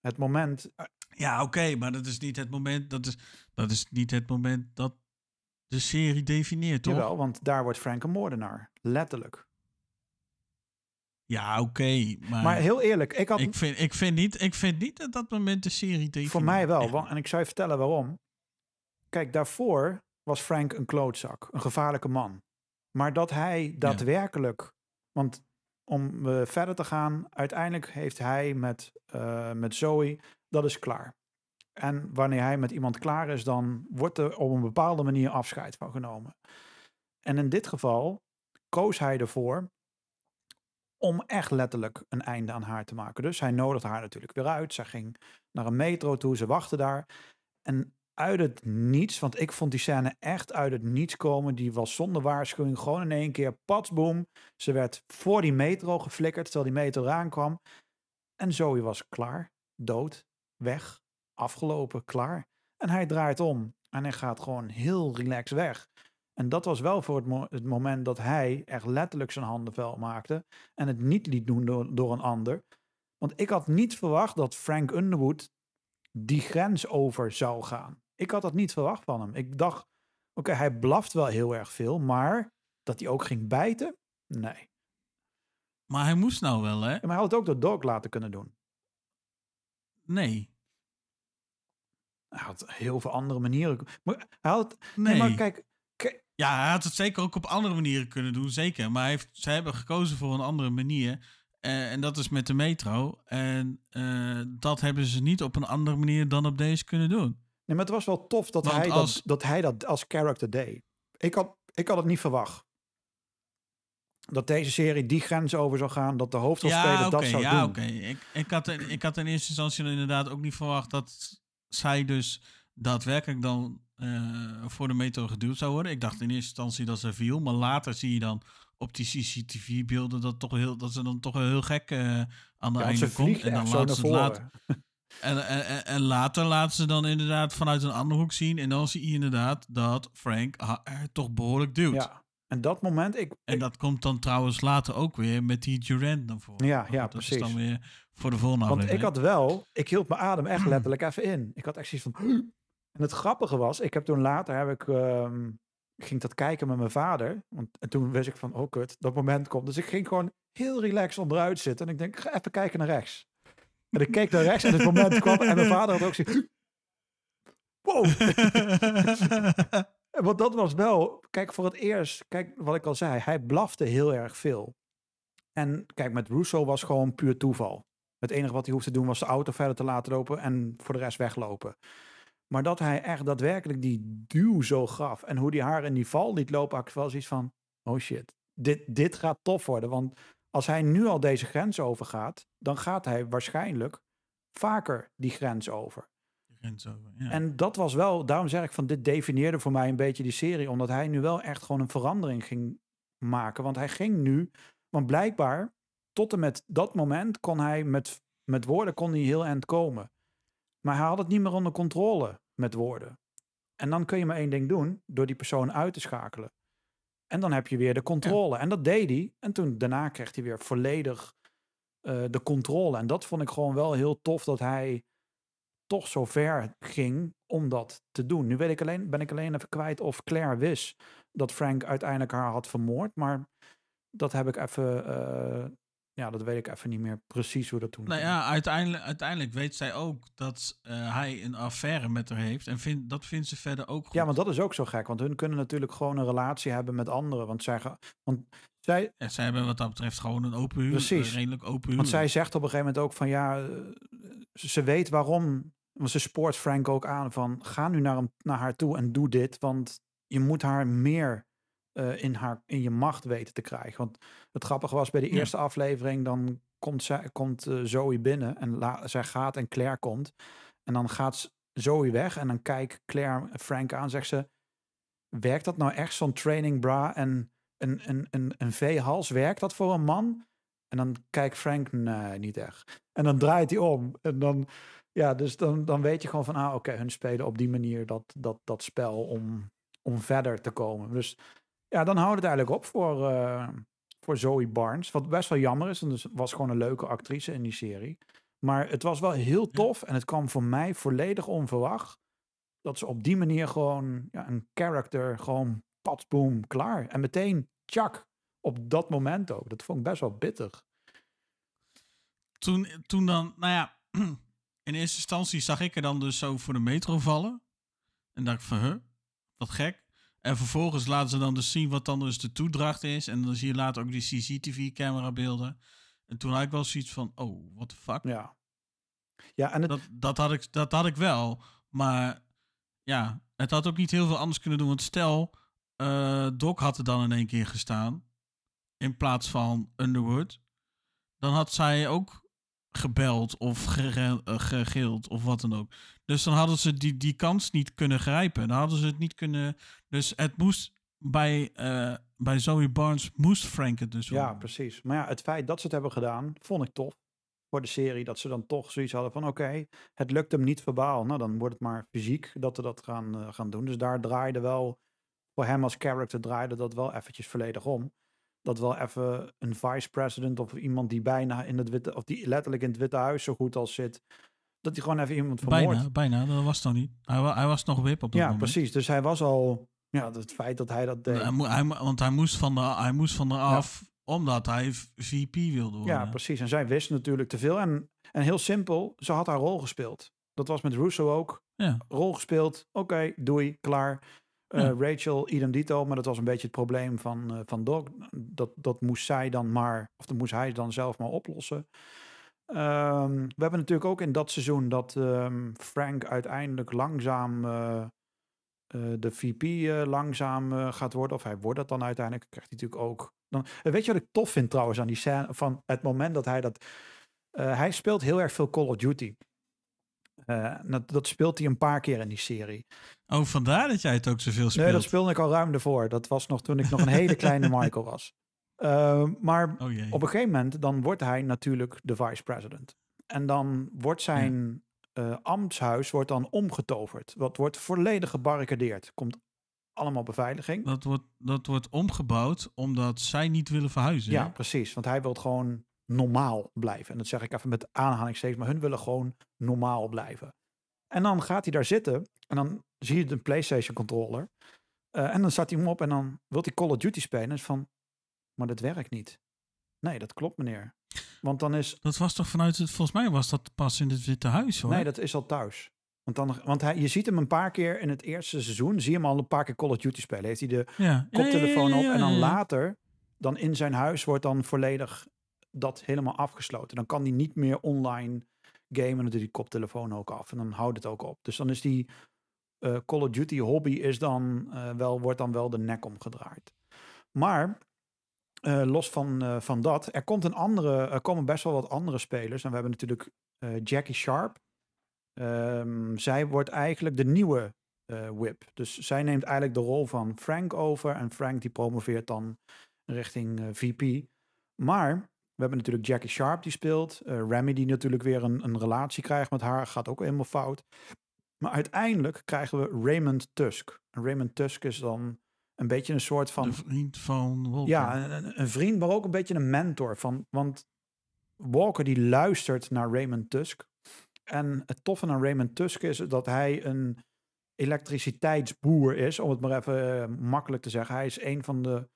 het moment, Ja, oké, maar dat is niet het moment. Dat is, dat is niet het moment dat de serie definieert, toch? jawel, want daar wordt Frank een moordenaar. Letterlijk. Ja, oké, maar, Maar heel eerlijk, ik had, ik, vind, ik, vind niet, ik vind niet dat dat moment de serie definieert. Voor mij wel. En ik zou je vertellen waarom. Kijk, daarvoor was Frank een klootzak, een gevaarlijke man. Maar dat hij daadwerkelijk. Want om eh, verder te gaan, uiteindelijk heeft hij met, eh, met Zoe, dat is klaar. En wanneer hij met iemand klaar is, dan wordt er op een bepaalde manier afscheid van genomen. En in dit geval koos hij ervoor om echt letterlijk een einde aan haar te maken. Dus hij nodigde haar natuurlijk weer uit. Zij ging naar een metro toe, ze wachtte daar. En uit het niets, want ik vond die scène echt uit het niets komen. Die was zonder waarschuwing, gewoon in één keer, patsboom. Ze werd voor die metro geflikkerd, terwijl die metro eraan kwam. En Zoe was klaar, dood, weg, afgelopen, klaar. En hij draait om en hij gaat gewoon heel relaxed weg. En dat was wel voor het, mo- het moment dat hij echt letterlijk zijn handen vuil maakte. En het niet liet doen door, door een ander. Want ik had niet verwacht dat Frank Underwood die grens over zou gaan. Ik had dat niet verwacht van hem. Ik dacht, oké, hij blaft wel heel erg veel, maar dat hij ook ging bijten? Nee. Maar hij moest nou wel, hè? En hij had het ook door Dog laten kunnen doen. Nee. Hij had heel veel andere manieren. Maar hij had, nee. Nee. maar kijk, Ja, hij had het zeker ook op andere manieren kunnen doen, zeker. Maar hij heeft, ze hebben gekozen voor een andere manier. Eh, en dat is met de metro. En eh, dat hebben ze niet op een andere manier dan op deze kunnen doen. nee, maar het was wel tof dat, Want hij, als- dat, dat hij dat als character deed. Ik had, ik had het niet verwacht. Dat deze serie die grens over zou gaan, dat de hoofdrolspeler Ja, dat zou ja, doen. oké. Ik, ik, had, ik had in eerste instantie inderdaad ook niet verwacht dat zij dus daadwerkelijk dan eh, voor de metro geduwd zou worden. Ik dacht in eerste instantie dat ze viel. Maar later zie je dan op die CCTV-beelden dat, toch heel, dat ze dan toch heel gek eh, aan de Ja, einde komt. En dan laten ze het later. En, en, en- later laten ze dan inderdaad vanuit een andere hoek zien. En dan zie je inderdaad dat Frank ha- er toch behoorlijk duwt. Ja. En dat moment, ik, En dat komt dan trouwens later ook weer met die Durant dan voor. Ja, ja, dat is precies. dan weer voor de volgende Want ik had wel, ik hield mijn adem echt letterlijk even in. Ik had echt zoiets van. En het grappige was, ik heb toen later heb ik, ehm, ging dat kijken met mijn vader. Want, en toen wist ik van, oh kut, dat moment komt. Dus ik ging gewoon heel relaxed onderuit zitten. En ik denk, ga even kijken naar rechts. En ik keek naar rechts en het moment kwam. En mijn vader had ook zoiets. Wow. [LAUGHS] Want dat was wel, kijk, voor het eerst, kijk wat ik al zei, hij blafte heel erg veel. En kijk, met Russo was gewoon puur toeval. Het enige wat hij hoefde te doen was de auto verder te laten lopen en voor de rest weglopen. Maar dat hij echt daadwerkelijk die duw zo gaf en hoe die haar in die val liet lopen, ik wel zoiets van, oh shit, dit, dit gaat tof worden. Want als hij nu al deze grens overgaat, dan gaat hij waarschijnlijk vaker die grens over. Grens over, ja. En dat was wel, daarom zeg ik van dit definieerde voor mij een beetje die serie, omdat hij nu wel echt gewoon een verandering ging, maken. Want hij ging nu, want blijkbaar tot en met dat moment kon hij met, met woorden kon hij heel eind komen. Maar hij had het niet meer onder controle met woorden. En dan kun je maar één ding doen, door die persoon uit te schakelen. En dan heb je weer de controle. En dat deed hij. En toen daarna kreeg hij weer volledig eh, de controle. En dat vond ik gewoon wel heel tof dat hij toch zo ver ging om dat te doen. Nu weet ik alleen, ben ik alleen even kwijt of Claire wist dat Frank uiteindelijk haar had vermoord. Maar dat heb ik even. eh, ja, dat weet ik even niet meer precies hoe dat toen. Nou ging. ja, uiteindelijk, uiteindelijk weet zij ook dat eh, hij een affaire met haar heeft. En vindt dat vindt ze verder ook goed. Ja, want dat is ook zo gek. Want hun kunnen natuurlijk gewoon een relatie hebben met anderen. Want zij, want zij, Ja, zij hebben wat dat betreft gewoon een open huwelijk. Precies. een redelijk open Want huwelijk. zij zegt op een gegeven moment ook van ja, eh, ze ze weet waarom. Want ze spoort Frank ook aan van ga nu naar, hem, naar haar toe en doe dit. Want je moet haar meer eh, in, haar, in je macht weten te krijgen. Want het grappige was bij de Ja. eerste aflevering, dan komt, zij, komt eh, Zoe binnen en la, zij gaat en Claire komt. En dan gaat Zoe weg en dan kijkt Claire Frank aan zegt ze, werkt dat nou echt zo'n training bra en een, een, een, een V-hals, werkt dat voor een man? En dan kijkt Frank, nee, niet echt. En dan draait hij om. En dan, ja, dus dan, dan weet je gewoon van, ah, oké, hun spelen op die manier dat, dat, dat spel om, om verder te komen. Dus ja, dan houdt het eigenlijk op voor, eh, voor Zoe Barnes. Wat best wel jammer is, want het was gewoon een leuke actrice in die serie. Maar het was wel heel tof en het kwam voor mij volledig onverwacht. Dat ze op die manier gewoon ja, een character gewoon pat, boom, klaar. En meteen, tjak, op dat moment ook. Dat vond ik best wel bitter. toen, toen dan, nou ja, [CLEARS THROAT] in eerste instantie zag ik er dan dus zo voor de metro vallen. En dacht ik van, huh, wat gek. En vervolgens laten ze dan dus zien wat dan dus de toedracht is. En dan zie je later ook die CCTV-camera beelden. En toen had ik wel zoiets van, oh, what the fuck. Ja. Ja, en het, Dat, dat, had ik, dat had ik wel. Maar ja, het had ook niet heel veel anders kunnen doen. Want stel, eh, Doc had er dan in één keer gestaan. In plaats van Underwood. Dan had zij ook gebeld of eh, gegild of wat dan ook. Dus dan hadden ze die, die kans niet kunnen grijpen. Dan hadden ze het niet kunnen... Dus het moest bij, eh, bij Zoe Barnes moest Frank het dus ja, precies. Maar ja, het feit dat ze het hebben gedaan, vond ik tof. Voor de serie, dat ze dan toch zoiets hadden van, oké, het lukt hem niet verbaal. Nou, dan wordt het maar fysiek dat we dat gaan, eh, gaan doen. Dus daar draaide wel, voor hem als character draaide dat wel eventjes volledig om. Dat wel even een vice-president of iemand die bijna in het witte, of die letterlijk in het Witte Huis zo goed als zit, dat hij gewoon even iemand vermoordt. Bijna, bijna. Dat was nog niet. Hij, hij was nog whip op dat Ja, moment. precies. Dus hij was al, ja, het feit dat hij dat deed. Hij, hij want hij moest van de, hij moest van eraf, omdat hij VP wilde worden. Ja, precies. En zij wist natuurlijk te veel. En, en heel simpel, ze had haar rol gespeeld. Dat was met Russo ook. Ja. Rol gespeeld, oké, doei, klaar. Eh. Rachel, idem dito, maar dat was een beetje het probleem van, eh, van Doc. Dat, dat moest zij dan maar, of dat moest hij dan zelf maar oplossen. Ehm, we hebben natuurlijk ook in dat seizoen dat ehm, Frank uiteindelijk langzaam eh, de VP langzaam gaat worden. Of hij wordt dat dan uiteindelijk. Krijgt hij natuurlijk ook. Dan, weet je wat ik tof vind trouwens aan die scène? Van het moment dat hij dat. hij speelt heel erg veel Call of Duty. Eh, dat, dat speelt hij een paar keer in die serie. Oh, vandaar dat jij het ook zoveel speelt. Nee, dat speelde ik al ruim ervoor. Dat was nog toen ik nog een hele kleine [LAUGHS] Michael was. Eh, maar Oh op een gegeven moment dan wordt hij natuurlijk de vice-president. En dan wordt zijn eh, ambtshuis wordt dan omgetoverd. Wat wordt volledig gebarricadeerd. Komt allemaal beveiliging. Dat wordt, dat wordt omgebouwd omdat zij niet willen verhuizen. Ja, hè? precies. Want hij wil gewoon normaal blijven. En dat zeg ik even met aanhalingstekens. Maar hun willen gewoon normaal blijven. En dan gaat hij daar zitten. En dan zie je de PlayStation controller. Eh, en dan staat hij hem op. En dan wil hij Call of Duty spelen. En is van, maar dat werkt niet. Nee, dat klopt meneer. Want dan is, Dat was toch vanuit het, volgens mij was dat pas in het Witte Huis hoor. nee, dat is al thuis. Want, dan, want hij, je ziet hem een paar keer in het eerste seizoen. Zie je hem al een paar keer Call of Duty spelen. Heeft hij de ja. Koptelefoon ja, op. En dan later, dan in zijn huis, wordt dan volledig dat helemaal afgesloten. Dan kan hij niet meer online gamen. En dan doet die koptelefoon ook af. En dan houdt het ook op. Dus dan is die eh, Call of Duty hobby is dan, eh, wel, wordt dan wel de nek omgedraaid. Maar eh, los van, van dat, er, komt een andere, er komen best wel wat andere spelers. En we hebben natuurlijk Jackie Sharp. Ehm, zij wordt eigenlijk de nieuwe whip. Dus zij neemt eigenlijk de rol van Frank over. En Frank die promoveert dan richting VP. Maar we hebben natuurlijk Jackie Sharp die speelt. eh Remy die natuurlijk weer een, een relatie krijgt met haar. Gaat ook helemaal fout. Maar uiteindelijk krijgen we Raymond Tusk. En Raymond Tusk is dan een beetje een soort van... De vriend van Walker. Ja, een, een- een vriend, maar ook een beetje een mentor. Van, want Walker die luistert naar Raymond Tusk. En het toffe aan Raymond Tusk is dat hij een elektriciteitsboer is, om het maar even eh, makkelijk te zeggen. Hij is een van de,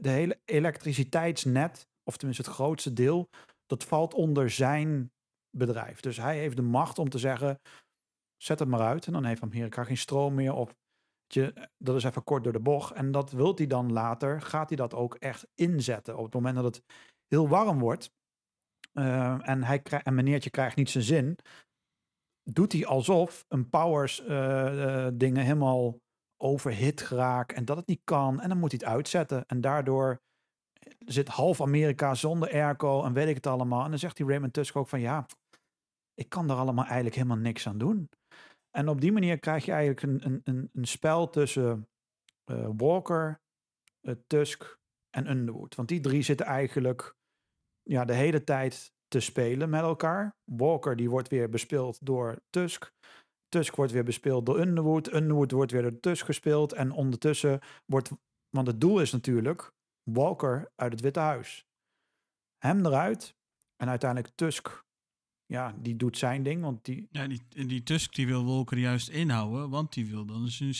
de hele elektriciteitsnet, of tenminste het grootste deel, dat valt onder zijn bedrijf. Dus hij heeft de macht om te zeggen, zet het maar uit. En dan heeft Amerika geen stroom meer op. Je, dat is even kort door de bocht. En dat wil hij dan later, gaat hij dat ook echt inzetten. Op het moment dat het heel warm wordt eh, en, hij en meneertje krijgt niet zijn zin, doet hij alsof een powers eh, eh, dingen helemaal overhit geraakt en dat het niet kan. En dan moet hij het uitzetten. En daardoor zit half Amerika zonder airco en weet ik het allemaal. En dan zegt die Raymond Tusk ook van ja, ik kan daar allemaal eigenlijk helemaal niks aan doen. En op die manier krijg je eigenlijk een, een, een, spel tussen eh, Walker, eh, Tusk en Underwood. Want die drie zitten eigenlijk ja, de hele tijd te spelen met elkaar. Walker die wordt weer bespeeld door Tusk. Tusk wordt weer bespeeld door Underwood. Underwood wordt weer door Tusk gespeeld. En ondertussen wordt... Want het doel is natuurlijk Walker uit het Witte Huis. Hem eruit. En uiteindelijk Tusk. Ja, die doet zijn ding. Want die, Ja, die, en die Tusk die wil Walker juist inhouden, want die wil dan zijn,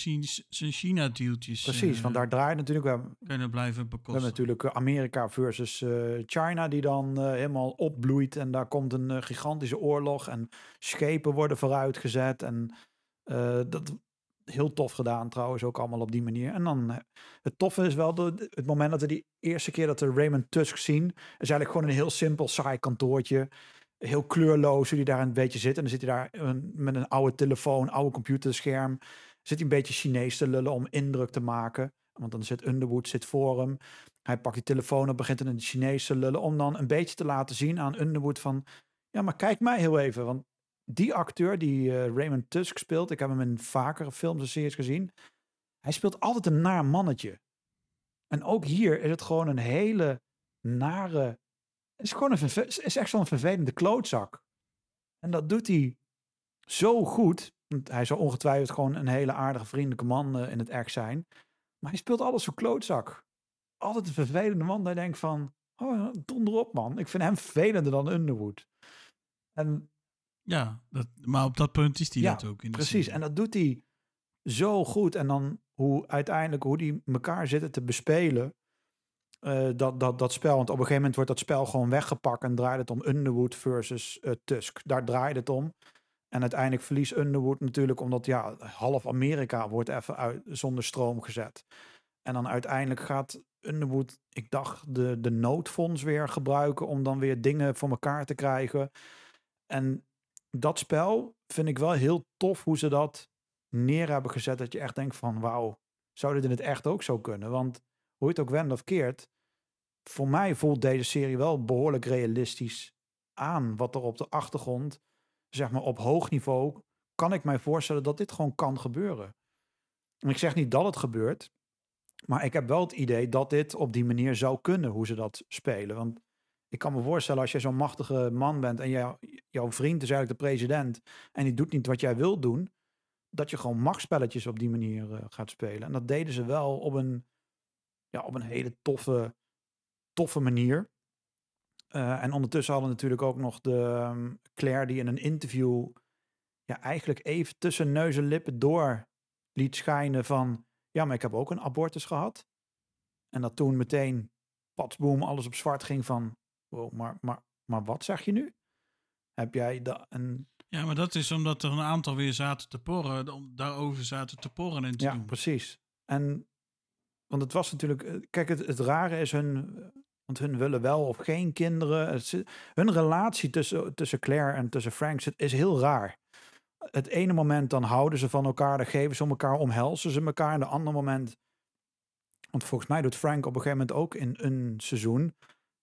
zijn China-dealtjes precies, eh, want daar draait natuurlijk... We hebben, kunnen blijven we bekosten. hebben natuurlijk eh, Amerika versus eh, China die dan eh, helemaal opbloeit. En daar komt een eh, gigantische oorlog. En schepen worden vooruitgezet. En eh, dat heel tof gedaan trouwens ook allemaal op die manier. En dan eh, het toffe is wel de, het moment dat we die eerste keer dat we Raymond Tusk zien. is eigenlijk gewoon een heel simpel saai kantoortje. Heel kleurloos die daar een beetje zit. En dan zit hij daar met een oude telefoon, oude computerscherm. Zit hij een beetje Chinees te lullen om indruk te maken. Want dan zit Underwood zit voor hem. Hij pakt die telefoon op, begint in het Chinees te lullen. Om dan een beetje te laten zien aan Underwood van... Ja, maar kijk mij heel even. Want die acteur die eh, Raymond Tusk speelt... Ik heb hem in vakere films en series gezien. Hij speelt altijd een naar mannetje. En ook hier is het gewoon een hele nare... Is gewoon een is echt zo'n vervelende klootzak. En dat doet hij zo goed. Want hij zou ongetwijfeld gewoon een hele aardige, vriendelijke man eh, in het echt zijn. Maar hij speelt alles zo klootzak. Altijd een vervelende man. Daar denk van, oh, donder op man. Ik vind hem [LAUGHS] vervelender dan Underwood. En Ja, dat, maar op dat punt is hij Ja, dat ook. In Precies, en dat doet hij zo goed. En dan hoe uiteindelijk hoe die elkaar zitten te bespelen. eh, dat, dat, dat spel. Want op een gegeven moment wordt dat spel gewoon weggepakt en draait het om Underwood versus eh, Tusk. Daar draait het om. En uiteindelijk verliest Underwood natuurlijk omdat ja, half Amerika wordt even uit, zonder stroom gezet. En dan uiteindelijk gaat Underwood, ik dacht, de, de noodfonds weer gebruiken om dan weer dingen voor elkaar te krijgen. En dat spel vind ik wel heel tof hoe ze dat neer hebben gezet. Dat je echt denkt van wauw, zou dit in het echt ook zo kunnen? Want hoe het ook wendt of keert, voor mij voelt deze serie wel behoorlijk realistisch aan wat er op de achtergrond, zeg maar op hoog niveau, kan ik mij voorstellen dat dit gewoon kan gebeuren. En ik zeg niet dat het gebeurt, maar ik heb wel het idee dat dit op die manier zou kunnen, hoe ze dat spelen. Want ik kan me voorstellen als je zo'n machtige man bent en jou, jouw vriend is eigenlijk de president en die doet niet wat jij wil doen, dat je gewoon machtspelletjes op die manier eh, gaat spelen. En dat deden ze wel op een, ja, op een hele toffe, toffe manier. Eh, en ondertussen hadden natuurlijk ook nog de ehm, Claire die in een interview ja, eigenlijk even tussen neus en lippen door liet schijnen van ja, maar ik heb ook een abortus gehad. En dat toen meteen patsboom alles op zwart ging van wow, maar, maar, maar wat zeg je nu? Heb jij dat een Ja, maar dat is omdat er een aantal weer zaten te porren, daarover zaten te porren en te Ja, doen. precies. En want het was natuurlijk, eh, kijk, het, het rare is hun, want hun willen wel of geen kinderen. Het hun relatie tussen, tussen Claire en tussen Frank is heel raar. Het ene moment dan houden ze van elkaar, dan geven ze om elkaar, omhelzen ze elkaar. En de andere moment, want volgens mij doet Frank op een gegeven moment ook in een seizoen,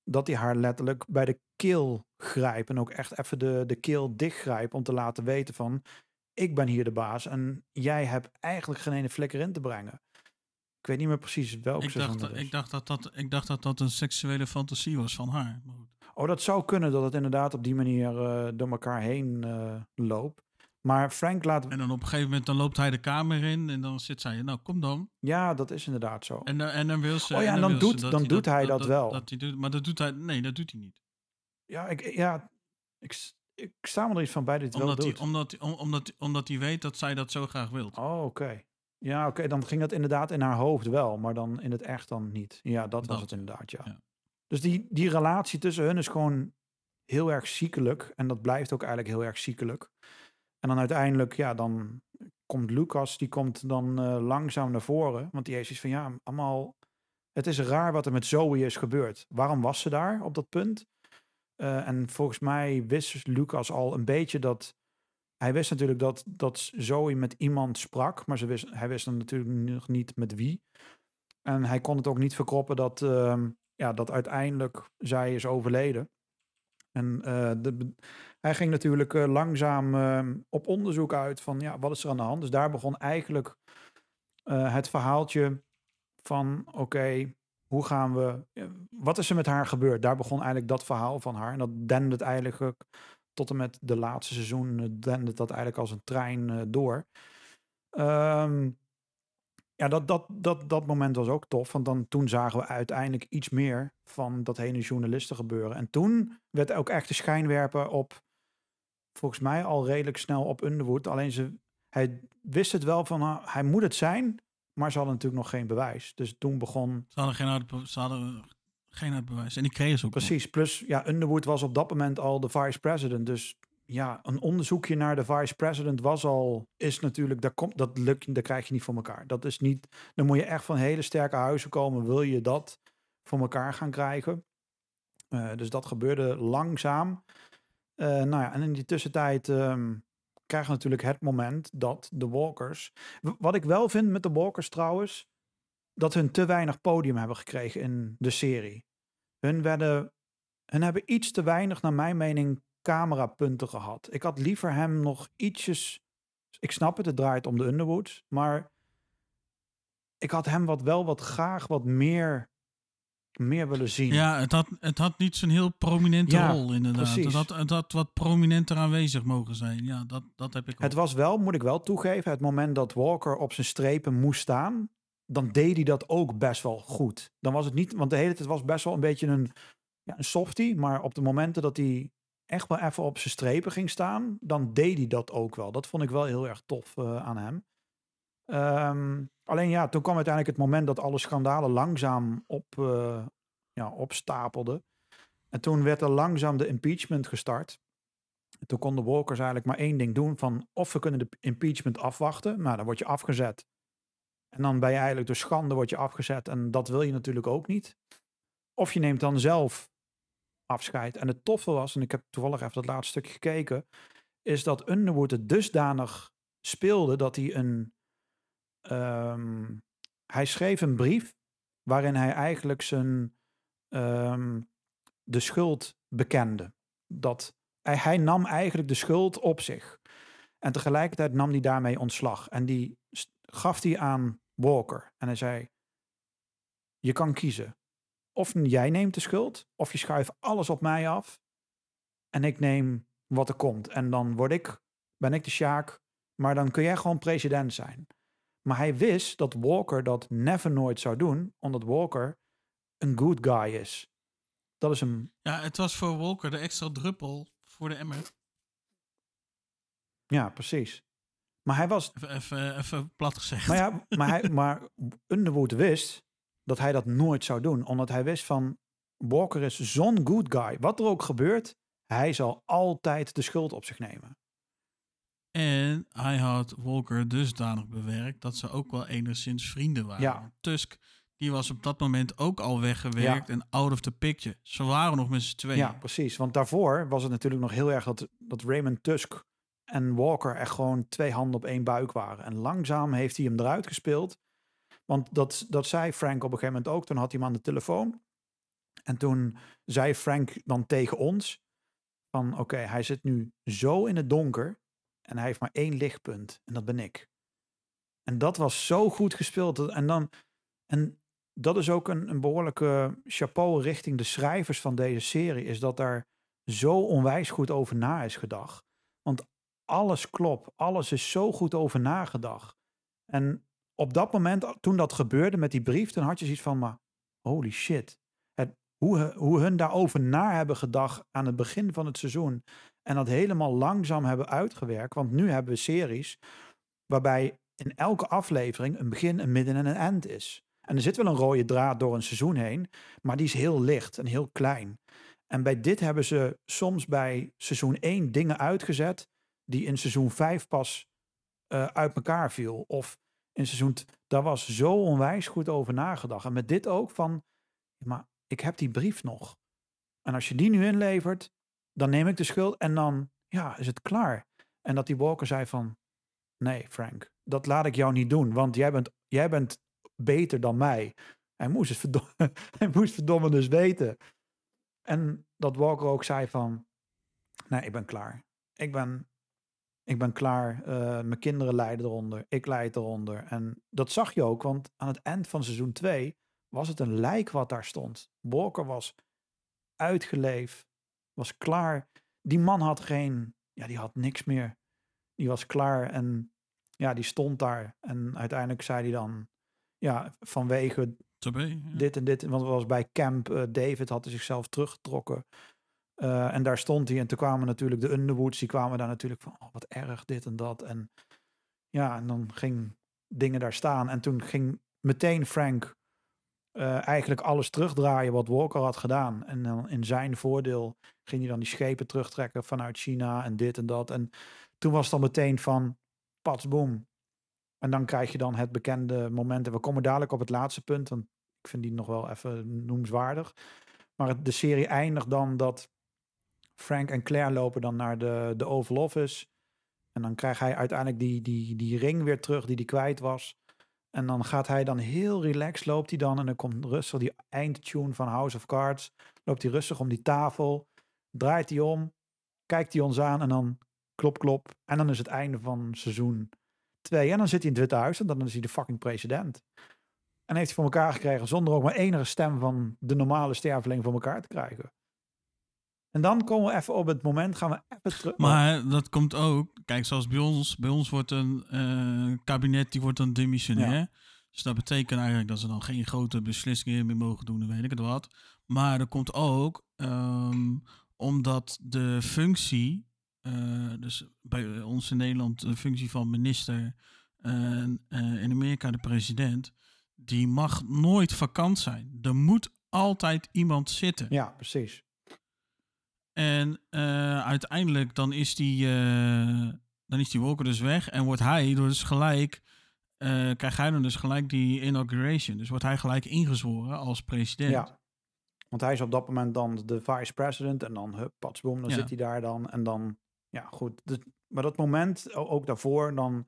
dat hij haar letterlijk bij de keel grijpt. En ook echt even de, de keel dichtgrijpt om te laten weten van, ik ben hier de baas en jij hebt eigenlijk geen ene flikker in te brengen. Ik weet niet meer precies welk Ik dacht, dat is. ik, dacht dat dat, ik dacht dat dat een seksuele fantasie was van haar. Oh, dat zou kunnen dat het inderdaad op die manier eh, door elkaar heen eh, loopt. Maar Frank laat... En dan op een gegeven moment dan loopt hij de kamer in en dan zit zij, nou kom dan. Ja, dat is inderdaad zo. En, dan- en dan wil ze. Oh ja, en dan ze doet- dan doet hij dat wel. Dat hij doet, maar dat doet hij, nee, dat doet hij niet. Ja, ik, ja ik, ik sta me er iets van bij dat hij het Omdat wel hij, doet. omdat, hij- om- omdat, omdat hij weet dat zij dat zo graag wil. Oh, oké. Ja, oké. Dan ging dat inderdaad in haar hoofd wel, maar dan in het echt dan niet. Ja, dat, was Dat, het inderdaad, ja. ja. Dus die, die relatie tussen hun is gewoon heel erg ziekelijk. En dat blijft ook eigenlijk heel erg ziekelijk. En dan uiteindelijk, ja, dan komt Lucas, die komt dan eh, langzaam naar voren. Want die heeft iets van, ja, allemaal... Het is raar wat er met Zoe is gebeurd. Waarom was ze daar op dat punt? Eh, en volgens mij wist Lucas al een beetje dat... Hij wist natuurlijk dat, dat Zoe met iemand sprak, maar ze wist, hij wist dan natuurlijk nog niet met wie. En hij kon het ook niet verkroppen dat, ehm, ja, dat uiteindelijk zij is overleden. En eh, de, hij ging natuurlijk eh, langzaam ehm, op onderzoek uit van ja, wat is er aan de hand. Dus daar begon eigenlijk eh, het verhaaltje van oké, hoe gaan we, eh, wat is er met haar gebeurd? Daar begon eigenlijk dat verhaal van haar. En dat dende het eigenlijk tot en met de laatste seizoen, dende dat eigenlijk als een trein door. Ehm, ja, dat, dat, dat, dat moment was ook tof. Want dan, toen zagen we uiteindelijk iets meer van dat hele journalisten gebeuren. En toen werd ook echt de schijnwerper op, volgens mij al redelijk snel op Underwood. Alleen ze, hij wist het wel van, ah, hij moet het zijn. Maar ze hadden natuurlijk nog geen bewijs. Dus toen begon, Ze hadden geen ze hadden geen harde bewijs. En die kregen ze ook. nog. precies. Plus, ja, Underwood was op dat moment al de vice-president. Dus ja, een onderzoekje naar de vice-president was al, is natuurlijk, dat, komt, dat, lukt, dat krijg je niet voor elkaar. Dat is niet, dan moet je echt van hele sterke huizen komen, wil je dat voor elkaar gaan krijgen. Eh, dus dat gebeurde langzaam. Eh, nou ja, en in die tussentijd ehm, krijgen we natuurlijk het moment dat de Walkers. Wat ik wel vind met de Walkers trouwens, dat hun te weinig podium hebben gekregen in de serie. Hun, werden, hun hebben iets te weinig, naar mijn mening, camerapunten gehad. Ik had liever hem nog ietsjes. Ik snap het, het draait om de Underwoods, maar ik had hem wat wel wat graag wat meer, meer willen zien. Ja, het had, het had niet zo'n heel prominente Ja, rol inderdaad. precies. Het had, het had wat prominenter aanwezig mogen zijn. Ja, dat, dat heb ik ook. Het was wel, moet ik wel toegeven, het moment dat Walker op zijn strepen moest staan, dan deed hij dat ook best wel goed. Dan was het niet, want de hele tijd was best wel een beetje een, ja, een softie, maar op de momenten dat hij echt wel even op zijn strepen ging staan, dan deed hij dat ook wel. Dat vond ik wel heel erg tof eh, aan hem. Ehm, alleen ja, toen kwam uiteindelijk het moment dat alle schandalen langzaam op, eh, ja, opstapelden. En toen werd er langzaam de impeachment gestart. En toen konden Walkers eigenlijk maar één ding doen van of we kunnen de impeachment afwachten. Nou, dan word je afgezet. En dan ben je eigenlijk door schande word je afgezet. En dat wil je natuurlijk ook niet. Of je neemt dan zelf afscheid. En het toffe was, en ik heb toevallig even dat laatste stukje gekeken, is dat Underwood het dusdanig speelde dat hij een. Ehm, hij schreef een brief waarin hij eigenlijk zijn. ehm, de schuld bekende. Dat hij, hij nam eigenlijk de schuld op zich. En tegelijkertijd nam hij daarmee ontslag. En die gaf hij aan Walker. En hij zei: Je kan kiezen. Of jij neemt de schuld, of je schuift alles op mij af. En ik neem wat er komt. En dan word ik, ben ik de Sjaak. Maar dan kun jij gewoon president zijn. Maar hij wist dat Walker dat never nooit zou doen, omdat Walker een good guy is. Dat is een Ja, het was voor Walker de extra druppel voor de emmer. Ja, precies. Maar hij was. Even, even, even plat gezegd. Maar ja, maar, hij, [LAUGHS] maar Underwood wist dat hij dat nooit zou doen. Omdat hij wist van. Walker is zo'n good guy. Wat er ook gebeurt, hij zal altijd de schuld op zich nemen. En hij had Walker dusdanig bewerkt dat ze ook wel enigszins vrienden waren. Ja. Tusk, die was op dat moment ook al weggewerkt en out of the picture. Ze waren nog met z'n tweeën. Ja, precies. Want daarvoor was het natuurlijk nog heel erg dat, dat Raymond Tusk en Walker echt gewoon twee handen op één buik waren. En langzaam heeft hij hem eruit gespeeld. Want dat, dat zei Frank op een gegeven moment ook. Toen had hij hem aan de telefoon. En toen zei Frank dan tegen ons van oké, hij zit nu zo in het donker en hij heeft maar één lichtpunt en dat ben ik. En dat was zo goed gespeeld. En dan, En dat is ook een, een behoorlijke chapeau richting de schrijvers van deze serie, is dat daar zo onwijs goed over na is gedacht. Want alles klopt, alles is zo goed over nagedacht. En op dat moment, toen dat gebeurde met die brief, dan had je zoiets van, maar holy shit. Het, hoe, hoe hun daarover na hebben gedacht aan het begin van het seizoen. En dat helemaal langzaam hebben uitgewerkt. Want nu hebben we series waarbij in elke aflevering een begin, een midden en een eind is. En er zit wel een rode draad door een seizoen heen, maar die is heel licht en heel klein. En bij dit hebben ze soms bij seizoen 1 dingen uitgezet die in seizoen 5 pas uh, uit elkaar viel. Of in seizoen, daar was zo onwijs goed over nagedacht. En met dit ook van, maar ik heb die brief nog. En als je die nu inlevert, dan neem ik de schuld en dan, ja, is het klaar. En dat die Walker zei van, nee Frank, dat laat ik jou niet doen, want jij bent, jij bent beter dan mij. Hij moest het verdomme, [LAUGHS] hij moest verdomme dus weten. En dat Walker ook zei van, nee, ik ben klaar. Ik ben, ik ben klaar. Uh, mijn kinderen lijden eronder. Ik lijd eronder. En dat zag je ook, want aan het eind van seizoen 2 was het een lijk wat daar stond. Walker was uitgeleefd, was klaar. Die man had geen, ja, die had niks meer. Die was klaar en ja, die stond daar. En uiteindelijk zei hij dan, ja, vanwege dit en dit. Want het was bij Camp uh, David, had hij zichzelf teruggetrokken. Uh, en daar stond hij. En toen kwamen natuurlijk de Underwoods, die kwamen daar natuurlijk van, oh, wat erg, dit en dat. En ja, en dan ging dingen daar staan. En toen ging meteen Frank uh, eigenlijk alles terugdraaien wat Walker had gedaan. En dan in zijn voordeel ging hij dan die schepen terugtrekken vanuit China en dit en dat. En toen was het dan meteen van, pats, boom. En dan krijg je dan het bekende moment. En we komen dadelijk op het laatste punt, want ik vind die nog wel even noemenswaardig. Maar de serie eindigt dan dat Frank en Claire lopen dan naar de, de Oval Office. En dan krijgt hij uiteindelijk die, die, die ring weer terug die hij kwijt was. En dan gaat hij dan heel relaxed, loopt hij dan. En dan komt rustig die eindtune van House of Cards. Loopt hij rustig om die tafel. Draait hij om. Kijkt hij ons aan. En dan klop, klop. En dan is het einde van seizoen 2. En dan zit hij in het Witte Huis. En dan is hij de fucking president. En heeft hij voor elkaar gekregen zonder ook maar enige stem van de normale sterveling voor elkaar te krijgen. En dan komen we even op het moment, gaan we even terug. Maar dat komt ook, kijk, zoals bij ons, bij ons wordt een uh, kabinet, die wordt dan demissionair. Dus dat betekent eigenlijk dat ze dan geen grote beslissingen meer mogen doen, weet ik het wat. Maar er komt ook, um, omdat de functie, uh, dus bij ons in Nederland de functie van minister, uh, in Amerika de president, die mag nooit vakant zijn. Er moet altijd iemand zitten. Ja, precies. En uh, uiteindelijk dan is die, uh, dan is die Walker dus weg en wordt hij dus gelijk, uh, krijgt hij dan dus gelijk die inauguration. Dus wordt hij gelijk ingezworen als president. Ja, want hij is op dat moment dan de vice president en dan, hup, patsboom, dan ja. zit hij daar dan. En dan, ja goed. Dus, maar dat moment, ook daarvoor, dan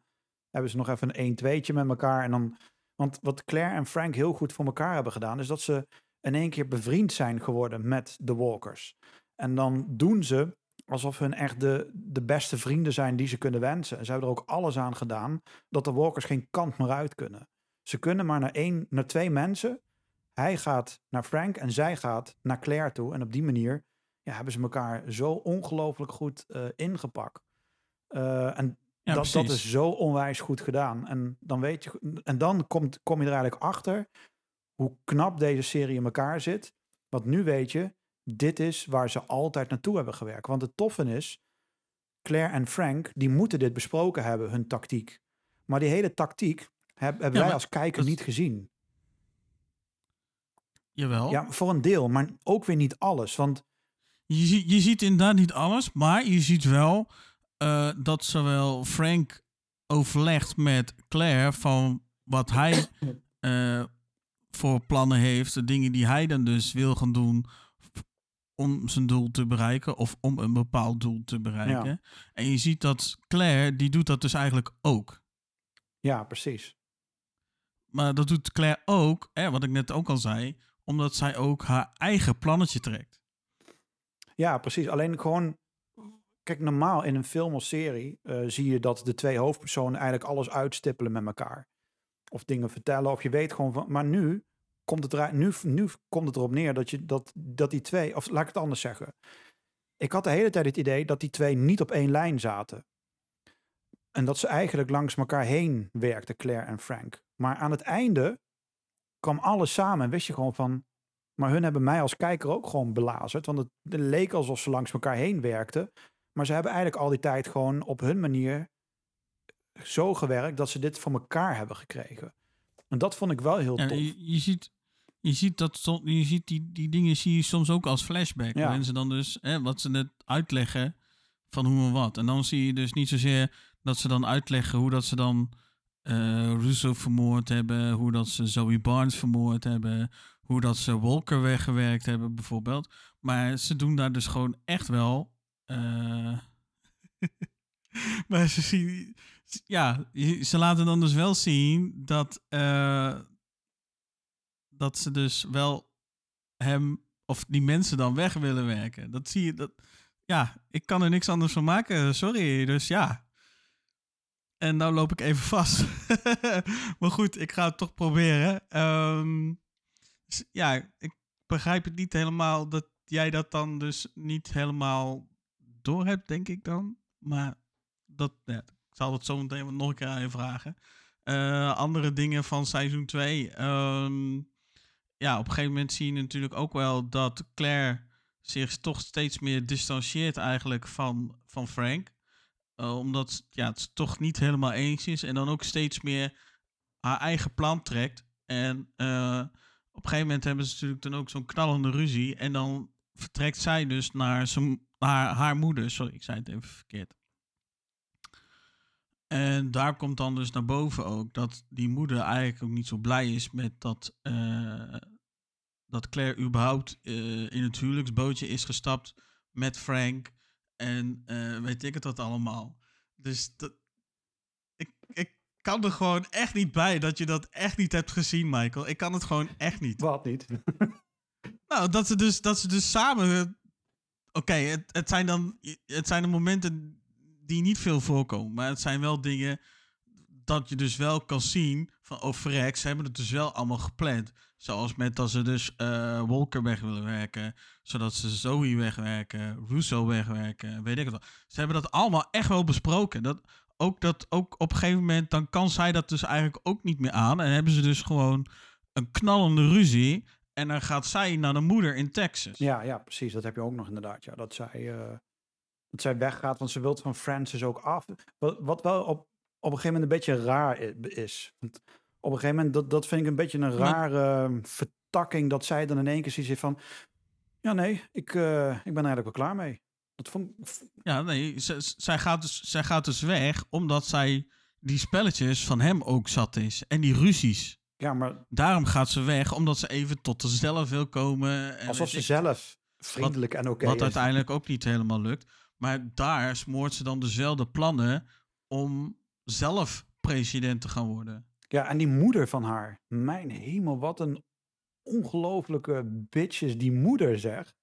hebben ze nog even een 1-2'tje met elkaar. En dan, want wat Claire en Frank heel goed voor elkaar hebben gedaan, is dat ze in één keer bevriend zijn geworden met de Walkers. En dan doen ze alsof hun echt de, de beste vrienden zijn die ze kunnen wensen. En ze hebben er ook alles aan gedaan dat de Walkers geen kant meer uit kunnen. Ze kunnen maar naar, één, naar twee mensen. Hij gaat naar Frank en zij gaat naar Claire toe. En op die manier ja, hebben ze elkaar zo ongelooflijk goed uh, ingepakt. Uh, en ja, dat, dat is zo onwijs goed gedaan. En dan, weet je, en dan komt, kom je er eigenlijk achter hoe knap deze serie in elkaar zit. Want nu weet je, dit is waar ze altijd naartoe hebben gewerkt. Want het toffe is, Claire en Frank, die moeten dit besproken hebben, hun tactiek. Maar die hele tactiek heb, hebben wij als kijker niet gezien. Jawel. Ja, voor een deel, maar ook weer niet alles. Want je, ziet, je ziet inderdaad niet alles, maar je ziet wel uh, dat zowel Frank overlegt met Claire van wat hij uh, [COUGHS] voor plannen heeft, de dingen die hij dan dus wil gaan doen om zijn doel te bereiken of om een bepaald doel te bereiken. Ja. En je ziet dat Claire, die doet dat dus eigenlijk ook. Ja, precies. Maar dat doet Claire ook, hè, wat ik net ook al zei, omdat zij ook haar eigen plannetje trekt. Ja, precies. Alleen gewoon, kijk, normaal in een film of serie uh, zie je dat de twee hoofdpersonen eigenlijk alles uitstippelen met elkaar. of dingen vertellen. Of je weet gewoon van. Maar nu komt het, er, nu, nu komt het erop neer dat, je, dat, dat die twee. Of laat ik het anders zeggen. Ik had de hele tijd het idee dat die twee niet op één lijn zaten. En dat ze eigenlijk langs elkaar heen werkten, Claire en Frank. Maar aan het einde kwam alles samen en wist je gewoon van. Maar hun hebben mij als kijker ook gewoon belazerd. Want het leek alsof ze langs elkaar heen werkten. Maar ze hebben eigenlijk al die tijd gewoon op hun manier zo gewerkt dat ze dit voor elkaar hebben gekregen. En dat vond ik wel heel tof. je, je ziet, je ziet, dat, je ziet die, die dingen zie je soms ook als flashback. Ja. Waarin ze dan dus, hè, wat ze net uitleggen van hoe en wat. En dan zie je dus niet zozeer dat ze dan uitleggen hoe dat ze dan eh Russo vermoord hebben. Hoe dat ze Zoe Barnes vermoord hebben. Hoe dat ze Walker weggewerkt hebben bijvoorbeeld. Maar ze doen daar dus gewoon echt wel... eh, [LAUGHS] maar ze zien... Ja, ze laten dan dus wel zien dat... eh, dat ze dus wel hem of die mensen dan weg willen werken. Dat zie je. Dat, ja, ik kan er niks anders van maken. Sorry. Dus ja. En nou loop ik even vast. [LAUGHS] maar goed, ik ga het toch proberen. Ehm, s- ja, ik begrijp het niet helemaal dat jij dat dan dus niet helemaal door hebt, denk ik dan. Maar dat, ik zal het zo meteen nog een keer aan je vragen. Eh, andere dingen van seizoen 2. Ja, op een gegeven moment zie je natuurlijk ook wel dat Claire zich toch steeds meer distancieert eigenlijk van, van Frank. Eh, omdat ja, het toch niet helemaal eens is. En dan ook steeds meer haar eigen plan trekt. En eh, op een gegeven moment hebben ze natuurlijk dan ook zo'n knallende ruzie. En dan vertrekt zij dus naar, naar haar moeder. Sorry, ik zei het even verkeerd. En daar komt dan dus naar boven ook dat die moeder eigenlijk ook niet zo blij is met dat, eh, dat Claire überhaupt eh, in het huwelijksbootje is gestapt met Frank. En eh, weet ik het wat allemaal. Dus dat, ik, ik kan er gewoon echt niet bij dat je dat echt niet hebt gezien, Michael. Ik kan het gewoon echt niet. Wat niet? [LAUGHS] Nou, dat ze dus, dat ze dus samen. Oké, het, het zijn dan. Het zijn de momenten die niet veel voorkomen. Maar het zijn wel dingen. Dat je dus wel kan zien. Van oh, verrek, ze hebben het dus wel allemaal gepland. Zoals met dat ze dus eh, Walker weg willen werken. Zodat ze Zoe wegwerken. Russo wegwerken. Weet ik wel. Ze hebben dat allemaal echt wel besproken. Dat, ook, dat, ook op een gegeven moment. Dan kan zij dat dus eigenlijk ook niet meer aan. En hebben ze dus gewoon een knallende ruzie. En dan gaat zij naar de moeder in Texas. Ja, ja, precies. Dat heb je ook nog inderdaad. Ja, dat zij, eh, dat zij weggaat, want ze wil van Francis ook af. Wat, wat wel op, op een gegeven moment een beetje raar is. Want op een gegeven moment, dat, dat vind ik een beetje een rare eh, vertakking, dat zij dan in één keer heeft van... Ja, nee, ik, eh, ik ben eigenlijk wel klaar mee. Dat vond Ja, nee, zij, gaat dus, zij gaat dus weg omdat zij die spelletjes van hem ook zat is. En die ruzies. Ja, maar Daarom gaat ze weg, omdat ze even tot zichzelf wil komen. En alsof ze ik- zelf vriendelijk en oké Wat is. uiteindelijk ook niet helemaal lukt. Maar daar smoort ze dan dezelfde plannen om zelf president te gaan worden. Ja, en die moeder van haar. Mijn hemel, wat een ongelofelijke bitch is die moeder, zeg.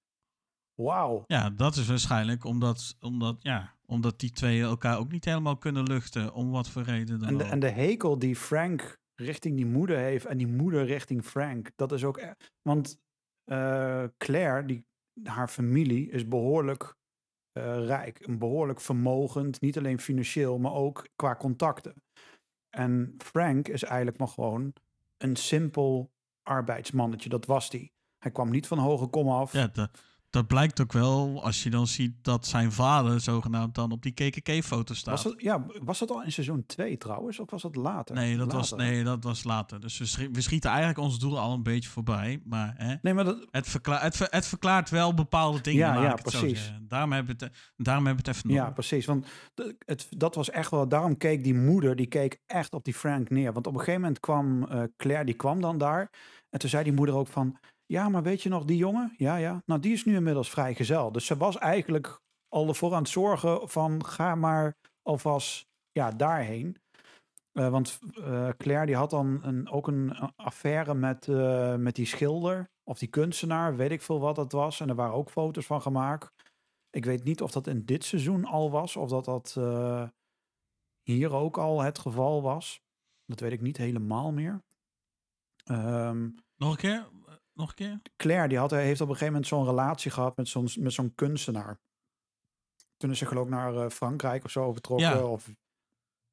Wauw. Ja, dat is waarschijnlijk omdat, omdat, ja, omdat die twee elkaar ook niet helemaal kunnen luchten. Om wat voor reden dan En de, ook. en de hekel die Frank richting die moeder heeft en die moeder richting Frank, dat is ook. e- Want eh, Claire, die, haar familie, is behoorlijk eh, rijk. En behoorlijk vermogend. Niet alleen financieel, maar ook qua contacten. En Frank is eigenlijk maar gewoon een simpel arbeidsmannetje. Dat was hij. Hij kwam niet van hoge kom af. Ja, dat, blijkt ook wel als je dan ziet dat zijn vader zogenaamd dan op die KKK-foto staat. was, dat, ja, was dat al in seizoen 2 trouwens? Of was dat later? nee, dat was, Later, nee, dat was later. Dus we, schi- we schieten eigenlijk ons doel al een beetje voorbij. Maar hè, Nee, maar dat, het, verkla het, ver- het verklaart wel bepaalde dingen. Ja, ja, precies. Daarom hebben we het, daarom hebben we het even Ja, nodig. precies. Want het, dat was echt wel. Daarom keek die moeder, die keek echt op die Frank neer. Want op een gegeven moment kwam eh, Claire, die kwam dan daar. En toen zei die moeder ook van. Ja, maar weet je nog die jongen? Ja, ja. Nou, die is nu inmiddels vrijgezel. Dus ze was eigenlijk al ervoor aan het zorgen van. Ga maar alvast ja, daarheen. Eh, want eh, Claire die had dan een, ook een affaire met, eh, met die schilder of die kunstenaar, weet ik veel wat dat was. En er waren ook foto's van gemaakt. Ik weet niet of dat in dit seizoen al was, of dat dat hier ook al het geval was. Dat weet ik niet helemaal meer. Ehm, Nog een keer? Eh, Nog een keer? Claire die had, heeft op een gegeven moment zo'n relatie gehad met zo'n met zo'n kunstenaar. Toen is ze geloof ik naar eh, Frankrijk of zo vertrokken. Ja. Of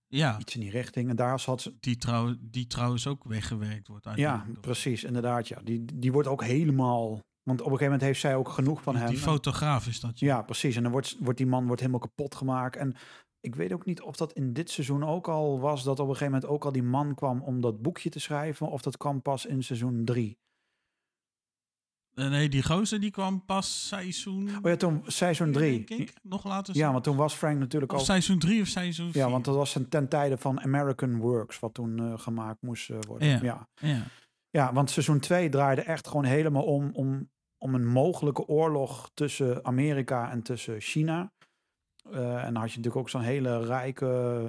Ja, iets in die richting. En daar zat ze... die, trouw, die trouwens ook weggewerkt wordt. Ja, precies. Inderdaad, ja. Die, die wordt ook helemaal... Want op een gegeven moment heeft zij ook genoeg van Die, hem. die fotograaf is dat. Ja, precies. En dan wordt, wordt die man wordt helemaal kapot gemaakt. En ik weet ook niet of dat in dit seizoen ook al was... dat op een gegeven moment ook al die man kwam om dat boekje te schrijven... of dat kwam pas in seizoen drie. Eh, nee, die gozer die kwam pas seizoen... Oh ja, toen seizoen drie. Denk ik. Nog later. Ja, want toen was Frank natuurlijk Of al... seizoen 3 of seizoen 4. Ja, want dat was ten- ten tijde van American Works... wat toen eh, gemaakt moest eh, worden. Ja. ja. Ja. Ja, want seizoen 2 draaide echt gewoon helemaal om, om, om een mogelijke oorlog tussen Amerika en tussen China. En dan had je natuurlijk ook zo'n hele rijke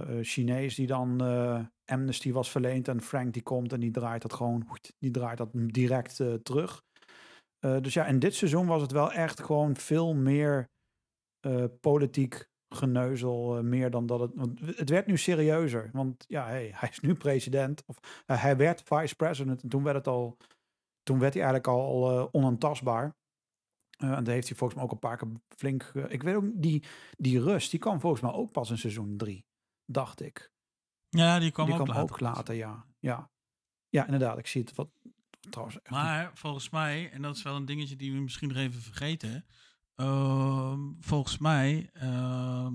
eh, Chinees die dan eh, amnesty was verleend. En Frank die komt en die draait dat gewoon, die draait dat direct terug. Eh, dus ja, in dit seizoen was het wel echt gewoon veel meer eh, politiek geneuzel. eh, meer dan dat het. Want het werd nu serieuzer. Want ja, hey, [LAUGHS] hij is nu president. Of hij werd vice president. En toen werd het al. Toen werd hij eigenlijk al onaantastbaar. En daar heeft hij volgens mij ook een paar keer flink. ik weet ook, die, die rust, die kwam volgens mij ook pas in seizoen drie. Dacht ik. ja, die kwam die ook kwam later. ook later, ja. ja. Ja, inderdaad. Ik zie het wat. Trouwens, Maar volgens mij, en dat is wel een dingetje die we misschien nog even vergeten. ehm, volgens mij ehm,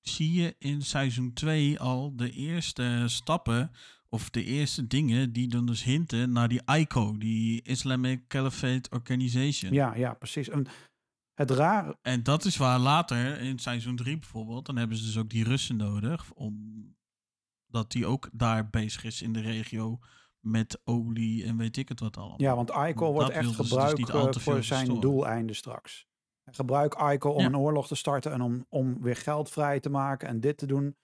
zie je in seizoen 2 al de eerste stappen of de eerste dingen die dan dus hinten naar die ICO, die Islamic Caliphate Organization. Ja, ja, precies. En het rare. En dat is waar later in seizoen 3 bijvoorbeeld, dan hebben ze dus ook die Russen nodig, omdat die ook daar bezig is in de regio met olie en weet ik het wat allemaal. Ja, want ICO wordt echt dus gebruikt eh, voor zijn verstoren. doeleinden straks. Gebruik ICO om Ja. een oorlog te starten en om, om weer geld vrij te maken en dit te doen.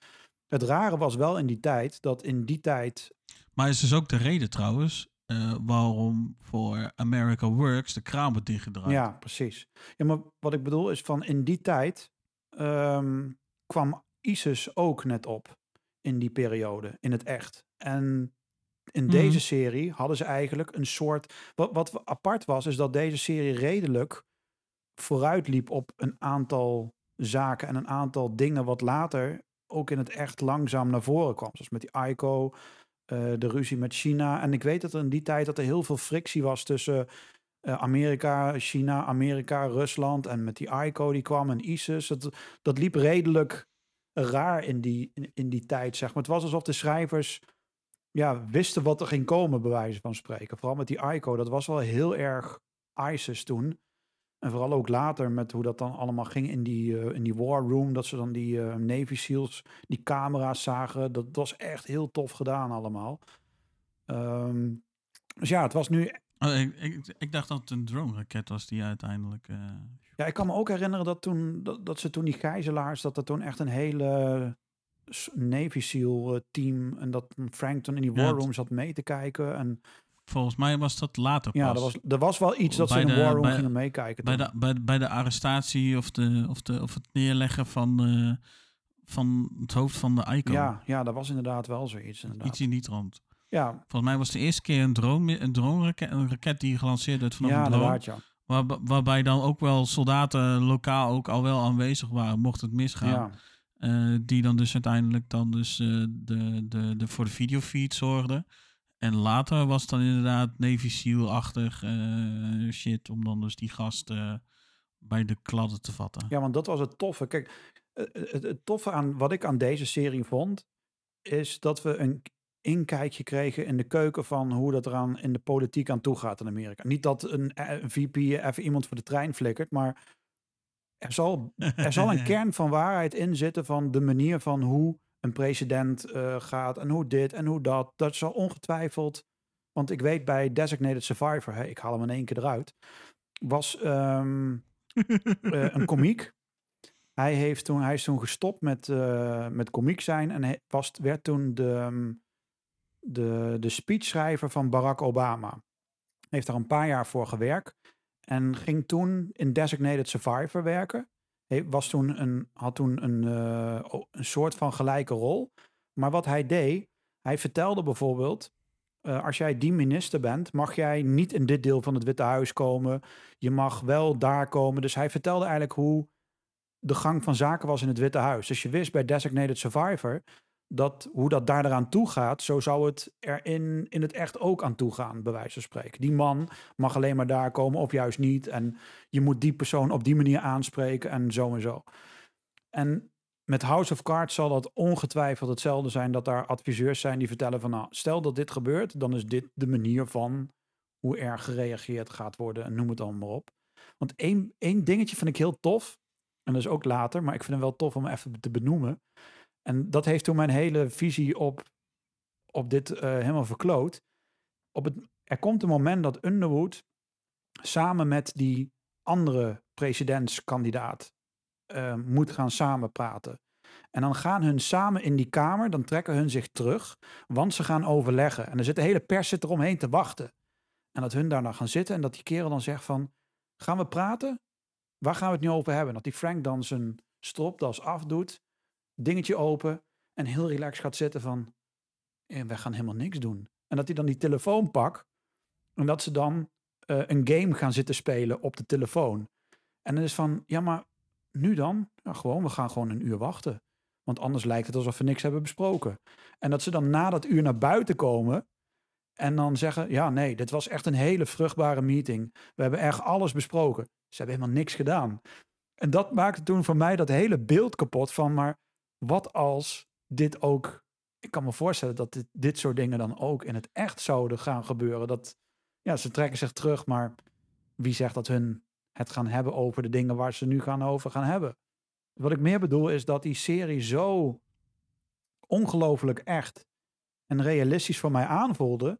Het rare was wel in die tijd dat in die tijd. Maar is dus ook de reden trouwens eh, waarom voor America Works de kraan wordt dichtgedraaid. Ja, precies. Ja, maar wat ik bedoel is van in die tijd ehm, kwam ISIS ook net op in die periode, in het echt. En in Mhm. deze serie hadden ze eigenlijk een soort. Wat, wat apart was, is dat deze serie redelijk vooruitliep op een aantal zaken en een aantal dingen wat later ook in het echt langzaam naar voren kwam. Zoals met die ICO, eh, de ruzie met China. En ik weet dat er in die tijd dat er heel veel frictie was tussen eh, Amerika, China, Amerika, Rusland en met die ICO die kwam en ISIS. Dat, dat liep redelijk raar in die, in, in die tijd, zeg maar. Het was alsof de schrijvers ja, wisten wat er ging komen, bij wijze van spreken. Vooral met die ICO, dat was wel heel erg ISIS toen. En vooral ook later met hoe dat dan allemaal ging in die, eh, in die war room. Dat ze dan die eh, Navy SEALs, die camera's zagen. Dat was echt heel tof gedaan allemaal. Ehm, dus ja, het was nu... Oh, ik, ik, ik dacht dat het een drone-raket was die uiteindelijk... eh, Ja, ik kan me ook herinneren dat, toen, dat, dat ze toen die gijzelaars... dat er toen echt een hele Navy SEAL eh, team... en dat Frank toen in die Ja, war het- room zat mee te kijken. En volgens mij was dat later pas. ja, er was, er was wel iets dat ze in de- war room bij- gingen meekijken. bij, de, bij, bij de arrestatie of, de, of, de, of het neerleggen van, eh, van het hoofd van de ICO. ja, ja, dat was inderdaad wel zoiets. Inderdaad. Iets in die trant. Ja, Volgens mij was de eerste keer een drone, een drone raket, een raket die gelanceerd werd vanaf ja een drone. ja. Waar, waarbij dan ook wel soldaten lokaal ook al wel aanwezig waren, mocht het misgaan. ja. Eh, die dan dus uiteindelijk dan dus eh, de, de, de, voor de videofeed zorgden. En later was dan inderdaad Navy SEAL-achtig eh, shit om dan dus die gast eh, bij de kladden te vatten. Ja, want dat was het toffe. Kijk, het, toffe aan wat ik aan deze serie vond, is dat we een inkijkje kregen in de keuken van hoe dat eraan in de politiek aan toe gaat in Amerika. Niet dat een, een VP even iemand voor de trein flikkert, maar er zal, er zal een [LAUGHS] kern van waarheid in zitten van de manier van hoe een president eh, gaat en hoe dit en hoe dat. Dat zal ongetwijfeld, want ik weet bij Designated Survivor, hè, ik haal hem in één keer eruit, was ehm, [LAUGHS] eh, een komiek. Hij, heeft toen, hij is toen gestopt met, eh met komiek zijn en hij was, werd toen de, ehm, de, de speechschrijver van Barack Obama. Heeft daar een paar jaar voor gewerkt en ging toen in Designated Survivor werken. Hij was toen een, had toen een, eh, een soort van gelijke rol. Maar wat hij deed, Hij vertelde bijvoorbeeld, eh, als jij die minister bent, mag jij niet in dit deel van het Witte Huis komen. Je mag wel daar komen. Dus hij vertelde eigenlijk hoe de gang van zaken was in het Witte Huis. Dus je wist bij Designated Survivor dat hoe dat daar eraan toe gaat, zo zou het er in, in het echt ook aan toe gaan, bij wijze van spreken. Die man mag alleen maar daar komen of juist niet. En je moet die persoon op die manier aanspreken en zo en zo. En met House of Cards zal dat ongetwijfeld hetzelfde zijn dat daar adviseurs zijn die vertellen van nou, stel dat dit gebeurt, dan is dit de manier van hoe er gereageerd gaat worden en noem het dan maar op. Want één, één dingetje vind ik heel tof, en dat is ook later, maar ik vind hem wel tof om even te benoemen. En dat heeft toen mijn hele visie op, op dit eh, helemaal verkloot. Op het, er komt een moment dat Underwood samen met die andere presidentskandidaat eh, moet gaan samenpraten. En dan gaan hun samen in die kamer, dan trekken hun zich terug, want ze gaan overleggen. En er zit de hele pers zit eromheen te wachten. En dat hun daar dan gaan zitten en dat die kerel dan zegt van, gaan we praten? Waar gaan we het nu over hebben? Dat die Frank dan zijn stropdas afdoet, dingetje open en heel relaxed gaat zitten van, eh, wij gaan helemaal niks doen. En dat hij dan die telefoon pakt en dat ze dan eh, een game gaan zitten spelen op de telefoon. En dan is van, ja maar nu dan? Gewoon, we gaan gewoon een uur wachten. Want anders lijkt het alsof we niks hebben besproken. En dat ze dan na dat uur naar buiten komen en dan zeggen, ja nee, dit was echt een hele vruchtbare meeting. We hebben echt alles besproken. Ze hebben helemaal niks gedaan. En dat maakte toen voor mij dat hele beeld kapot van, maar wat als dit ook, ik kan me voorstellen dat dit, dit soort dingen dan ook in het echt zouden gaan gebeuren. Dat, ja, ze trekken zich terug, maar wie zegt dat hun het gaan hebben over de dingen waar ze nu gaan over gaan hebben? Wat ik meer bedoel is dat die serie zo ongelooflijk echt en realistisch voor mij aanvoelde,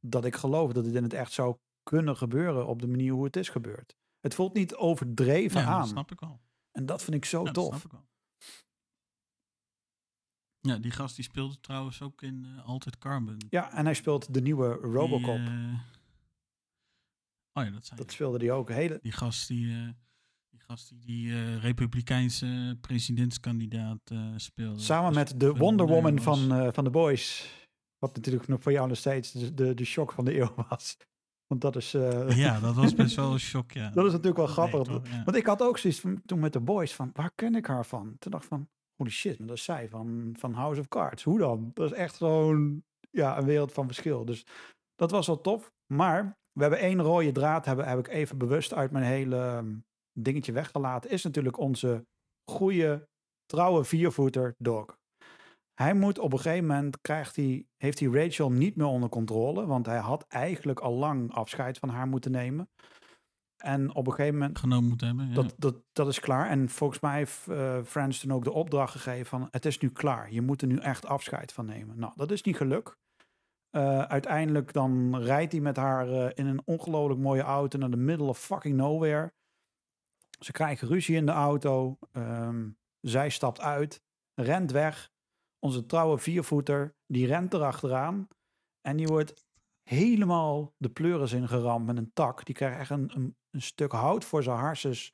dat ik geloof dat het in het echt zou kunnen gebeuren op de manier hoe het is gebeurd. Het voelt niet overdreven Ja, aan. dat snap ik wel. En dat vind ik zo Ja, dat tof. snap ik wel. Ja, die gast die speelde trouwens ook in eh, Altered Carbon. Ja, en hij speelt de nieuwe Die, Robocop. eh, oh ja, dat zijn dat speelde hij ook. Hele, die gast die, eh, die, gast die, die republikeinse presidentskandidaat speelde. samen Dus met de Wonder Woman van, van The Boys. Wat natuurlijk nog voor jou nog steeds de, de, de shock van de eeuw [LAUGHS] was. Want dat is, Ja, dat was best wel een [LAUGHS] shock, ja. dat is natuurlijk wel grappig. ja. Want ik had ook zoiets van, toen met The Boys van, waar ken ik haar van? Toen dacht ik van, holy shit, maar dat is zij van, van House of Cards. Hoe dan? Dat is echt gewoon ja, een wereld van verschil. Dus dat was wel tof. Maar we hebben één rode draad, hebben, heb ik even bewust uit mijn hele ehm, dingetje weggelaten. Is natuurlijk onze goede, trouwe viervoeter Dog. Hij moet op een gegeven moment, krijgt hij, heeft hij Rachel niet meer onder controle. Want hij had eigenlijk al lang afscheid van haar moeten nemen. En op een gegeven moment genomen moeten hebben. Ja. dat, dat, dat is klaar. En volgens mij heeft eh Frans toen ook de opdracht gegeven van... het is nu klaar. Je moet er nu echt afscheid van nemen. Nou, dat is niet gelukt. Eh, uiteindelijk dan rijdt hij met haar eh, in een ongelooflijk mooie auto... naar de middle of fucking nowhere. Ze krijgen ruzie in de auto. Ehm, zij stapt uit, rent weg. Onze trouwe viervoeter, die rent erachteraan. En die wordt helemaal de pleuris ingeramd met een tak. Die krijgt echt een, een, een stuk hout voor zijn harses.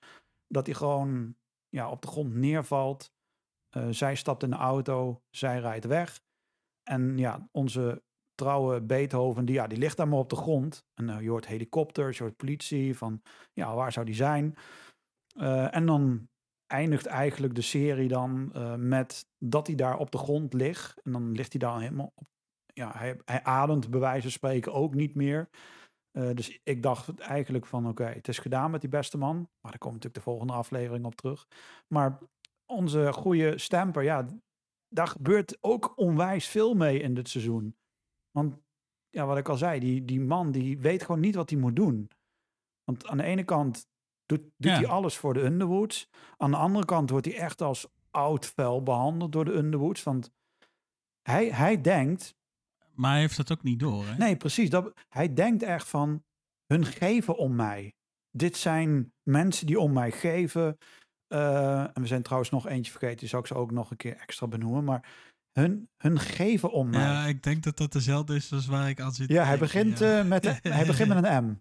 Dat hij gewoon ja, op de grond neervalt. Eh, zij stapt in de auto, zij rijdt weg. En ja, onze trouwe Beethoven, die, ja, die ligt daar maar op de grond. En eh, je hoort helikopters, je hoort politie. Van ja, waar zou die zijn? Eh, en dan eindigt eigenlijk de serie dan met dat hij daar op de grond ligt. En dan ligt hij daar helemaal op. Ja, hij, hij ademt bij wijze van spreken ook niet meer. Eh, dus ik dacht eigenlijk van oké, het is gedaan met die beste man. Maar daar komt natuurlijk de volgende aflevering op terug. Maar onze goede stamper, ja, daar gebeurt ook onwijs veel mee in dit seizoen. Want ja, wat ik al zei, die, die man die weet gewoon niet wat hij moet doen. Want aan de ene kant doet, doet Ja. hij alles voor de Underwoods. Aan de andere kant wordt hij echt als oud vuil behandeld door de Underwoods. Want hij, hij denkt, Maar hij heeft dat ook niet door, hè? Nee, precies. Dat, hij denkt echt van, hun geven om mij. Dit zijn mensen die om mij geven. Eh, en we zijn trouwens nog eentje vergeten, die zou ik ze ook nog een keer extra benoemen. Maar hun, hun geven om mij. Ja, ik denk dat dat dezelfde is als waar ik aan zit. Ja, hij begint, ja. eh, met, [LAUGHS] hij begint met een M.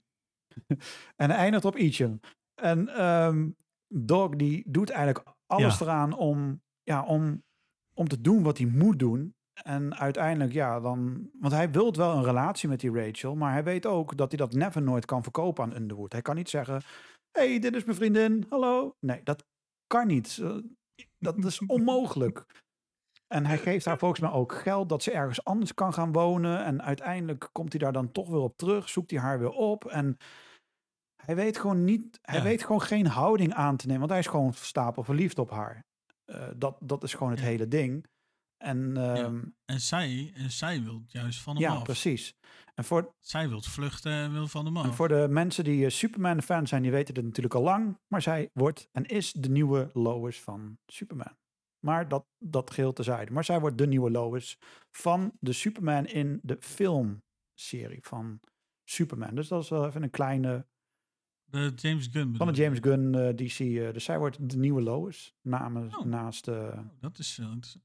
[LAUGHS] en hij eindigt op Ichim. En ehm, Dog die doet eigenlijk alles Ja. eraan om, ja, om, om te doen wat hij moet doen. En uiteindelijk, ja, dan... Want hij wil wel een relatie met die Rachel, maar hij weet ook dat hij dat never nooit kan verkopen aan Underwood. Hij kan niet zeggen, hey, dit is mijn vriendin, hallo. Nee, dat kan niet. Eh, Dat is onmogelijk. En hij geeft haar volgens mij ook geld dat ze ergens anders kan gaan wonen. En uiteindelijk komt hij daar dan toch weer op terug, zoekt hij haar weer op. En hij weet gewoon niet, hij Ja. weet gewoon geen houding aan te nemen, want hij is gewoon stapel verliefd op haar. Eh, dat, dat is gewoon het Ja. hele ding. En ehm, En zij, en zij wil juist van hem ja, af. precies. En voor, Zij wil vluchten en wil van hem af. en voor de mensen die eh, Superman-fan zijn, die weten het natuurlijk al lang. Maar zij wordt en is de nieuwe Lois van Superman. Maar dat, dat geheel tezijde. Maar zij wordt de nieuwe Lois van de Superman in de filmserie van Superman. Dus dat is wel even een kleine... de James Gunn Van de James Gunn DC. eh, dus zij wordt de nieuwe Lois. Namens, Oh. Naast... Oh, dat is interessant.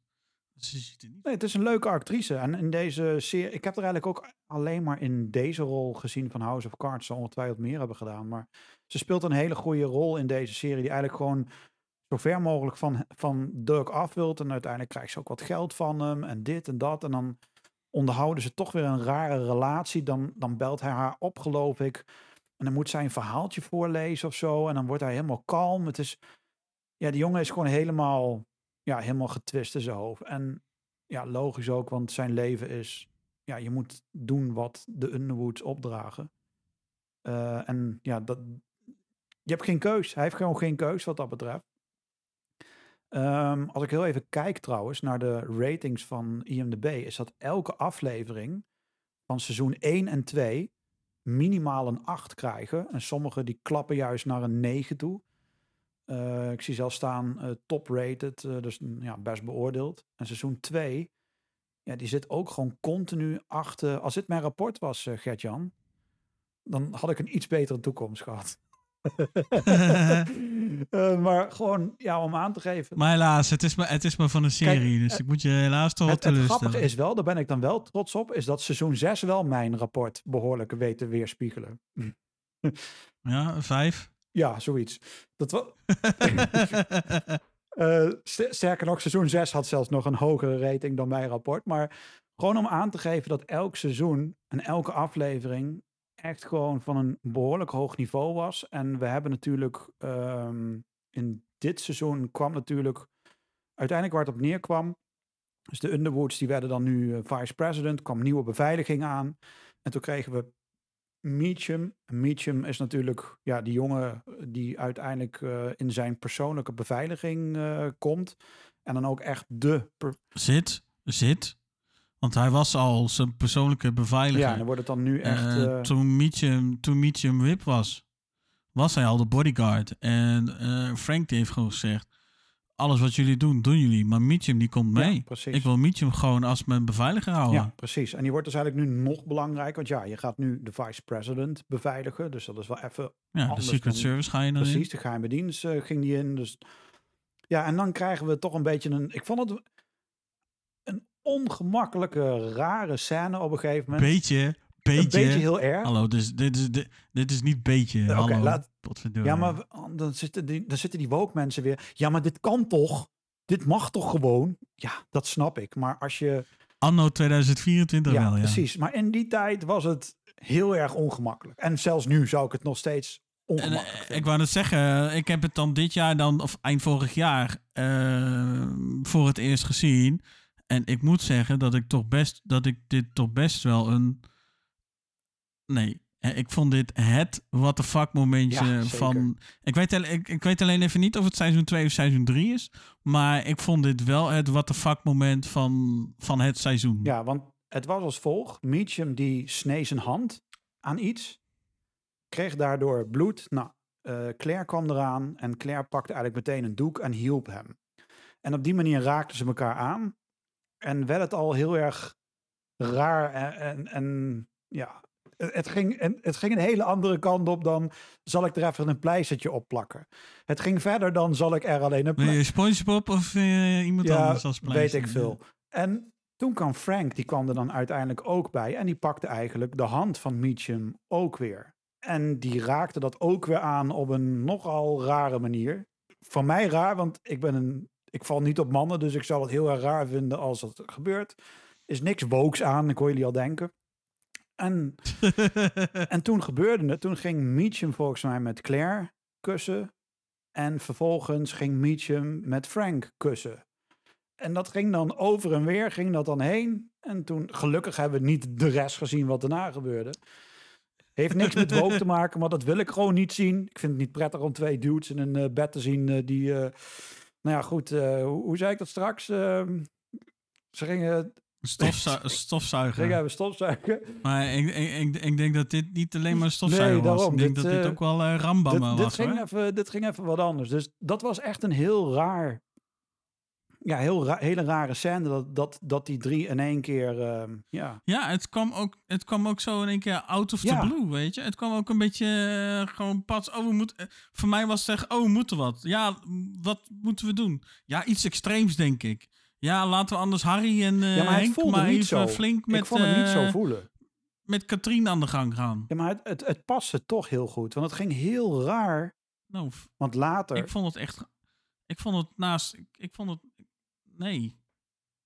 Ze ziet er niet. Nee, het is een leuke actrice. En in deze serie, ik heb er eigenlijk ook alleen maar in deze rol gezien van House of Cards. Ze ongetwijfeld meer hebben gedaan. Maar ze speelt een hele goede rol in deze serie. Die eigenlijk gewoon zo ver mogelijk van, van Dirk af wilt. En uiteindelijk krijgt ze ook wat geld van hem. En dit en dat. En dan onderhouden ze toch weer een rare relatie. Dan, dan belt hij haar op, geloof ik. En dan moet zij een verhaaltje voorlezen of zo. En dan wordt hij helemaal kalm. Het is, ja, die jongen is gewoon helemaal, ja, helemaal getwist in zijn hoofd. En ja, logisch ook, want zijn leven is, ja, je moet doen wat de Underwoods opdragen. Eh, en ja, dat, je hebt geen keus. Hij heeft gewoon geen keus wat dat betreft. Ehm, als ik heel even kijk trouwens naar de ratings van IMDb, is dat elke aflevering van seizoen 1 en 2 minimaal een 8 krijgen. En sommige die klappen juist naar een 9 toe. Eh, ik zie zelfs staan eh, top rated, eh, dus mm, ja, best beoordeeld. En seizoen 2, ja, die zit ook gewoon continu achter. Als dit mijn rapport was, Gert-Jan, dan had ik een iets betere toekomst gehad. [LAUGHS] Eh, maar gewoon, ja, om aan te geven. Maar helaas, het is maar, het is maar van een serie. dus ik moet je helaas toch wat Het, het grappige is wel, daar ben ik dan wel trots op, is dat seizoen 6 wel mijn rapport behoorlijk weet te weerspiegelen. Ja, een vijf. Ja, zoiets. Dat was, [LAUGHS] Eh, st- sterker nog, seizoen 6 had zelfs nog een hogere rating dan mijn rapport. Maar gewoon om aan te geven dat elk seizoen en elke aflevering echt gewoon van een behoorlijk hoog niveau was. En we hebben natuurlijk ehm, in dit seizoen kwam natuurlijk uiteindelijk waar het op neerkwam. Dus de Underwoods die werden dan nu eh, vice president, kwam nieuwe beveiliging aan. En toen kregen we Meacham. Meacham is natuurlijk ja, die jongen die uiteindelijk eh, in zijn persoonlijke beveiliging eh, komt. En dan ook echt de. Zit, zit. Want hij was al zijn persoonlijke beveiliger. ja, dan wordt het dan nu echt. Eh, eh, toen Meacham, toen Meacham Whip was, was hij al de bodyguard. En eh, Frank die heeft gewoon gezegd, alles wat jullie doen, doen jullie. Maar Meacham die komt mee. ik wil Meacham gewoon als mijn beveiliger houden. ja, precies. En die wordt dus eigenlijk nu nog belangrijk. Want ja, je gaat nu de vice president beveiligen. Dus dat is wel even. Ja, de Secret dan- Service ga je dan Precies, in. de geheime dienst eh, ging die in. Dus ja, en dan krijgen we toch een beetje een. Ik vond het een ongemakkelijke, rare scène op een gegeven moment. Beetje, beetje. Een beetje heel erg. Hallo, dus dit, is, dit, dit is niet beetje. Hallo, laat-. Ja, maar we- dan zitten, die, dan zitten die woke mensen weer. Ja, maar dit kan toch? Dit mag toch gewoon? Ja, dat snap ik. Maar als je. Anno 2024 Ja, wel, ja. precies. Maar in die tijd was het heel erg ongemakkelijk. En zelfs nu zou ik het nog steeds ongemakkelijk eh, vinden. ik wou net zeggen, ik heb het dan dit jaar dan, of eind vorig jaar, eh, voor het eerst gezien. En ik moet zeggen dat ik toch best, dat ik dit toch best wel een. Nee, eh, ik vond dit het what the fuck momentje Ja, van. Ik weet, ik, ik weet alleen even niet of het seizoen 2 of seizoen 3 is. Maar ik vond dit wel het what the fuck moment van, van het seizoen. Ja, want het was als volgt. Meacham die snee zijn hand aan iets. Kreeg daardoor bloed. Nou, eh, Claire kwam eraan. En Claire pakte eigenlijk meteen een doek en hielp hem. En op die manier raakten ze elkaar aan. En werd het al heel erg raar. En, en, en ja, het het ging, het ging een hele andere kant op dan... zal ik er even een pleistertje op plakken. Het ging verder dan zal ik er alleen een Wil plei- je SpongeBob of eh, iemand ja, anders als weet pleister? ik veel. En toen kwam Frank, die kwam er dan uiteindelijk ook bij. En die pakte eigenlijk de hand van Meacham ook weer. En die raakte dat ook weer aan op een nogal rare manier. Voor mij raar, want ik ben een ik val niet op mannen, dus ik zal het heel erg raar vinden als dat gebeurt. Is niks wokes aan, ik hoor jullie al denken. En, [LAUGHS] en toen gebeurde het. Toen ging Meacham volgens mij met Claire kussen. En vervolgens ging Meacham met Frank kussen. En dat ging dan over en weer, ging dat dan heen. En toen, gelukkig hebben we niet de rest gezien wat daarna gebeurde. Heeft niks met woke te maken, maar dat wil ik gewoon niet zien. Ik vind het niet prettig om twee dudes in een eh, bed te zien eh, die... eh, nou ja, goed, hoe, hoe zei ik dat straks? Ehm, ze gingen, Stofzu stofzuiger. hebben stofzuigen. Maar ik, ik, ik, ik denk dat dit niet alleen maar stofzuiger Nee, was. daarom. Ik denk Dit, dat dit eh, ook wel eh Rambam dit, dit, was. ging hoor. even, dit ging even wat anders. Dus dat was echt een heel raar... Ja, heel ra hele rare scène dat, dat, dat die drie in één keer... ehm, ja, Ja, het kwam, ook, het kwam ook zo in één keer out of Ja. the blue, weet je. Het kwam ook een beetje eh, gewoon pas, oh, we moeten... voor mij was het echt, oh, we moeten wat. Ja, wat moeten we doen? Ja, iets extreems, denk ik. Ja, laten we anders Harry en eh ja maar Henk voelde maar niet even zo. flink met, ik vond het niet zo eh, voelen. met Katrien aan de gang gaan. Ja, maar het, het, het paste toch heel goed. Want het ging heel raar. Nou, Want later... ik vond het echt... Ik vond het naast... Ik, ik vond het... Nee,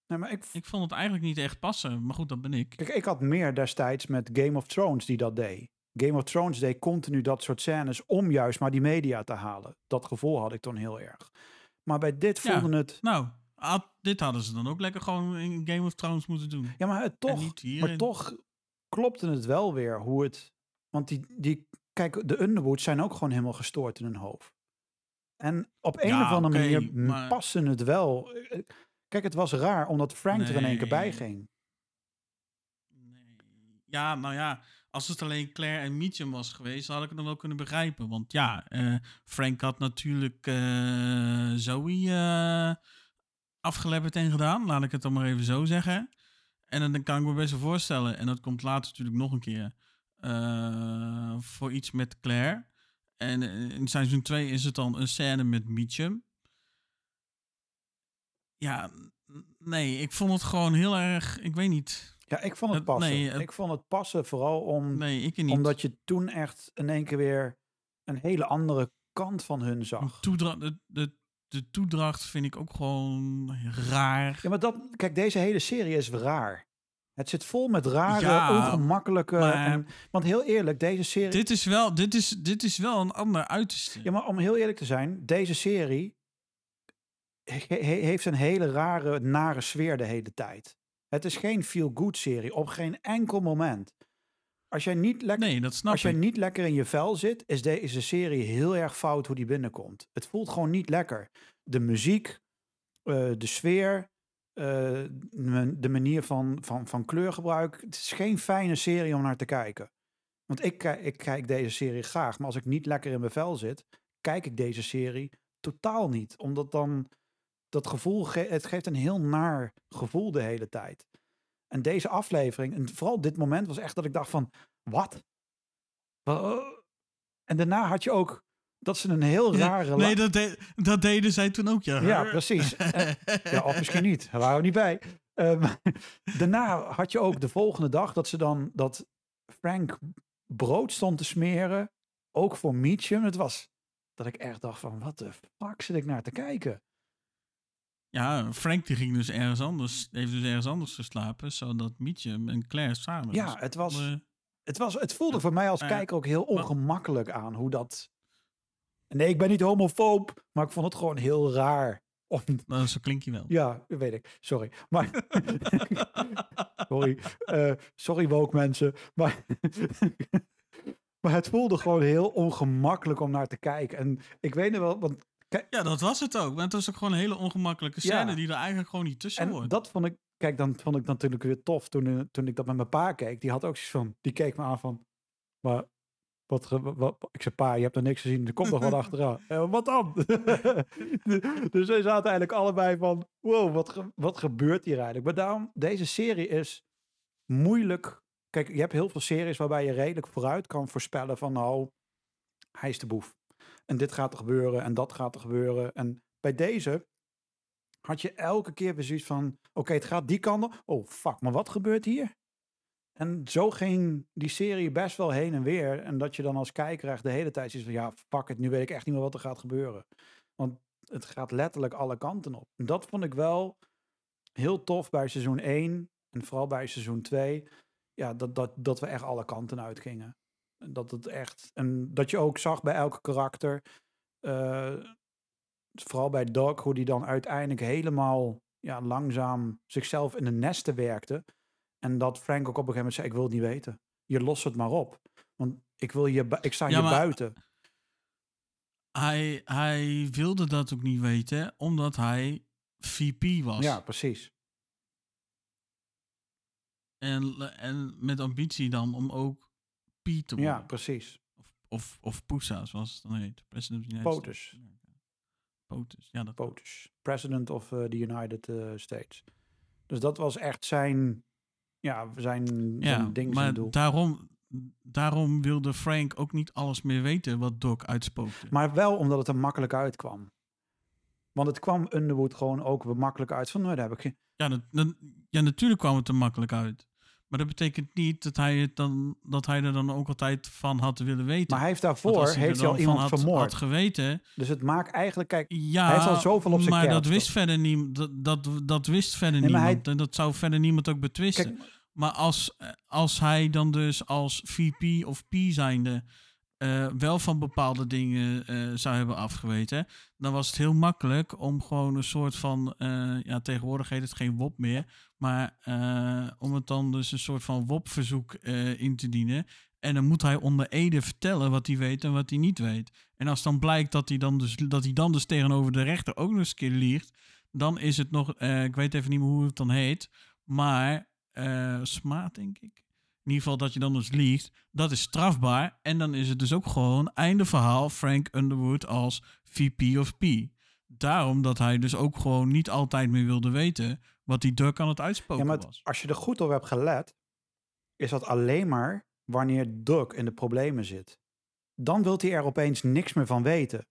nee, maar ik, ik vond het eigenlijk niet echt passen. Maar goed, dat ben ik. Kijk, ik had meer destijds met Game of Thrones die dat deed. Game of Thrones deed continu dat soort scènes om juist maar die media te halen. Dat gevoel had ik toen heel erg. Maar bij dit Ja. voelde het... Nou, had- dit hadden ze dan ook lekker gewoon in Game of Thrones moeten doen. Ja, maar het toch, maar toch klopte het wel weer hoe het... Want die, die, kijk, de Underwoods zijn ook gewoon helemaal gestoord in hun hoofd. En op een Ja, of andere manier maar- passen het wel. Kijk, het was raar omdat Frank er in één keer bij ging. Nee. Ja, nou ja, als het alleen Claire en Meacham was geweest, had ik het dan wel kunnen begrijpen. Want ja, eh, Frank had natuurlijk eh Zoe eh afgelepperd en gedaan, laat ik het dan maar even zo zeggen. En dan kan ik me best wel voorstellen, en dat komt later natuurlijk nog een keer, eh, voor iets met Claire. En eh, in seizoen 2 is het dan een scène met Meacham. Ja, nee, ik vond het gewoon heel erg, ik weet niet. Ja, ik vond het passen. nee, het- ik vond het passen vooral om, Nee, ik niet. omdat je toen echt in één keer weer een hele andere kant van hun zag. toedra- de, de, de toedracht vind ik ook gewoon raar. Ja, maar dat, kijk, deze hele serie is raar. Het zit vol met rare, Ja, ongemakkelijke. maar- en, want heel eerlijk, deze serie. Dit is wel, dit is, dit is wel een ander uiterste. Ja, maar om heel eerlijk te zijn, deze serie he- he- heeft een hele rare, nare sfeer de hele tijd. Het is geen feel-good serie, op geen enkel moment. Als jij niet lekker nee, dat snap Als jij ik. niet lekker in je vel zit, is deze serie heel erg fout hoe die binnenkomt. Het voelt gewoon niet lekker. De muziek, eh, de sfeer, eh, de manier van, van, van kleurgebruik. Het is geen fijne serie om naar te kijken. Want ik, ik kijk deze serie graag, maar als ik niet lekker in mijn vel zit, kijk ik deze serie totaal niet. Omdat dan dat gevoel, ge- het geeft een heel naar gevoel de hele tijd. En deze aflevering, en vooral dit moment, was echt dat ik dacht van, wat? Wa- En daarna had je ook dat ze een heel Ja, rare... nee, la- dat, de- dat deden zij toen ook, ja. Ja, precies. En- ja, of misschien niet. Daar waren we niet bij. Ehm, [LAUGHS] daarna had je ook de volgende dag dat ze dan dat Frank brood stond te smeren. Ook voor Meacham. Het was dat ik echt dacht van, wat de fuck zit ik naar te kijken? Ja, Frank die ging dus ergens anders, heeft dus ergens anders geslapen, zodat Mietje en Claire samen Ja, het was, het was, het voelde voor mij als kijker ook heel ongemakkelijk aan hoe dat... Nee, ik ben niet homofoob, maar ik vond het gewoon heel raar. Om, [LAUGHS] Nou, zo klink je wel. ja, weet ik. Sorry. Maar, [LAUGHS] sorry. eh, sorry woke mensen. Maar, [LAUGHS] maar het voelde gewoon heel ongemakkelijk om naar te kijken. En ik weet nog wel, want Ja, dat was het ook. Maar het was ook gewoon een hele ongemakkelijke scène Ja. die er eigenlijk gewoon niet tussen En hoort. dat vond ik, kijk, dan vond ik natuurlijk weer tof toen, eh, toen ik dat met mijn pa keek. Die had ook zoiets van, die keek me aan van, maar wat, wat, ik zei, pa, je hebt er niks gezien, er komt nog wat [LAUGHS] achteraan. "Eh, wat dan? [LAUGHS] dus wij zaten eigenlijk allebei van, wow, wat, ge- wat gebeurt hier eigenlijk? Maar daarom, deze serie is moeilijk. Kijk, je hebt heel veel series waarbij je redelijk vooruit kan voorspellen van, nou, hij is de boef. En dit gaat er gebeuren en dat gaat er gebeuren. En bij deze had je elke keer zoiets van, oké, het gaat die kant op. Oh, fuck, maar wat gebeurt hier? En zo ging die serie best wel heen en weer. En dat je dan als kijker echt de hele tijd zoiets van, ja, fuck het, nu weet ik echt niet meer wat er gaat gebeuren. Want het gaat letterlijk alle kanten op. En dat vond ik wel heel tof bij seizoen 1 en vooral bij seizoen 2. Ja, dat, dat, dat we echt alle kanten uitgingen. Dat het echt. En dat je ook zag bij elke karakter. eh, vooral bij Doc, hoe die dan uiteindelijk helemaal ja, langzaam zichzelf in de nesten werkte. En dat Frank ook op een gegeven moment zei: Ik wil het niet weten. Je lost het maar op. Want ik, wil je, ik sta Ja, hier buiten. Hij, hij wilde dat ook niet weten, omdat hij VP was. Ja, precies. En, en met ambitie dan om ook Ja, precies. Of, of, of zoals het dan heet. President of the United POTUS. States. POTUS, ja. Dat POTUS. President of eh, the United eh, States. Dus dat was echt zijn, ja, zijn, ja, zijn ding, maar zijn doel. daarom, daarom wilde Frank ook niet alles meer weten wat Doc uitspookte. Maar wel omdat het er makkelijk uitkwam. Want het kwam Underwood gewoon ook weer makkelijk uit van, nou, daar heb ik geen... Ja, dat, dat- ja, natuurlijk kwam het er makkelijk uit. Maar dat betekent niet dat hij, het dan, dat hij er dan ook altijd van had willen weten. Maar hij heeft daarvoor, heeft hij al iemand had, vermoord. had geweten, Dus het maakt eigenlijk, kijk, ja, Hij heeft al zoveel op zijn maar dat wist verder niemand. Dat, dat, dat wist verder Nee, maar hij- niemand. En dat zou verder niemand ook betwisten. kijk, Maar als, eh, als hij dan dus als VP of P zijnde eh, wel van bepaalde dingen eh, zou hebben afgeweten, dan was het heel makkelijk om gewoon een soort van, eh, ja, tegenwoordig heet het geen WOP meer, maar om het dan dus een soort van WOP-verzoek in te dienen. En dan moet hij onder Ede vertellen wat hij weet en wat hij niet weet. En als dan blijkt dat hij dan dus, dat hij dan dus tegenover de rechter ook nog eens een keer liegt, dan is het nog, ik weet even niet meer hoe het dan heet, maar smaad, denk ik. In ieder geval dat je dan dus liegt. Dat is strafbaar. En dan is het dus ook gewoon einde verhaal Frank Underwood als VP of P. Daarom dat hij dus ook gewoon niet altijd meer wilde weten wat die Duck aan het ja, uitspoken maar het- was. als je er goed op hebt gelet, is dat alleen maar wanneer Doug in de problemen zit. Dan wil hij er opeens niks meer van weten.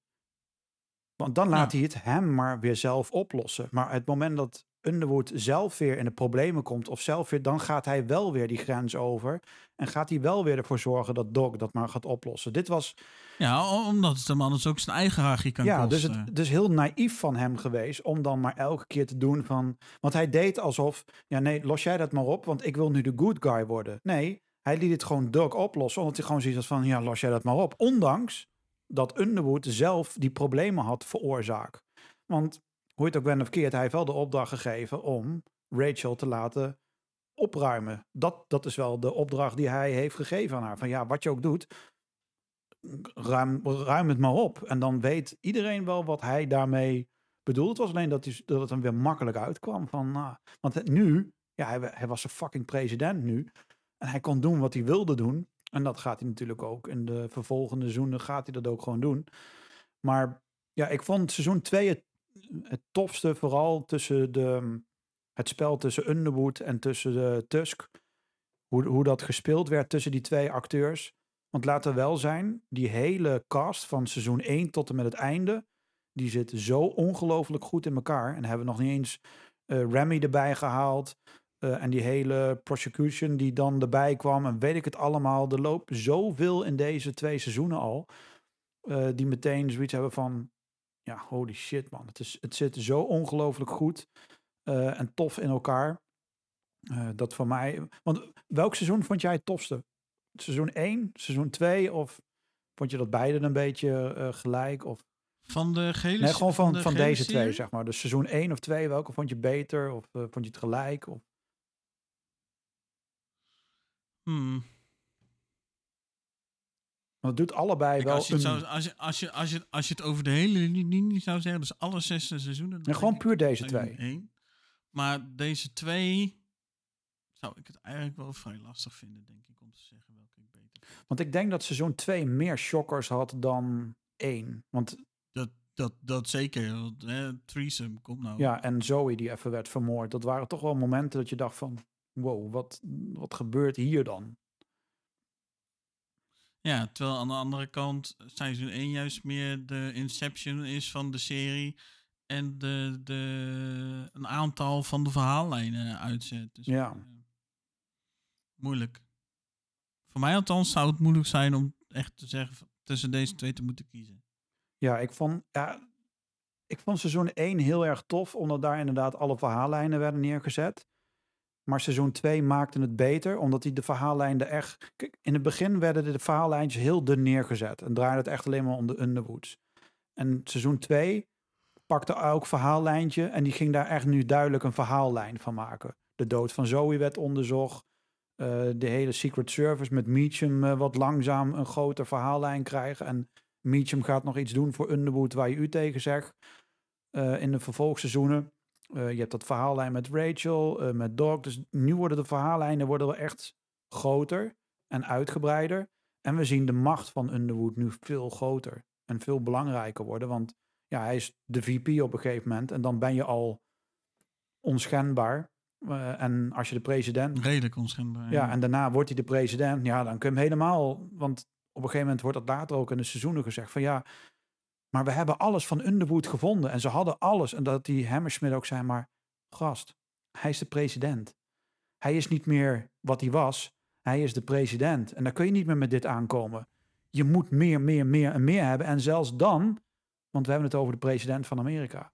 Want dan laat Ja. hij het hem maar weer zelf oplossen. Maar het moment dat Underwood zelf weer in de problemen komt, of zelf weer, dan gaat hij wel weer die grens over. En gaat hij wel weer ervoor zorgen dat Doc dat maar gaat oplossen. Dit was Ja, omdat het hem anders ook zijn eigen hachje kan ja, dus het dus heel naïef van hem geweest om dan maar elke keer te doen van. Want hij deed alsof, ja nee, los jij dat maar op, want ik wil nu de good guy worden. Nee, hij liet het gewoon Doug oplossen, omdat hij gewoon zoiets had van, ja, los jij dat maar op. Ondanks dat Underwood zelf die problemen had veroorzaakt. Want hoe het ook bent of keert, hij heeft wel de opdracht gegeven om Rachel te laten opruimen. Dat, dat is wel de opdracht die hij heeft gegeven aan haar. Van ja, wat je ook doet, ruim, ruim het maar op. En dan weet iedereen wel wat hij daarmee bedoelt. Het was alleen dat, hij, dat het hem weer makkelijk uitkwam. Van, nou, want nu, ja, hij, hij was een fucking president nu. En hij kon doen wat hij wilde doen. En dat gaat hij natuurlijk ook. In de vervolgende seizoenen gaat hij dat ook gewoon doen. Maar ja, ik vond seizoen 2 het, het tofste. Vooral tussen de, het spel tussen Underwood en tussen de Tusk. Hoe, hoe dat gespeeld werd tussen die twee acteurs. Want laten we wel zijn, die hele cast van seizoen 1 tot en met het einde, die zit zo ongelooflijk goed in elkaar. En hebben nog niet eens eh, Remy erbij gehaald. eh, en die hele prosecution die dan erbij kwam. En weet ik het allemaal. Er loopt zoveel in deze twee seizoenen al. eh, die meteen zoiets hebben van... Ja, holy shit man. Het, is, het zit zo ongelooflijk goed. eh, en tof in elkaar. Eh, dat voor mij... Want welk seizoen vond jij het tofste? Seizoen 1, seizoen 2? Of vond je dat beide een beetje eh, gelijk? Of Van de gele Nee, gewoon van, de van deze twee, zeg maar. Dus seizoen 1 of 2, welke vond je beter? Of vond je het gelijk? Of... Hmm. Want het doet allebei Kijk, wel als, je het een... zou, als, je, als, je, als, je, als je het over de hele linie zou zeggen, dus alle zes seizoenen. Nee, gewoon puur deze twee. één. Maar deze twee zou ik het eigenlijk wel vrij lastig vinden, denk ik, om te zeggen welke ik beter vind. Want ik denk dat seizoen 2 meer shockers had dan 1. Want Dat, dat, dat zeker. Want, hè, threesome, kom nou. ja, en Zoe die even werd vermoord. Dat waren toch wel momenten dat je dacht van... Wow, wat, wat gebeurt hier dan? Ja, terwijl aan de andere kant seizoen 1 juist meer de inception is van de serie. En de, de, een aantal van de verhaallijnen uitzet. Dus, Ja. eh, moeilijk. Voor mij althans zou het moeilijk zijn om echt te zeggen tussen deze twee te moeten kiezen. Ja, ik vond... Ja, ik vond seizoen 1 heel erg tof, omdat daar inderdaad alle verhaallijnen werden neergezet. Maar seizoen 2 maakte het beter, omdat die de verhaallijnen echt... Kijk, in het begin werden de verhaallijntjes heel dun neergezet. En draaide het echt alleen maar om de Underwoods. En seizoen 2 pakte ook verhaallijntje en die ging daar echt nu duidelijk een verhaallijn van maken. De dood van Zoe werd onderzocht. Eh, de hele Secret Service met Meacham eh, wat langzaam een groter verhaallijn krijgen. En Meacham gaat nog iets doen voor Underwood waar je u tegen zegt. eh, in de vervolgseizoenen. Eh, je hebt dat verhaallijn met Rachel, eh, met Doc. Dus nu worden de verhaallijnen worden wel echt groter en uitgebreider. En we zien de macht van Underwood nu veel groter en veel belangrijker worden. Want ja, hij is de VP op een gegeven moment. En dan ben je al onschendbaar. Eh, en als je de president Redelijk onschendbaar. ja, en daarna wordt hij de president. Ja, dan kun je hem helemaal. Want op een gegeven moment wordt dat later ook in de seizoenen gezegd: van ja, maar we hebben alles van Underwood gevonden. En ze hadden alles. En dat die Hammersmith ook zei: maar gast, hij is de president. Hij is niet meer wat hij was. Hij is de president. En daar kun je niet meer met dit aankomen. Je moet meer, meer, meer en meer hebben. En zelfs dan, want we hebben het over de president van Amerika.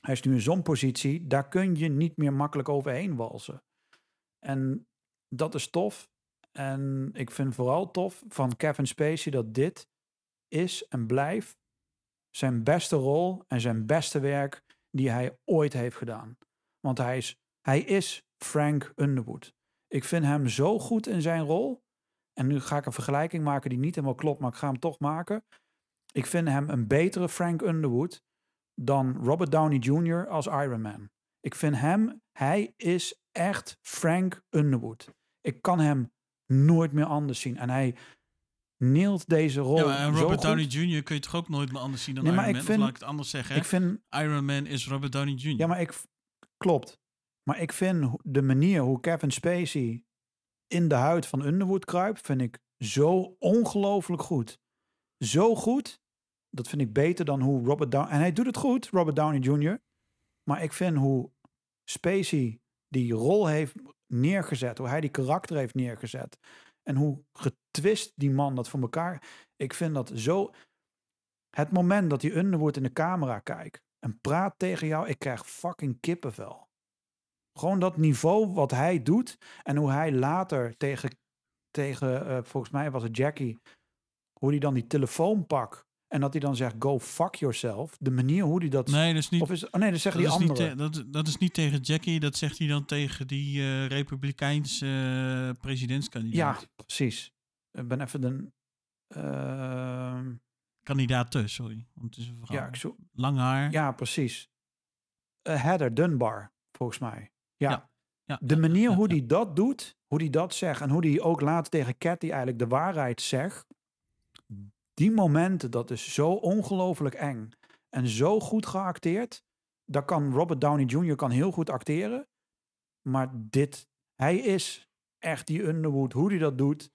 Hij is nu in zo'n positie, daar kun je niet meer makkelijk overheen walsen. En dat is tof. En ik vind vooral tof van Kevin Spacey dat dit is en blijft zijn beste rol en zijn beste werk die hij ooit heeft gedaan. Want hij is, hij is Frank Underwood. Ik vind hem zo goed in zijn rol. En nu ga ik een vergelijking maken die niet helemaal klopt, maar ik ga hem toch maken. Ik vind hem een betere Frank Underwood dan Robert Downey Jr. als Iron Man. Ik vind hem, hij is echt Frank Underwood. Ik kan hem nooit meer anders zien. En hij neelt deze rol Ja, maar en zo Robert goed. Downey Jr. kun je toch ook nooit meer anders zien dan Nee, maar Iron ik Man? vind- laat ik het anders zeggen. Ik vind, Iron Man is Robert Downey Jr. ja, maar ik, klopt. Maar ik vind de manier hoe Kevin Spacey in de huid van Underwood kruipt, vind ik zo ongelooflijk goed. Zo goed, dat vind ik beter dan hoe Robert Downey... En hij doet het goed, Robert Downey Jr. Maar ik vind hoe Spacey die rol heeft neergezet, hoe hij die karakter heeft neergezet. En hoe getwist die man dat voor elkaar... Ik vind dat zo... Het moment dat die Underwood in de camera kijkt en praat tegen jou, ik krijg fucking kippenvel. Gewoon dat niveau wat hij doet en hoe hij later tegen, tegen eh, volgens mij was het Jackie, hoe hij dan die telefoon pakt en dat hij dan zegt go fuck yourself. De manier hoe hij dat... nee, dat is niet... of is, oh nee, dat zeggen dat, die is niet dat, dat is niet tegen Jackie, dat zegt hij dan tegen die eh Republikeinse eh, presidentskandidaat. ja, precies. Ik ben even de... ehm, Kandidaat, sorry. Want het is een vrouw. ja, ik zo, Lang haar. ja, precies. Eh, Heather Dunbar, volgens mij. Ja, Ja, Ja, De manier ja, hoe hij dat doet, hoe hij dat zegt en hoe hij ook later tegen Cathy eigenlijk de waarheid zegt, die momenten, dat is zo ongelooflijk eng en zo goed geacteerd. Dat kan Robert Downey Jr. kan heel goed acteren, maar dit, hij is echt die Underwood, hoe hij dat doet,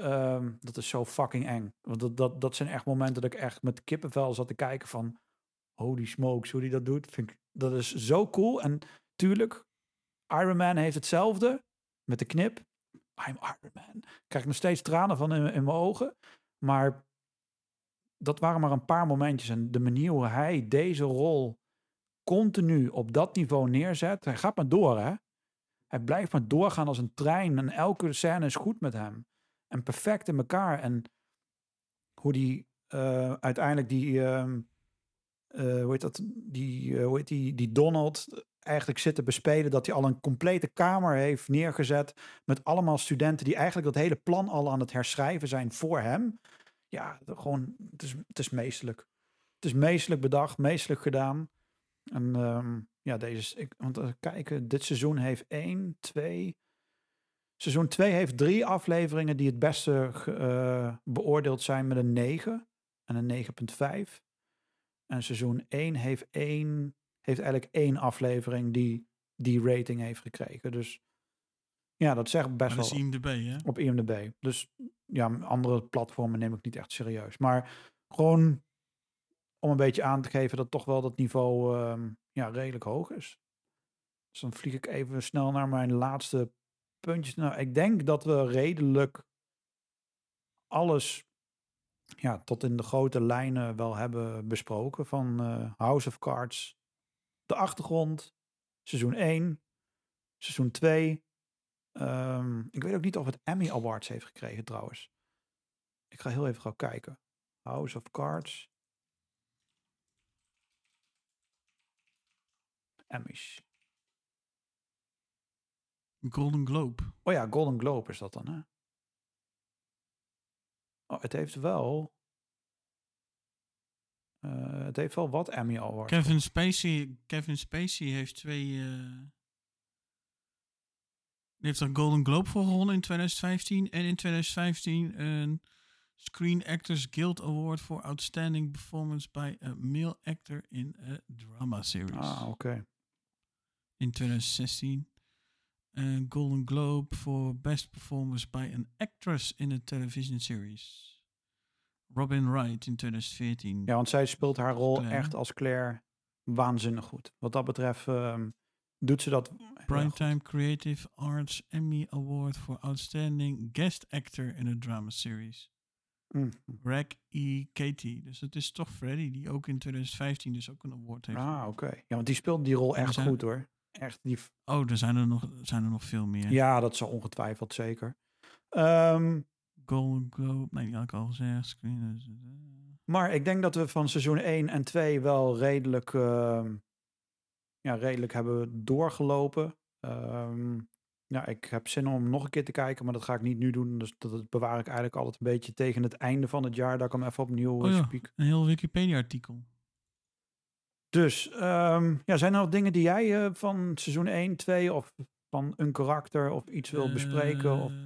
ehm, dat is zo fucking eng. Want dat, dat, dat zijn echt momenten dat ik echt met kippenvel zat te kijken van, holy smokes, hoe hij dat doet, vind ik, dat is zo cool. En tuurlijk, Iron Man heeft hetzelfde met de knip. I'm Iron Man. Ik krijg nog steeds tranen van in, in mijn ogen. Maar dat waren maar een paar momentjes. En de manier hoe hij deze rol continu op dat niveau neerzet. Hij gaat maar door, hè. Hij blijft maar doorgaan als een trein. En elke scène is goed met hem. En perfect in elkaar. En hoe die eh, uiteindelijk die... ehm, eh, hoe heet dat? Die, eh, hoe heet die, die Donald eigenlijk zit te bespelen. Dat hij al een complete kamer heeft neergezet. Met allemaal studenten die eigenlijk dat hele plan al aan het herschrijven zijn voor hem. Ja, gewoon, het is, het is meestelijk. Het is meestelijk bedacht, meestelijk gedaan. En ehm, ja, deze, ik, want kijken, dit seizoen heeft één, twee. Seizoen 2 heeft drie afleveringen die het beste eh, beoordeeld zijn met een 9 en een 9,5. En seizoen 1 heeft, één, heeft eigenlijk één aflevering die die rating heeft gekregen. Dus ja, dat zegt best dat wel is IMDb, hè? op IMDb. Dus ja, andere platformen neem ik niet echt serieus. Maar gewoon om een beetje aan te geven dat toch wel dat niveau ehm, ja, redelijk hoog is. Dus dan vlieg ik even snel naar mijn laatste puntjes. Nou, ik denk dat we redelijk alles ja, tot in de grote lijnen wel hebben besproken. Van eh, House of Cards, de achtergrond, seizoen 1, seizoen 2. Ehm, ik weet ook niet of het Emmy Awards heeft gekregen trouwens. Ik ga heel even gauw kijken. House of Cards. Emmys. Golden Globe. Oh ja, Golden Globe is dat dan, hè? Oh, het heeft wel... eh, het heeft wel wat Emmy Awards. Kevin Spacey, Kevin Spacey heeft twee. die heeft er een Golden Globe voor gewonnen in 2015. En in 2015 een Screen Actors Guild Award for Outstanding Performance by a Male Actor in a Drama Series. Ah, oké. In 2016 een Golden Globe for Best Performance by an Actress in a Television Series. Robin Wright in 2014. Ja, want zij speelt haar rol Claire. echt als Claire waanzinnig goed. Wat dat betreft ehm, doet ze dat. Primetime Creative Arts Emmy Award for Outstanding Guest Actor in a Drama Series. Mm. Rag E. Katie. Dus het is toch Freddy, die ook in 2015 dus ook een award heeft. Ah, oké. Ja, want die speelt die rol echt zijn- goed hoor. Echt die. Oh, er zijn er nog, zijn er nog veel meer. Ja, dat zou ongetwijfeld zeker. Ehm, Golden Globe, nee, die had ik al gezegd. Screen, maar ik denk dat we van seizoen 1 en 2 wel redelijk, ehm, ja, redelijk hebben doorgelopen. Ehm, ja, ik heb zin om nog een keer te kijken, maar dat ga ik niet nu doen. Dus dat, bewaar ik eigenlijk altijd een beetje tegen het einde van het jaar. Dat ik hem even opnieuw Oh ja, een heel Wikipedia-artikel. Dus ehm, ja, zijn er nog dingen die jij eh, van seizoen 1, 2 of van een karakter of iets wil bespreken? Of... Eh,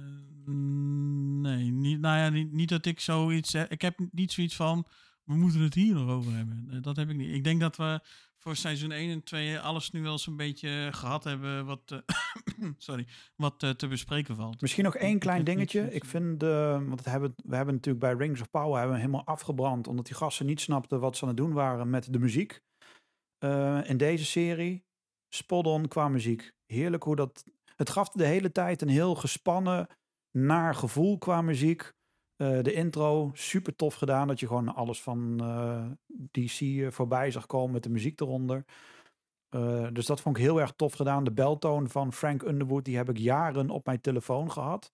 mm, Nee, niet, nou ja, niet, niet dat ik zoiets zeg. Ik heb niet zoiets van, we moeten het hier nog over hebben. Eh, Dat heb ik niet. Ik denk dat we voor seizoen 1 en 2 alles nu wel zo'n beetje gehad hebben wat, eh, [COUGHS] sorry, wat eh, te bespreken valt. Misschien nog één klein dingetje. Ik vind, eh, want het hebben, we hebben natuurlijk bij Rings of Power hebben we helemaal afgebrand, omdat die gasten niet snapten wat ze aan het doen waren met de muziek. Eh, in deze serie, spot on qua muziek. Heerlijk hoe dat, het gaf de hele tijd een heel gespannen, naar gevoel qua muziek. Eh, de intro, super tof gedaan, dat je gewoon alles van eh, DC voorbij zag komen met de muziek eronder. Dus dat vond ik heel erg tof gedaan. De beltoon van Frank Underwood, die heb ik jaren op mijn telefoon gehad.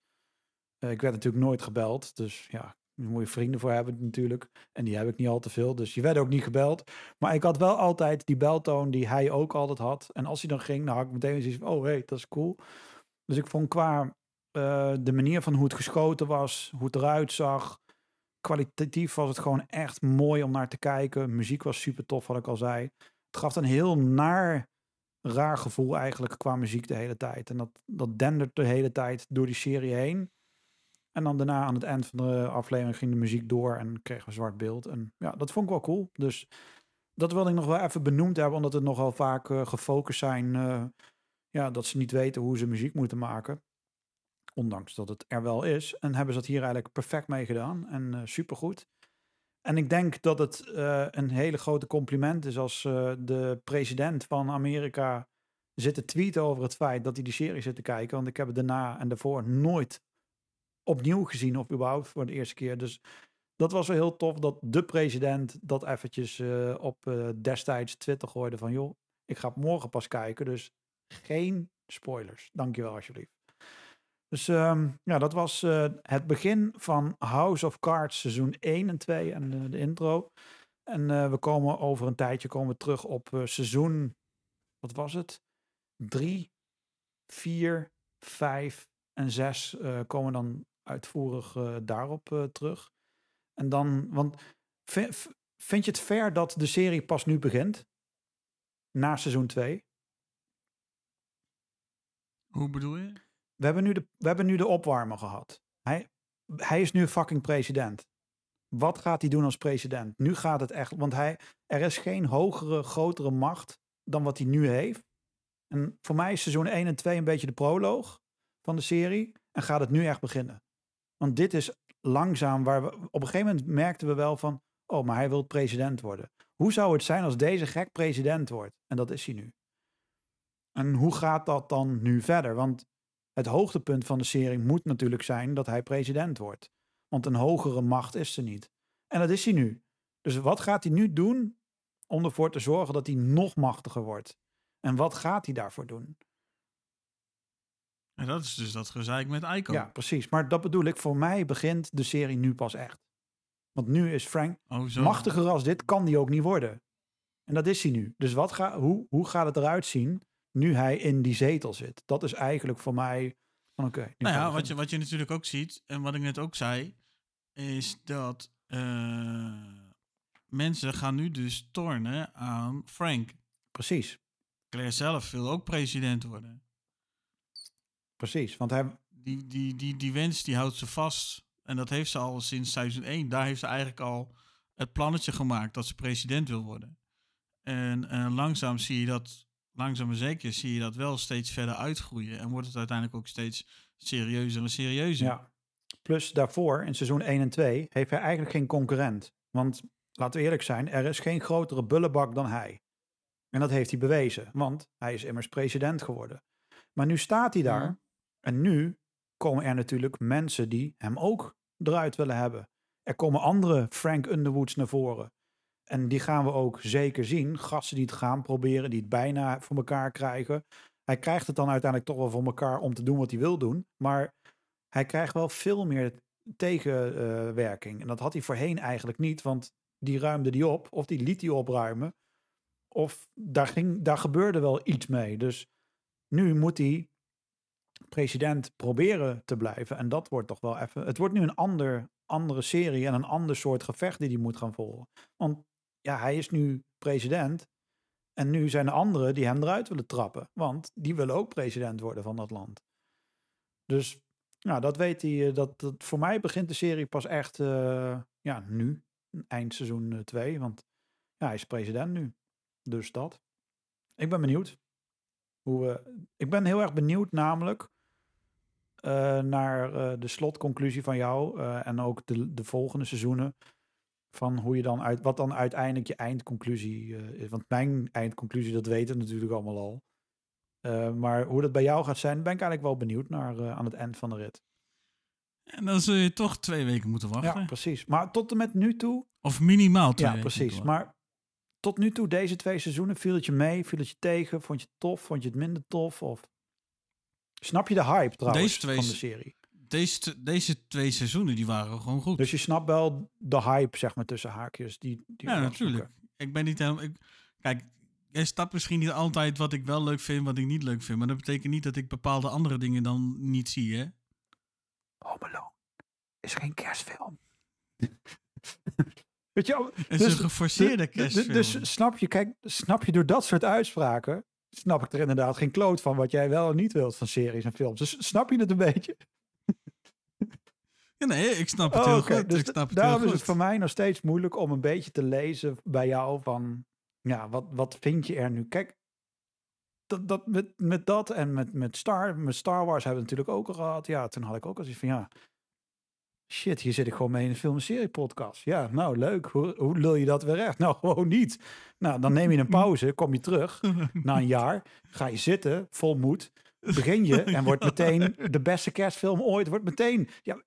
Eh, ik werd natuurlijk nooit gebeld. Dus ja, je vrienden voor hebben natuurlijk. En die heb ik niet al te veel. Dus je werd ook niet gebeld. Maar ik had wel altijd die beltoon die hij ook altijd had. En als hij dan ging, dan had ik meteen zoiets van, oh hey, dat is cool. Dus ik vond qua eh, de manier van hoe het geschoten was, hoe het eruit zag. Kwalitatief was het gewoon echt mooi om naar te kijken. Muziek was super tof, wat ik al zei. Het gaf een heel naar, raar gevoel eigenlijk qua muziek de hele tijd. En dat, dat dendert de hele tijd door die serie heen. En dan daarna aan het eind van de aflevering ging de muziek door en kregen we zwart beeld. En ja, dat vond ik wel cool. Dus dat wilde ik nog wel even benoemd hebben, omdat het nogal vaak eh, gefocust zijn. eh, ja, dat ze niet weten hoe ze muziek moeten maken. Ondanks dat het er wel is. En hebben ze dat hier eigenlijk perfect mee gedaan. En eh supergoed. En ik denk dat het eh, een hele grote compliment is als de president van Amerika zit te tweeten over het feit dat hij die serie zit te kijken. Want ik heb het daarna en daarvoor nooit opnieuw gezien of überhaupt voor de eerste keer. Dus dat was wel heel tof dat de president dat eventjes eh, op eh, destijds Twitter gooide van joh, ik ga morgen pas kijken. Dus geen spoilers. Dankjewel alsjeblieft. Dus ehm, ja, dat was eh, het begin van House of Cards seizoen 1 en 2 en de intro. En we komen over een tijdje komen terug op seizoen, wat was het? 3, 4, 5 en 6 eh, komen dan uitvoerig eh, daarop eh, terug. En dan, want vind je het fair dat de serie pas nu begint? Na seizoen 2? Hoe bedoel je? We hebben nu de, we hebben nu de opwarmer gehad. Hij, hij is nu fucking president. Wat gaat hij doen als president? Nu gaat het echt, want hij, er is geen hogere, grotere macht dan wat hij nu heeft. En voor mij is seizoen 1 en 2 een beetje de proloog van de serie. En gaat het nu echt beginnen. Want dit is langzaam waar we, op een gegeven moment merkten we wel van, oh, maar hij wil president worden. Hoe zou het zijn als deze gek president wordt? En dat is hij nu. En hoe gaat dat dan nu verder? Want het hoogtepunt van de serie moet natuurlijk zijn dat hij president wordt. Want een hogere macht is er niet. En dat is hij nu. Dus wat gaat hij nu doen om ervoor te zorgen dat hij nog machtiger wordt? En wat gaat hij daarvoor doen? En dat is dus dat gezeik met Ico. Ja, precies. Maar dat bedoel ik, voor mij begint de serie nu pas echt. Want nu is Frank Oh, zo. machtiger als dit, kan die ook niet worden. En dat is hij nu. Dus wat ga, hoe, hoe gaat het eruit zien nu hij in die zetel zit? Dat is eigenlijk voor mij van oké. Nou ja, wat je, wat je natuurlijk ook ziet, en wat ik net ook zei, is dat eh, mensen gaan nu dus tornen aan Frank. Precies, Claire zelf wil ook president worden. Precies. Want hij, Die, die, die, die wens die houdt ze vast. En dat heeft ze al sinds seizoen 1. Daar heeft ze eigenlijk al het plannetje gemaakt dat ze president wil worden. En eh, langzaam zie je dat, langzaam maar zeker, zie je dat wel steeds verder uitgroeien. En wordt het uiteindelijk ook steeds serieuzer en serieuzer. ja. Plus daarvoor, in seizoen 1 en 2, heeft hij eigenlijk geen concurrent. Want laten we eerlijk zijn, er is geen grotere bullebak dan hij. En dat heeft hij bewezen, want hij is immers president geworden. Maar nu staat hij daar Ja. En nu komen er natuurlijk mensen die hem ook eruit willen hebben. Er komen andere Frank Underwoods naar voren. En die gaan we ook zeker zien. Gasten die het gaan proberen, die het bijna voor elkaar krijgen. Hij krijgt het dan uiteindelijk toch wel voor elkaar om te doen wat hij wil doen. Maar hij krijgt wel veel meer tegenwerking. en dat had hij voorheen eigenlijk niet, want die ruimde die op, of die liet die opruimen. Of daar, ging, daar gebeurde wel iets mee. Dus nu moet hij president proberen te blijven. En dat wordt toch wel even. Het wordt nu een ander, andere serie en een ander soort gevecht die hij moet gaan volgen. Want ja, hij is nu president. En nu zijn er anderen die hem eruit willen trappen. Want die willen ook president worden van dat land. Dus nou, dat weet hij. eh, Dat, dat, voor mij begint de serie pas echt eh, ja, nu. Eind seizoen 2. want ja, hij is president nu. Dus dat. Ik ben benieuwd. Hoe, we ik ben heel erg benieuwd namelijk eh, naar eh, de slotconclusie van jou. eh, en ook de, de volgende seizoenen. Van hoe je dan uit, wat dan uiteindelijk je eindconclusie is. Want mijn eindconclusie, dat weten we natuurlijk allemaal al. Maar hoe dat bij jou gaat zijn, ben ik eigenlijk wel benieuwd naar aan het eind van de rit. En dan zul je toch twee weken moeten wachten. Ja, precies. Maar tot en met nu toe. Of minimaal twee Ja, weken precies. moeten wachten. Maar tot nu toe, deze twee seizoenen, viel het je mee? Viel het je tegen? Vond je het tof? Vond je het minder tof? Of... Snap je de hype trouwens Deze twee van de se- serie? Deze, deze twee seizoenen die waren gewoon goed. Dus je snapt wel de hype, zeg maar, tussen haakjes. Die, die ja, natuurlijk. Ik ben niet helemaal... ik- kijk, jij snapt misschien niet altijd wat ik wel leuk vind, wat ik niet leuk vind. Maar dat betekent niet dat ik bepaalde andere dingen dan niet zie, hè? Home Alone is geen kerstfilm. [LAUGHS] Weet je, wel, Het is Dus- een geforceerde dus, dus, kerstfilm. dus snap je, kijk, snap je door dat soort uitspraken, snap ik er inderdaad geen kloot van wat jij wel en niet wilt van series en films. Dus snap je het een beetje? Ja, nee, ik snap het Oh, heel goed. Dus ik snap het daarom heel is goed. het voor mij nog steeds moeilijk om een beetje te lezen bij jou van, ja, wat, wat vind je er nu? Kijk, dat, dat, met, met dat en met, met, Star, met Star Wars hebben we natuurlijk ook al gehad. Ja, toen had ik ook al zoiets van, ja, shit, hier zit ik gewoon mee in een film- en serie podcast. Ja, nou, leuk. Hoe, hoe lul je dat weer echt? [LAUGHS] Nou, gewoon niet. Nou, dan neem je een pauze, kom je terug [LAUGHS] na een jaar, ga je zitten, vol moed, begin je en wordt meteen de beste kerstfilm ooit. Wordt meteen, ja,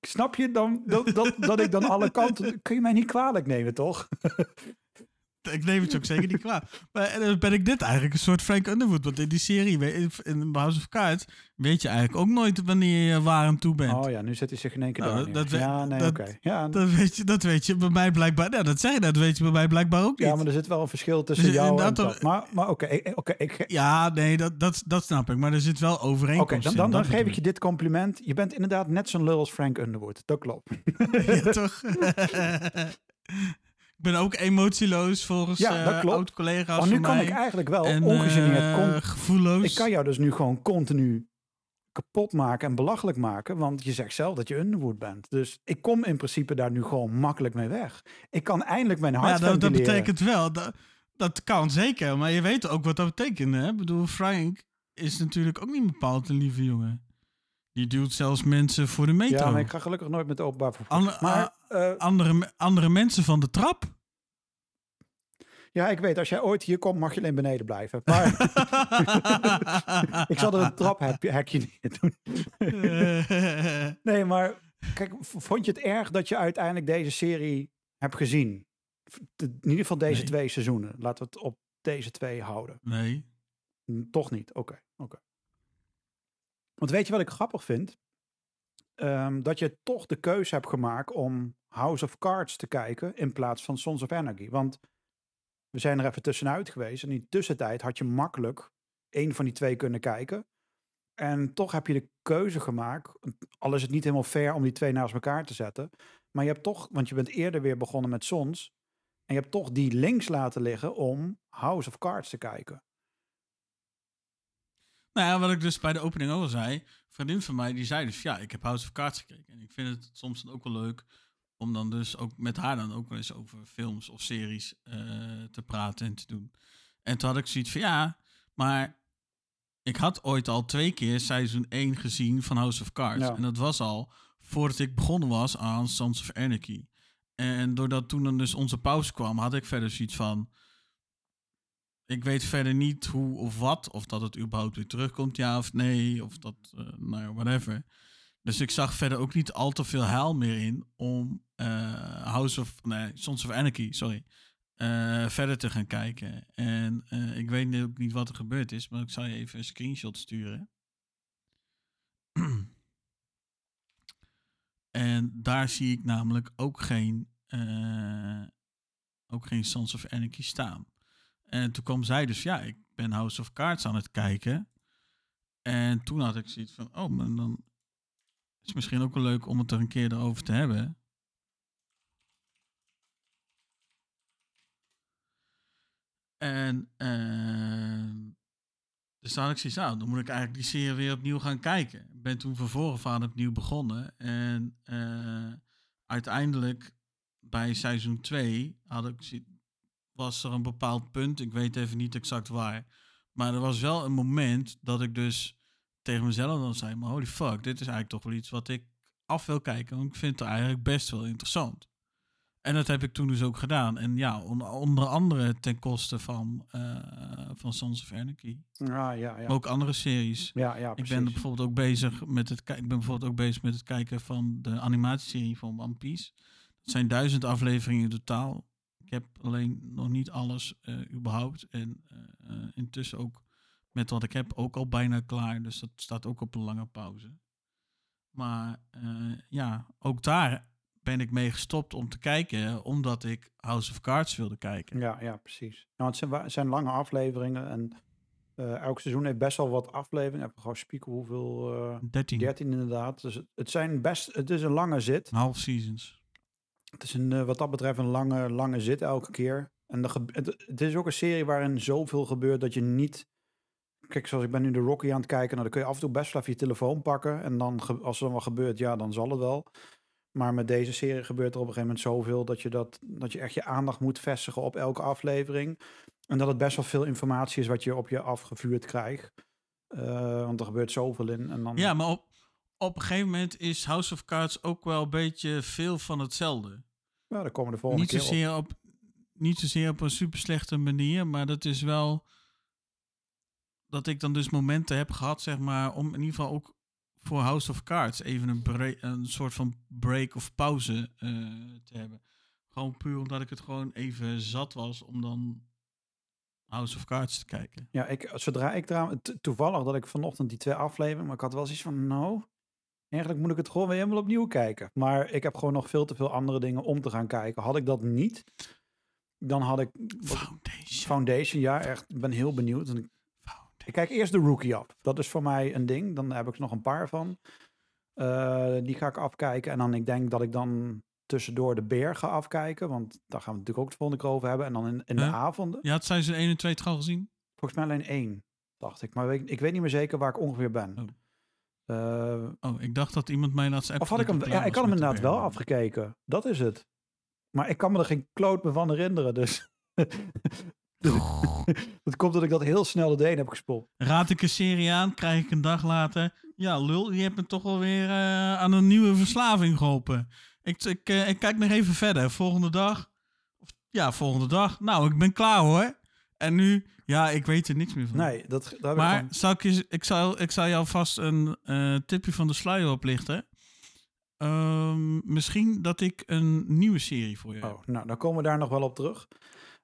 snap je dan dat, dat, dat ik dan alle kanten, kun je mij niet kwalijk nemen, toch? [LAUGHS] Ik neem het je ook zeker niet kwaad. Maar en dan ben ik dit eigenlijk een soort Frank Underwood. Want in die serie, in- House of Cards, weet je eigenlijk ook nooit wanneer je waar aan toe bent. Oh ja, nu zet hij zich in één keer Nou, dat- neer. dat we- Ja, nee, oké. Ja, Dat weet, je, dat weet je bij mij blijkbaar. Nou, dat zeg je, dat weet je bij mij blijkbaar ook niet. ja, maar er zit wel een verschil tussen Dus jou en dat. Maar, maar oké, oké, ik, Ja, nee, dat, dat, dat snap ik. Maar er zit wel overeenkomst oké, dan, in, dan, dan dat geef ik je dit compliment. Je bent inderdaad net zo'n lul als Frank Underwood. Dat klopt. [LAUGHS] Ja, toch? [LAUGHS] [LAUGHS] ik ben ook emotieloos volgens Ja, dat eh, oud-collega's Maar nu kan mij. ik eigenlijk wel en, ongegeneerd... eh, gevoelloos. ik kan jou dus nu gewoon continu kapot maken en belachelijk maken. Want je zegt zelf dat je Underwood bent. Dus ik kom in principe daar nu gewoon makkelijk mee weg. Ik kan eindelijk mijn hart ja, dat, betekent wel, dat, dat kan zeker. Maar je weet ook wat dat betekent. Hè? Ik bedoel, Frank is natuurlijk ook niet bepaald een lieve jongen. Die duwt zelfs mensen voor de metro. Ja, maar ik ga gelukkig nooit met de openbaar vervoer. Ander- maar eh, andere, andere mensen van de trap. ja, ik weet, als jij ooit hier komt, mag je alleen beneden blijven. Maar [LAUGHS] [LAUGHS] ik zal er een traphekje neer doen. [LAUGHS] Nee, maar kijk, vond je het erg dat je uiteindelijk deze serie heb gezien. In ieder geval deze Nee. twee seizoenen. Laten we het op deze twee houden. Nee. Toch niet. Oké, oké. Want weet je wat ik grappig vind? Ehm, dat je toch de keuze hebt gemaakt om House of Cards te kijken in plaats van Sons of Anarchy. Want we zijn er even tussenuit geweest. En in die tussentijd had je makkelijk één van die twee kunnen kijken. En toch heb je de keuze gemaakt, al is het niet helemaal fair om die twee naast elkaar te zetten. Maar je hebt toch, want je bent eerder weer begonnen met Sons. En je hebt toch die links laten liggen om House of Cards te kijken. Nou ja, wat ik dus bij de opening ook al zei. Een vriendin van mij die zei dus, ja, ik heb House of Cards gekeken. En ik vind het soms dan ook wel leuk om dan dus ook met haar dan ook wel eens over films of series eh, te praten en te doen. En toen had ik zoiets van, ja, maar ik had ooit al twee keer seizoen 1 gezien van House of Cards. Ja. En dat was al voordat ik begonnen was aan Sons of Anarchy. En doordat toen dan dus onze pauze kwam, had ik verder zoiets van... Ik weet verder niet hoe of wat, of dat het überhaupt weer terugkomt, ja of nee, of dat, eh, nou ja, whatever. Dus ik zag verder ook niet al te veel heil meer in om eh, House of, nee, Sons of Anarchy, sorry, eh, verder te gaan kijken. En ik weet ook niet wat er gebeurd is, maar ik zal je even een screenshot sturen. [CLEARS THROAT] en daar zie ik namelijk ook geen, ook geen Sons of Anarchy staan. En toen kwam zij dus, ja, ik ben House of Cards aan het kijken. En toen had ik zoiets van, oh, maar dan is het misschien ook wel leuk om het er een keer over te hebben. En ehm, dus toen had ik zoiets, nou, dan moet ik eigenlijk die serie weer opnieuw gaan kijken. Ik ben toen vervolgens aan opnieuw begonnen. En eh, uiteindelijk bij seizoen 2 had ik, was er een bepaald punt, ik weet even niet exact waar. Maar er was wel een moment dat ik dus tegen mezelf dan zei, maar holy fuck, dit is eigenlijk toch wel iets wat ik af wil kijken. Want ik vind het eigenlijk best wel interessant. En dat heb ik toen dus ook gedaan. En ja, on- onder andere ten koste van, eh van Sons of Anarchy. Ja, ja, ja. Maar ook andere series. ja, ja Ik ben bijvoorbeeld ook bezig met het ik ben bijvoorbeeld ook bezig met het kijken van de animatieserie van One Piece. Dat zijn duizend afleveringen in totaal. Ik heb alleen nog niet alles eh, überhaupt. En eh, eh, intussen ook met wat ik heb ook al bijna klaar. Dus dat staat ook op een lange pauze. Maar ja, ook daar ben ik mee gestopt om te kijken, omdat ik House of Cards wilde kijken. Ja, ja, precies. Nou, het zijn, het zijn lange afleveringen en elk seizoen heeft best wel wat afleveringen. Even gewoon spieken hoeveel. eh 13, 13 inderdaad. Dus het, het zijn best, het is een lange zit. half seasons. Het is een, eh, wat dat betreft een lange, lange zit elke keer. En gebe- het, is ook een serie waarin zoveel gebeurt dat je niet... Kijk, zoals ik ben nu de Rocky aan het kijken. Nou, dan kun je af en toe best wel even je telefoon pakken. En dan, als er dan wat gebeurt, ja, dan zal het wel. Maar met deze serie gebeurt er op een gegeven moment zoveel... dat je, dat, dat je echt je aandacht moet vestigen op elke aflevering. En dat het best wel veel informatie is wat je op je afgevuurd krijgt. Eh, want er gebeurt zoveel in. En dan, Ja, maar op, op een gegeven moment is House of Cards ook wel een beetje veel van hetzelfde. ja, daar komen de volgende Niet keer op. zozeer op, niet zozeer op een super slechte manier, maar dat is wel dat ik dan dus momenten heb gehad, zeg maar, om in ieder geval ook voor House of Cards even een, een soort van break of pauze eh, te hebben. Gewoon puur omdat ik het gewoon even zat was om dan House of Cards te kijken. Ja, ik, zodra ik to- toevallig dat ik vanochtend die twee afleveringen, maar ik had wel zoiets van, nou, eigenlijk moet ik het gewoon weer helemaal opnieuw kijken. Maar ik heb gewoon nog veel te veel andere dingen om te gaan kijken. Had ik dat niet, dan had ik Foundation. Foundation, ja, echt, ik ben heel benieuwd. En ik, ik kijk eerst de Rookie af. Dat is voor mij een ding. Dan heb ik er nog een paar van. Eh, die ga ik afkijken. En dan, ik denk dat ik dan tussendoor de Beer ga afkijken. Want daar gaan we het natuurlijk ook de volgende keer over hebben. En dan in, in de avonden. Je had seizoen 1 en 2 toch al gezien? Volgens mij alleen één, dacht ik. Maar ik weet niet meer zeker waar ik ongeveer ben. Oh. Eh, Oh, ik dacht dat iemand mij laatst of had ik hem... Ja, ik had hem inderdaad wel afgekeken. Dat is het. Maar ik kan me er geen kloot meer van herinneren. Dus... [LAUGHS] dat komt dat ik dat heel snel de heb gespoeld. Raad ik een serie aan, krijg ik een dag later. Ja, lul, je hebt me toch wel weer eh, aan een nieuwe verslaving geholpen. Ik, ik, eh, ik kijk nog even verder. Volgende dag. Of, ja, volgende dag. Nou, ik ben klaar hoor. En nu, ja, ik weet er niks meer van. Nee, dat, daar heb ik maar gewoon- zal ik, je, ik, zal, ik zal jou vast een eh, tipje van de sluier oplichten. Ehm, misschien dat ik een nieuwe serie voor je heb. Oh, nou, dan komen we daar nog wel op terug.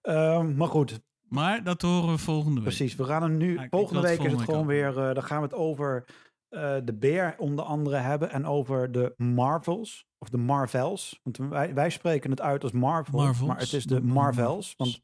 Ehm, maar goed, Maar dat horen we volgende week. precies. We gaan hem nu. Ja, ik- ik volgende week is het gewoon weer. eh, dan gaan we het over eh, de beer onder andere hebben. En over de Marvels. Of de Marvels. Want wij, wij spreken het uit als Marvel. Marvels, Maar het is de de Marvels. Marvels. Want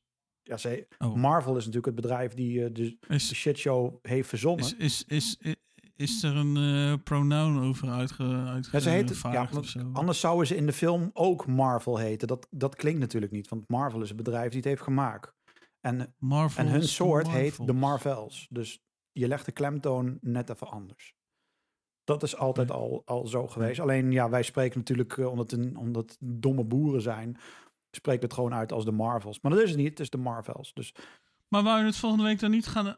ja, ze, Oh. Marvel is natuurlijk het bedrijf die eh, de, de Is, shitshow heeft verzonnen. is, is, is, is, is er een eh, pronoun over uitge, uitge Ja, ze heet, ja, anders zouden ze in de film ook Marvel heten. Dat, dat klinkt natuurlijk niet, want Marvel is het bedrijf die het heeft gemaakt. En, Marvels, en hun soort heet de Marvels. Dus je legt de klemtoon net even anders. Dat is altijd al, al zo geweest. Alleen ja, wij spreken natuurlijk, eh, omdat, een, omdat domme boeren zijn, spreken het gewoon uit als de Marvels. Maar dat is het niet, het is de Marvels. Dus Maar wou je het volgende week dan niet gaan...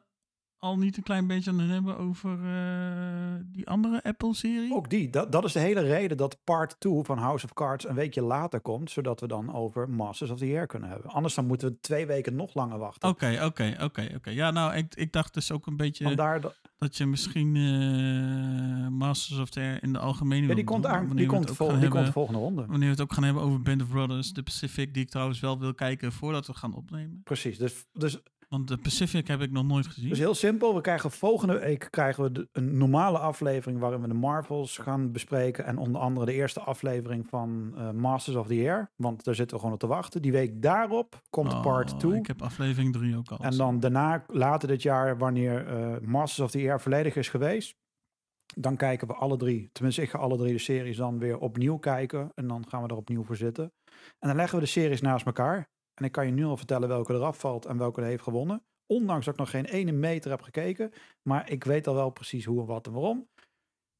Al niet een klein beetje aan het hebben over eh, die andere Apple-serie? ook die, dat, dat is de hele reden dat part 2 van House of Cards een weekje later komt, zodat we dan over Masters of the Air kunnen hebben. Anders dan moeten we twee weken nog langer wachten. Oké, oké, oké, oké. Ja, nou, ik, ik dacht dus ook een beetje Vandaar dat, dat je misschien eh, Masters of the Air in de algemene ja, die komt, aan, die komt, vol, komt hebben- volgende ronde. Wanneer we het ook gaan hebben over Band of Brothers, de Pacific, die ik trouwens wel wil kijken voordat we gaan opnemen. Precies, dus, dus, Want de Pacific heb ik nog nooit gezien. dus heel simpel. We krijgen volgende week krijgen we de- een normale aflevering waarin we de Marvels gaan bespreken. En onder andere de eerste aflevering van eh, Masters of the Air. Want daar zitten we gewoon op te wachten. Die week daarop komt Oh, part 2. Ik heb aflevering 3 ook al. En dan daarna, later dit jaar, wanneer eh, Masters of the Air volledig is geweest, dan kijken we alle drie, tenminste ik ga alle drie de series dan weer opnieuw kijken. En dan gaan we er opnieuw voor zitten. En dan leggen we de series naast elkaar. En ik kan je nu al vertellen welke eraf valt en welke er heeft gewonnen. Ondanks dat ik nog geen ene meter heb gekeken. Maar ik weet al wel precies hoe en wat en waarom.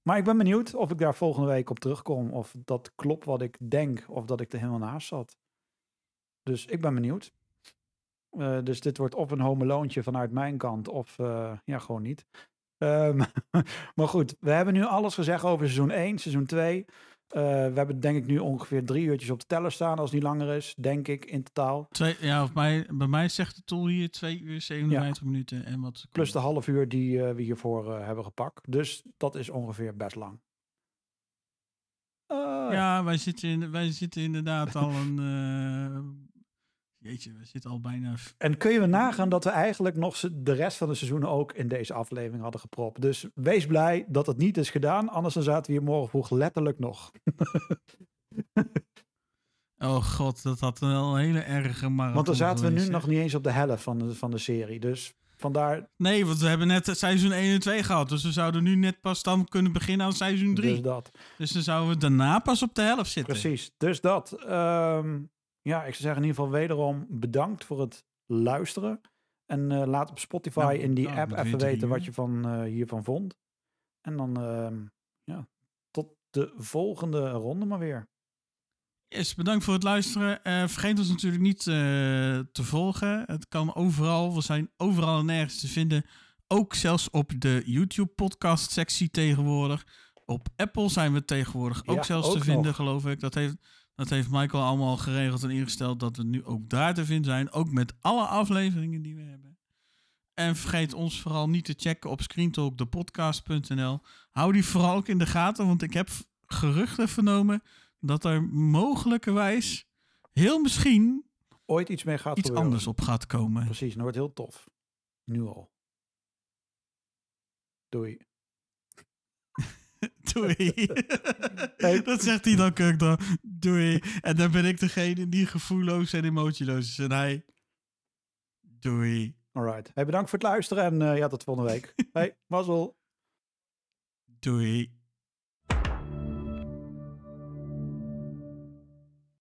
Maar ik ben benieuwd of ik daar volgende week op terugkom. Of dat klopt wat ik denk. Of dat ik er helemaal naast zat. Dus ik ben benieuwd. Eh, dus dit wordt of een home loontje vanuit mijn kant. Of eh, ja, gewoon niet. Ehm, [LAUGHS] maar goed, we hebben nu alles gezegd over seizoen 1, seizoen 2. Eh, we hebben denk ik nu ongeveer drie uurtjes op de teller staan. Als het niet langer is, denk ik, in totaal. Twee, ja, of mij, bij mij zegt de tool hier 2 uur 57 minuten en wat. Plus de half uur die eh, we hiervoor eh, hebben gepakt. Dus dat is ongeveer best lang. Ja, wij zitten, in, wij zitten inderdaad al een. Jeetje, we zitten al bijna. En kun je nagaan dat we eigenlijk nog de rest van de seizoenen ook in deze aflevering hadden gepropt. Dus wees blij dat het niet is gedaan. Anders dan zaten we hier morgen vroeg letterlijk nog. [LAUGHS] Oh god, dat had wel een hele erge marathon Want dan zaten we nu nog niet eens op de helft van de, van de serie. Dus vandaar Nee, want we hebben net seizoen 1 en 2 gehad. Dus we zouden nu net pas dan kunnen beginnen aan seizoen 3. dus dat. Dus dan zouden we daarna pas op de helft zitten. Precies, dus dat. Ehm, ja, ik zou zeggen in ieder geval wederom bedankt voor het luisteren. En eh, laat op Spotify Nou, in die nou, app even weten wat je van eh, hiervan vond. En dan, ehm, ja, tot de volgende ronde maar weer. Yes, bedankt voor het luisteren. Eh, vergeet ons natuurlijk niet te volgen. Het kan overal. We zijn overal en nergens te vinden. Ook zelfs op de YouTube podcast sectie tegenwoordig. Op Apple zijn we tegenwoordig ook Ja, zelfs ook te vinden, geloof ik. Dat heeft, dat heeft Michael allemaal geregeld en ingesteld dat we nu ook daar te vinden zijn. Ook met alle afleveringen die we hebben. En vergeet ons vooral niet te checken op screentalkdepodcast.nl. Hou die vooral ook in de gaten, want ik heb geruchten vernomen dat er mogelijkerwijs heel misschien Ooit iets mee gaat iets gebeuren. anders op gaat komen. Precies, dat wordt heel tof. Nu al. Doei. [LAUGHS] Doei. [LAUGHS] Hey. Dat zegt hij dan kuk dan. Doei. En dan ben ik degene die gevoelloos en emotieloos is. En hij... Doei. Alright. Hey, bedankt voor het luisteren en eh, ja, tot volgende week. hey, mazzel. Doei.